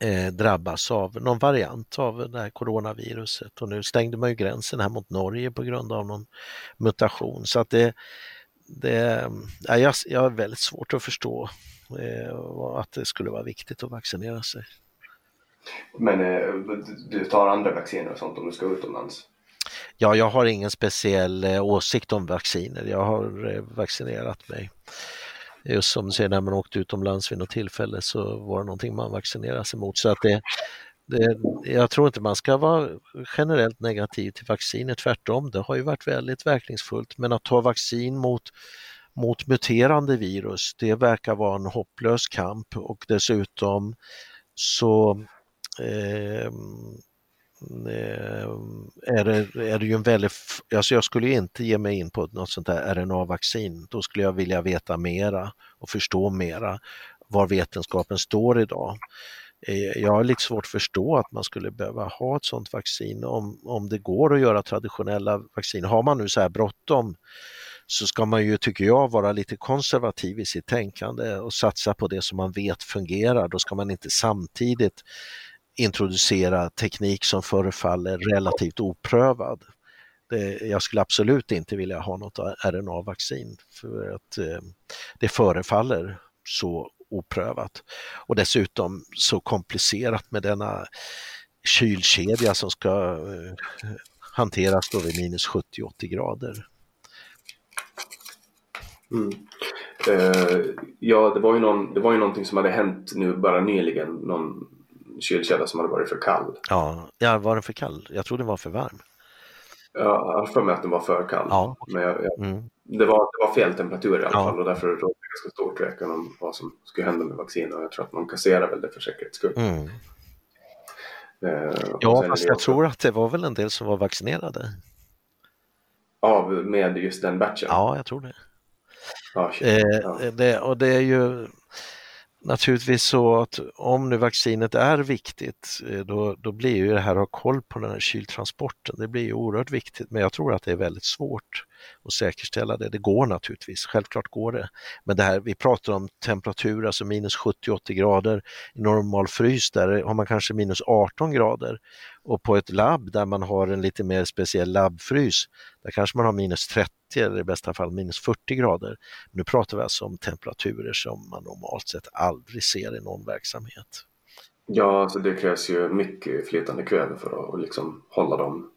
Speaker 3: eh, drabbas av någon variant av det här coronaviruset och nu stängde man ju gränsen här mot Norge på grund av någon mutation så att det, det ja, jag, jag har väldigt svårt att förstå eh, att det skulle vara viktigt att vaccinera sig.
Speaker 2: Men eh, du tar andra vacciner och sånt om du ska utomlands?
Speaker 3: Ja, jag har ingen speciell eh, åsikt om vacciner. Jag har eh, vaccinerat mig. Just som säger, när man åkte utomlands vid något tillfälle så var det någonting man vaccinerade sig mot. Så att det, det, jag tror inte man ska vara generellt negativ till vacciner, tvärtom. Det har ju varit väldigt verkningsfullt. Men att ta vaccin mot, mot muterande virus, det verkar vara en hopplös kamp och dessutom så Eh, mm, eh, är det, är det ju en väldigt, alltså jag skulle inte ge mig in på något sånt här RNA-vaccin. Då skulle jag vilja veta mera och förstå mera var vetenskapen står idag. Eh, jag har lite svårt att förstå att man skulle behöva ha ett sådant vaccin om, om det går att göra traditionella vaccin. Har man nu så här bråttom så ska man ju, tycker jag, vara lite konservativ i sitt tänkande och satsa på det som man vet fungerar. Då ska man inte samtidigt introducera teknik som förefaller relativt oprövad. Det, jag skulle absolut inte vilja ha något RNA-vaccin för att eh, det förefaller så oprövat och dessutom så komplicerat med denna kylkedja som ska eh, hanteras då vid minus 70-80 grader.
Speaker 2: Mm. Eh, ja, det var, ju någon, det var ju någonting som hade hänt nu bara nyligen, någon kylkedja som hade varit för kall.
Speaker 3: Ja, ja var den för kall? Jag tror den var för varm.
Speaker 2: Ja, jag har för mig att den var för kall.
Speaker 3: Ja.
Speaker 2: Men jag, jag, mm. det, var, det var fel temperatur i alla ja. fall och därför rådde det ganska stor tvekan om vad som skulle hända med vaccinet och jag tror att man kasserar väl det för säkerhets skull.
Speaker 3: Mm. Eh, ja, fast jag också... tror att det var väl en del som var vaccinerade.
Speaker 2: Av med just den batchen?
Speaker 3: Ja, jag tror det.
Speaker 2: Ah,
Speaker 3: eh, ja. det och det är ju naturligtvis så att om nu vaccinet är viktigt, eh, då, då blir ju det här att ha koll på den här kyltransporten, det blir ju oerhört viktigt, men jag tror att det är väldigt svårt att säkerställa det. Det går naturligtvis, självklart går det. Men det här, vi pratar om temperatur, alltså minus 70-80 grader. I normal frys där har man kanske minus 18 grader och på ett labb där man har en lite mer speciell labbfrys, där kanske man har minus 30 eller i bästa fall minus 40 grader. Nu pratar vi alltså om temperaturer som man normalt sett aldrig ser i någon verksamhet.
Speaker 2: Ja, alltså det krävs ju mycket flytande kväve för att liksom hålla dem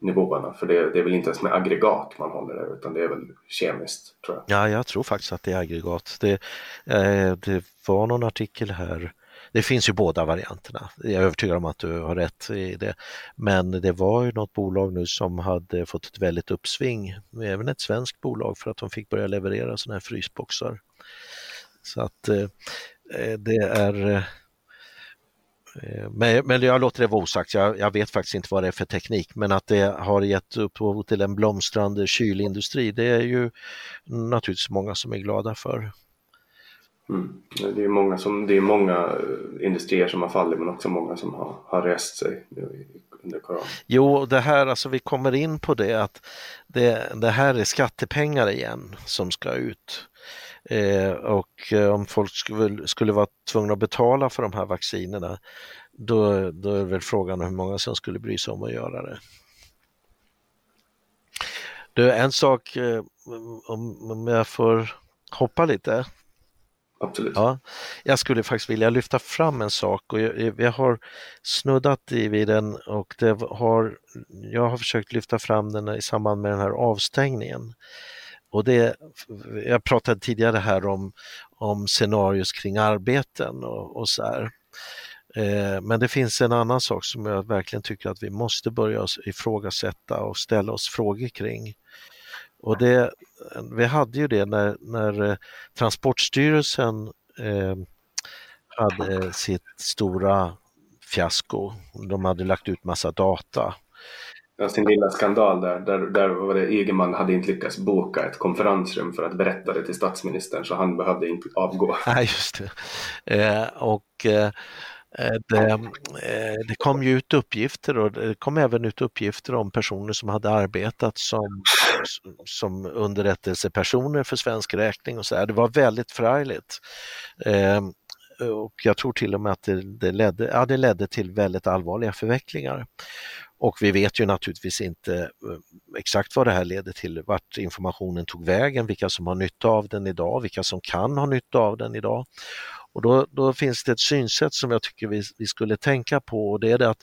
Speaker 2: nivåerna. För det, det är väl inte ens med aggregat man håller det utan det är väl kemiskt tror jag.
Speaker 3: Ja, jag tror faktiskt att det är aggregat. Det, eh, det var någon artikel här det finns ju båda varianterna. Jag är övertygad om att du har rätt i det. Men det var ju något bolag nu som hade fått ett väldigt uppsving, även ett svenskt bolag, för att de fick börja leverera sådana här frysboxar. Så att eh, det är eh, men, men jag låter det vara osagt, jag, jag, vet faktiskt inte vad det är för teknik, men att det har gett upphov till en blomstrande kylindustri, det är ju naturligtvis många som är glada för.
Speaker 2: Mm. Det, är många som, det är många eh, industrier som har fallit men också många som har, har rest sig under corona.
Speaker 3: Jo, det här, alltså vi kommer in på det att det, det här är skattepengar igen som ska ut. Eh, och eh, om folk skulle, skulle vara tvungna att betala för de här vaccinerna då, då är väl frågan hur många som skulle bry sig om att göra det. Du, en sak, eh, om, om jag får hoppa lite
Speaker 2: absolut.
Speaker 3: Ja, jag skulle faktiskt vilja lyfta fram en sak och jag, jag har snuddat i vid den och det har, jag har försökt lyfta fram den i samband med den här avstängningen. Och det, jag pratade tidigare här om, om scenarios kring arbeten och, och så här. Eh, men det finns en annan sak som jag verkligen tycker att vi måste börja ifrågasätta och ställa oss frågor kring. Och det, vi hade ju det när, när eh, Transportstyrelsen eh, hade sitt stora fiasko. De hade lagt ut massa data.
Speaker 2: Ja, sin lilla skandal där, där, där var det Ygeman hade inte lyckats boka ett konferensrum för att berätta det till statsministern så han behövde inte avgå.
Speaker 3: Nej, just det. Eh, och eh, Eh, Eh, det, eh, det, kom ju ut uppgifter och det kom även ut uppgifter om personer som hade arbetat som, som underrättelsepersoner för svensk räkning och så här. Det var väldigt förargligt. Ehm, och jag tror till och med att det, det, ledde, ja, det ledde till väldigt allvarliga förvecklingar. Och vi vet ju naturligtvis inte eh, exakt vad det här leder till, vart informationen tog vägen, vilka som har nytta av den idag, vilka som kan ha nytta av den idag. Och då, då finns det ett synsätt som jag tycker vi, vi skulle tänka på och det är det att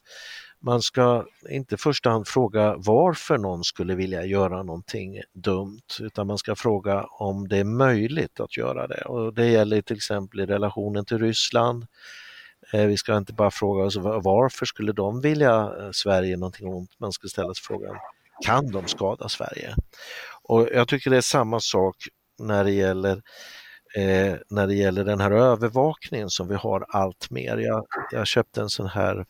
Speaker 3: man ska inte i första hand fråga varför någon skulle vilja göra någonting dumt utan man ska fråga om det är möjligt att göra det. Och Det gäller till exempel i relationen till Ryssland. Eh, vi ska inte bara fråga oss varför skulle de vilja eh, Sverige någonting ont, man ska ställa sig frågan kan de skada Sverige? Och Jag tycker det är samma sak när det gäller eh, när det gäller den här övervakningen som vi har allt mer. Jag, jag köpte en sån här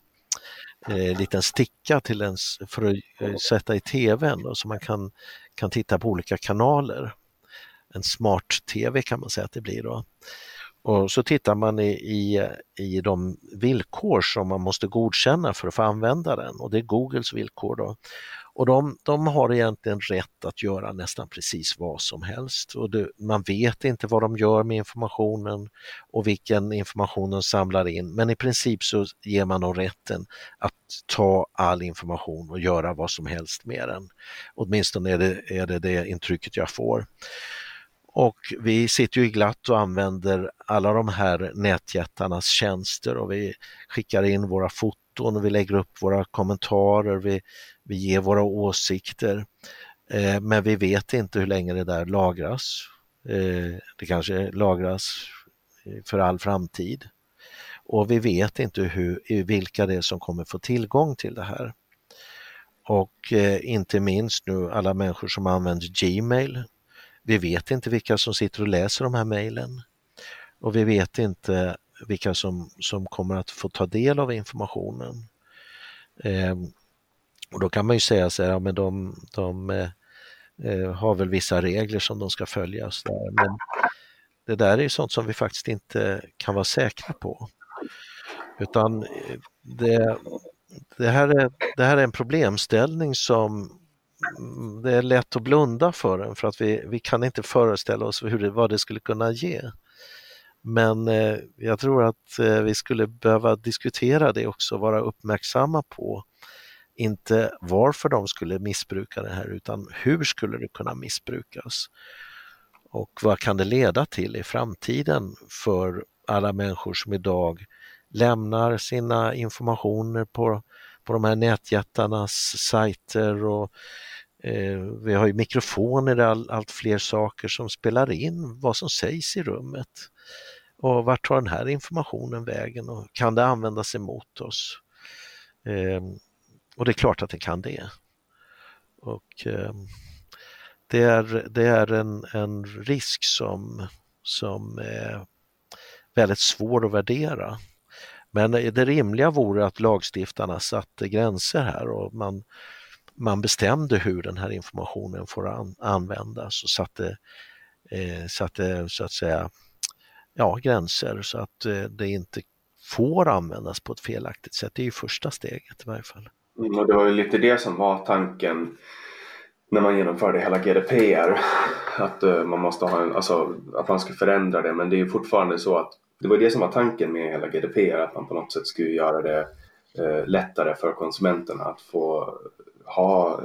Speaker 3: eh, liten sticka till en, för att eh, sätta i tvn då, så man kan, kan titta på olika kanaler. En smart-tv kan man säga att det blir då. Och så tittar man i, i, i de villkor som man måste godkänna för att få använda den och det är Googles villkor. Då. Och de, de har egentligen rätt att göra nästan precis vad som helst och det, man vet inte vad de gör med informationen och vilken information de samlar in men i princip så ger man dem rätten att ta all information och göra vad som helst med den. Åtminstone är det är det, det intrycket jag får. Och vi sitter ju glatt och använder alla de här nätjättarnas tjänster och vi skickar in våra foton och vi lägger upp våra kommentarer, vi, vi ger våra åsikter. Eh, men vi vet inte hur länge det där lagras. Eh, det kanske lagras eh, för all framtid. Och vi vet inte hur, vilka det är som kommer få tillgång till det här. Och eh, inte minst nu alla människor som använder Gmail vi vet inte vilka som sitter och läser de här mejlen och vi vet inte vilka som, som kommer att få ta del av informationen. Eh, och då kan man ju säga så här, ja, men de, de eh, eh har väl vissa regler som de ska följa. där. Men det där är sånt som vi faktiskt inte kan vara säkra på. Utan eh, det, det, här är, det här är en problemställning som det är lätt att blunda för den för att vi, vi kan inte föreställa oss hur det, vad det skulle kunna ge. Men eh, jag tror att eh, vi skulle behöva diskutera det också, vara uppmärksamma på inte varför de skulle missbruka det här utan hur skulle det kunna missbrukas? Och vad kan det leda till i framtiden för alla människor som idag lämnar sina informationer på på de här nätjättarnas sajter och Eh, vi har ju mikrofoner all, allt fler saker som spelar in vad som sägs i rummet. Och vart tar den här informationen vägen och kan det användas emot oss? Eh, och det är klart att det kan det. Och eh, det är, det är en, en risk som, som är väldigt svår att värdera. Men det rimliga vore att lagstiftarna satte gränser här och man, man bestämde hur den här informationen får an, användas och satte, eh, satte så att säga ja, gränser så att eh, det inte får användas på ett felaktigt sätt. Det är ju första steget i varje fall.
Speaker 2: Mm, och det var ju lite det som var tanken när man genomförde hela GDPR. Att uh, man måste ha en, alltså att man ska förändra det men det är ju fortfarande så att det var det som var tanken med hela GDPR, att man på något sätt skulle göra det uh, lättare för konsumenterna att få ha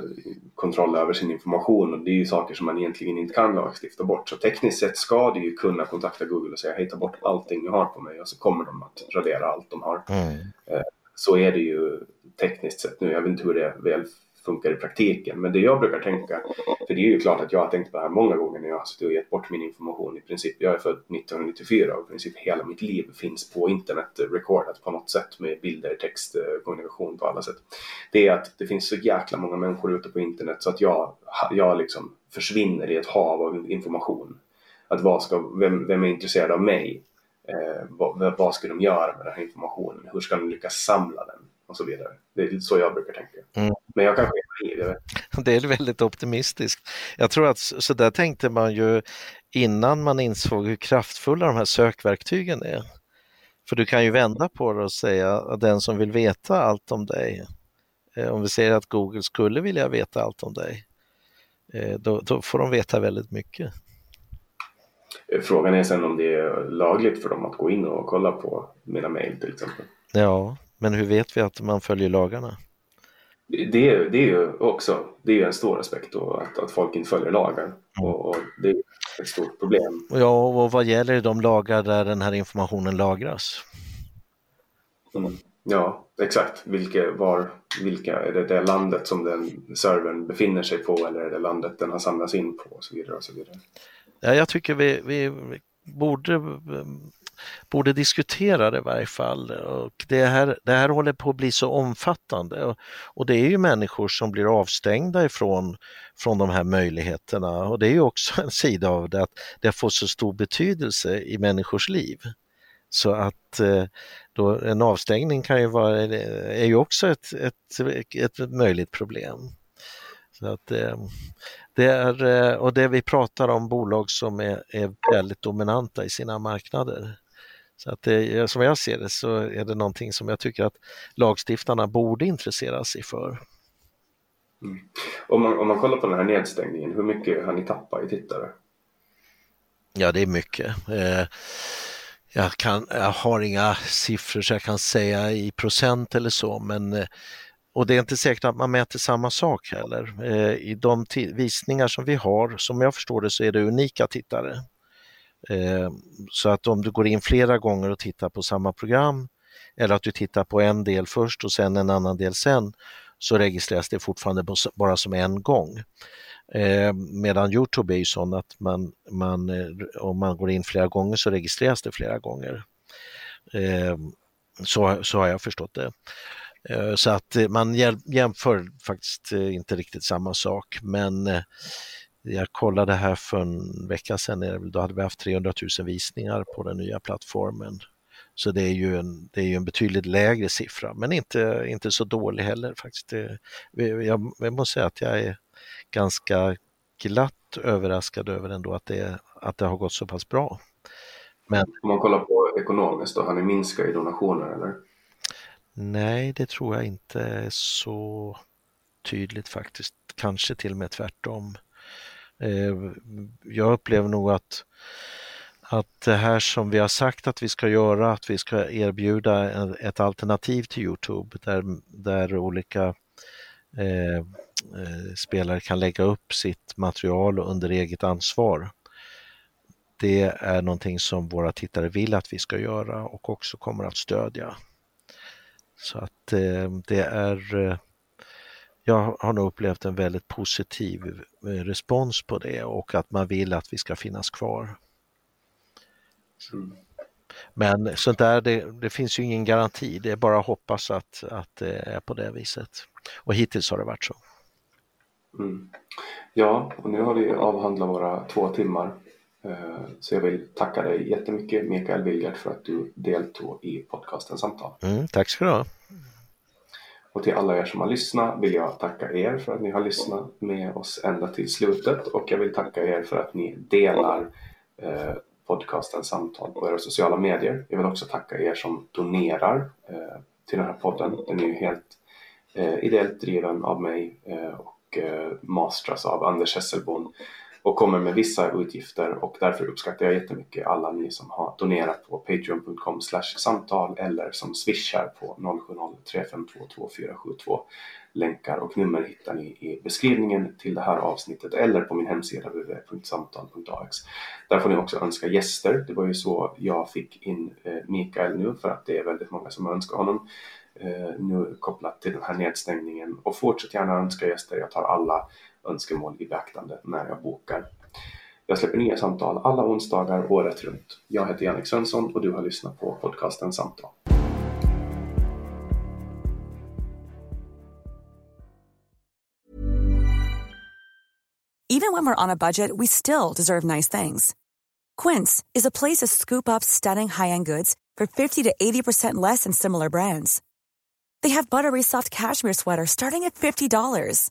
Speaker 2: kontroll över sin information och det är ju saker som man egentligen inte kan lagstifta bort. Så tekniskt sett ska du ju kunna kontakta Google och säga hej ta bort allting du har på mig och så kommer de att radera allt de har. Mm. Uh, så är det ju tekniskt sett nu. Jag vet inte hur det väl funkar i praktiken. Men det jag brukar tänka, för det är ju klart att jag har tänkt på det här många gånger när jag har suttit och gett bort min information i princip. Jag är född 1994 och i princip hela mitt liv finns på internet recordat på något sätt med bilder, text, eh, kommunikation på alla sätt. Det är att det finns så jäkla många människor ute på internet så att jag, jag liksom försvinner i ett hav av information. Att vad ska, vem, vem är intresserad av mig? Eh, vad, vad ska de göra med den här informationen? Hur ska de lyckas samla den? Och så vidare. Det är så jag brukar tänka. Mm. Men jag kanske är naiv, jag vet.
Speaker 3: Det är väldigt optimistiskt. Jag tror att så där tänkte man ju innan man insåg hur kraftfulla de här sökverktygen är. För du kan ju vända på det och säga att den som vill veta allt om dig, eh, om vi säger att Google skulle vilja veta allt om dig, eh, då, då får de veta väldigt mycket.
Speaker 2: Frågan är sen om det är lagligt för dem att gå in och kolla på mina mejl till exempel.
Speaker 3: Ja, men hur vet vi att man följer lagarna?
Speaker 2: Det, det är ju också det är en stor aspekt då, att, att folk inte följer lagar. Mm. Och, och, det är ett stort problem.
Speaker 3: Ja, och vad gäller de lagar där den här informationen lagras?
Speaker 2: Mm. Ja, exakt. Vilka, var, vilka, är det det landet som den servern befinner sig på eller är det landet den har samlats in på och så vidare. Och så vidare.
Speaker 3: Ja, jag tycker vi, vi borde borde diskutera det i varje fall. Och det, här, det här håller på att bli så omfattande och, och det är ju människor som blir avstängda ifrån från de här möjligheterna och det är ju också en sida av det att det får så stor betydelse i människors liv. Så att eh, då, en avstängning kan ju vara, är ju också ett, ett, ett möjligt problem. Så att, eh, det är, eh, och det vi pratar om bolag som är, är väldigt dominanta i sina marknader. Så att det, som jag ser det så är det någonting som jag tycker att lagstiftarna borde intressera sig för.
Speaker 2: Mm. Om, man, om man kollar på den här nedstängningen, hur mycket har ni tappat i tittare?
Speaker 3: Ja, det är mycket. Eh, jag, kan, jag har inga siffror så jag kan säga i procent eller så, men eh, och det är inte säkert att man mäter samma sak heller. Eh, I de visningar som vi har, som jag förstår det, så är det unika tittare. Eh, så att om du går in flera gånger och tittar på samma program eller att du tittar på en del först och sen en annan del sen så registreras det fortfarande bara som en gång. Eh, medan Youtube är ju sån att man, man, eh, om man går in flera gånger så registreras det flera gånger. så, så har jag förstått det. så att man jämför faktiskt inte riktigt samma sak men jag kollade här för en vecka sedan, då hade vi haft 300 000 visningar på den nya plattformen. Så det är ju en, det är en betydligt lägre siffra, men inte, inte så dålig heller faktiskt. Det, jag, jag måste säga att jag är ganska glatt överraskad över ändå att det, att det har gått så pass bra.
Speaker 2: Men, Om man kollar på ekonomiskt då, har ni minskat i donationer eller?
Speaker 3: Nej, det tror jag inte är så tydligt faktiskt. Kanske till och med tvärtom. Eh, jag upplever nog att, att det här som vi har sagt att vi ska göra, att vi ska erbjuda ett alternativ till Youtube där, där olika eh, eh, spelare kan lägga upp sitt material under eget ansvar. Det är någonting som våra tittare vill att vi ska göra och också kommer att stödja. Så att eh, det är eh, jag har nog upplevt en väldigt positiv eh, respons på det och att man vill att vi ska finnas kvar. Mm. Men sånt där, det, det, finns ju ingen garanti, det är bara att hoppas att, att det är på det viset. Och hittills har det varit så.
Speaker 2: Mm. Ja, och nu har vi avhandlat våra två timmar. Eh, så jag vill tacka dig jättemycket Mikael Wilgert för att du deltog i podcasten Samtal.
Speaker 3: Mm, tack ska du ha.
Speaker 2: Och till alla er som har lyssnat vill jag tacka er för att ni har lyssnat med oss ända till slutet och jag vill tacka er för att ni delar eh, podcasten Samtal på era sociala medier. Jag vill också tacka er som donerar eh, till den här podden. Den är ju helt eh, ideellt driven av mig eh, och eh, mastras av Anders Hesselbon och kommer med vissa utgifter och därför uppskattar jag jättemycket alla ni som har donerat på patreon.com samtal eller som swishar på 070-3522472. Länkar och nummer hittar ni i beskrivningen till det här avsnittet eller på min hemsida www.samtal.ax. Där får ni också önska gäster. Det var ju så jag fick in eh, Mikael nu för att det är väldigt många som önskar honom eh, nu kopplat till den här nedstängningen och fortsätt gärna önska gäster. Jag tar alla önskemål i beaktande när jag bokar. Jag släpper nya samtal alla onsdagar året runt. Jag heter Jannik Svensson och du har lyssnat på podcasten Samtal.
Speaker 4: Even when we're on a budget we still deserve nice things. Quince is a place to scoop up stunning high-end goods for 50 to 80% less than similar brands. They have buttery soft cashmere sweaters starting at $50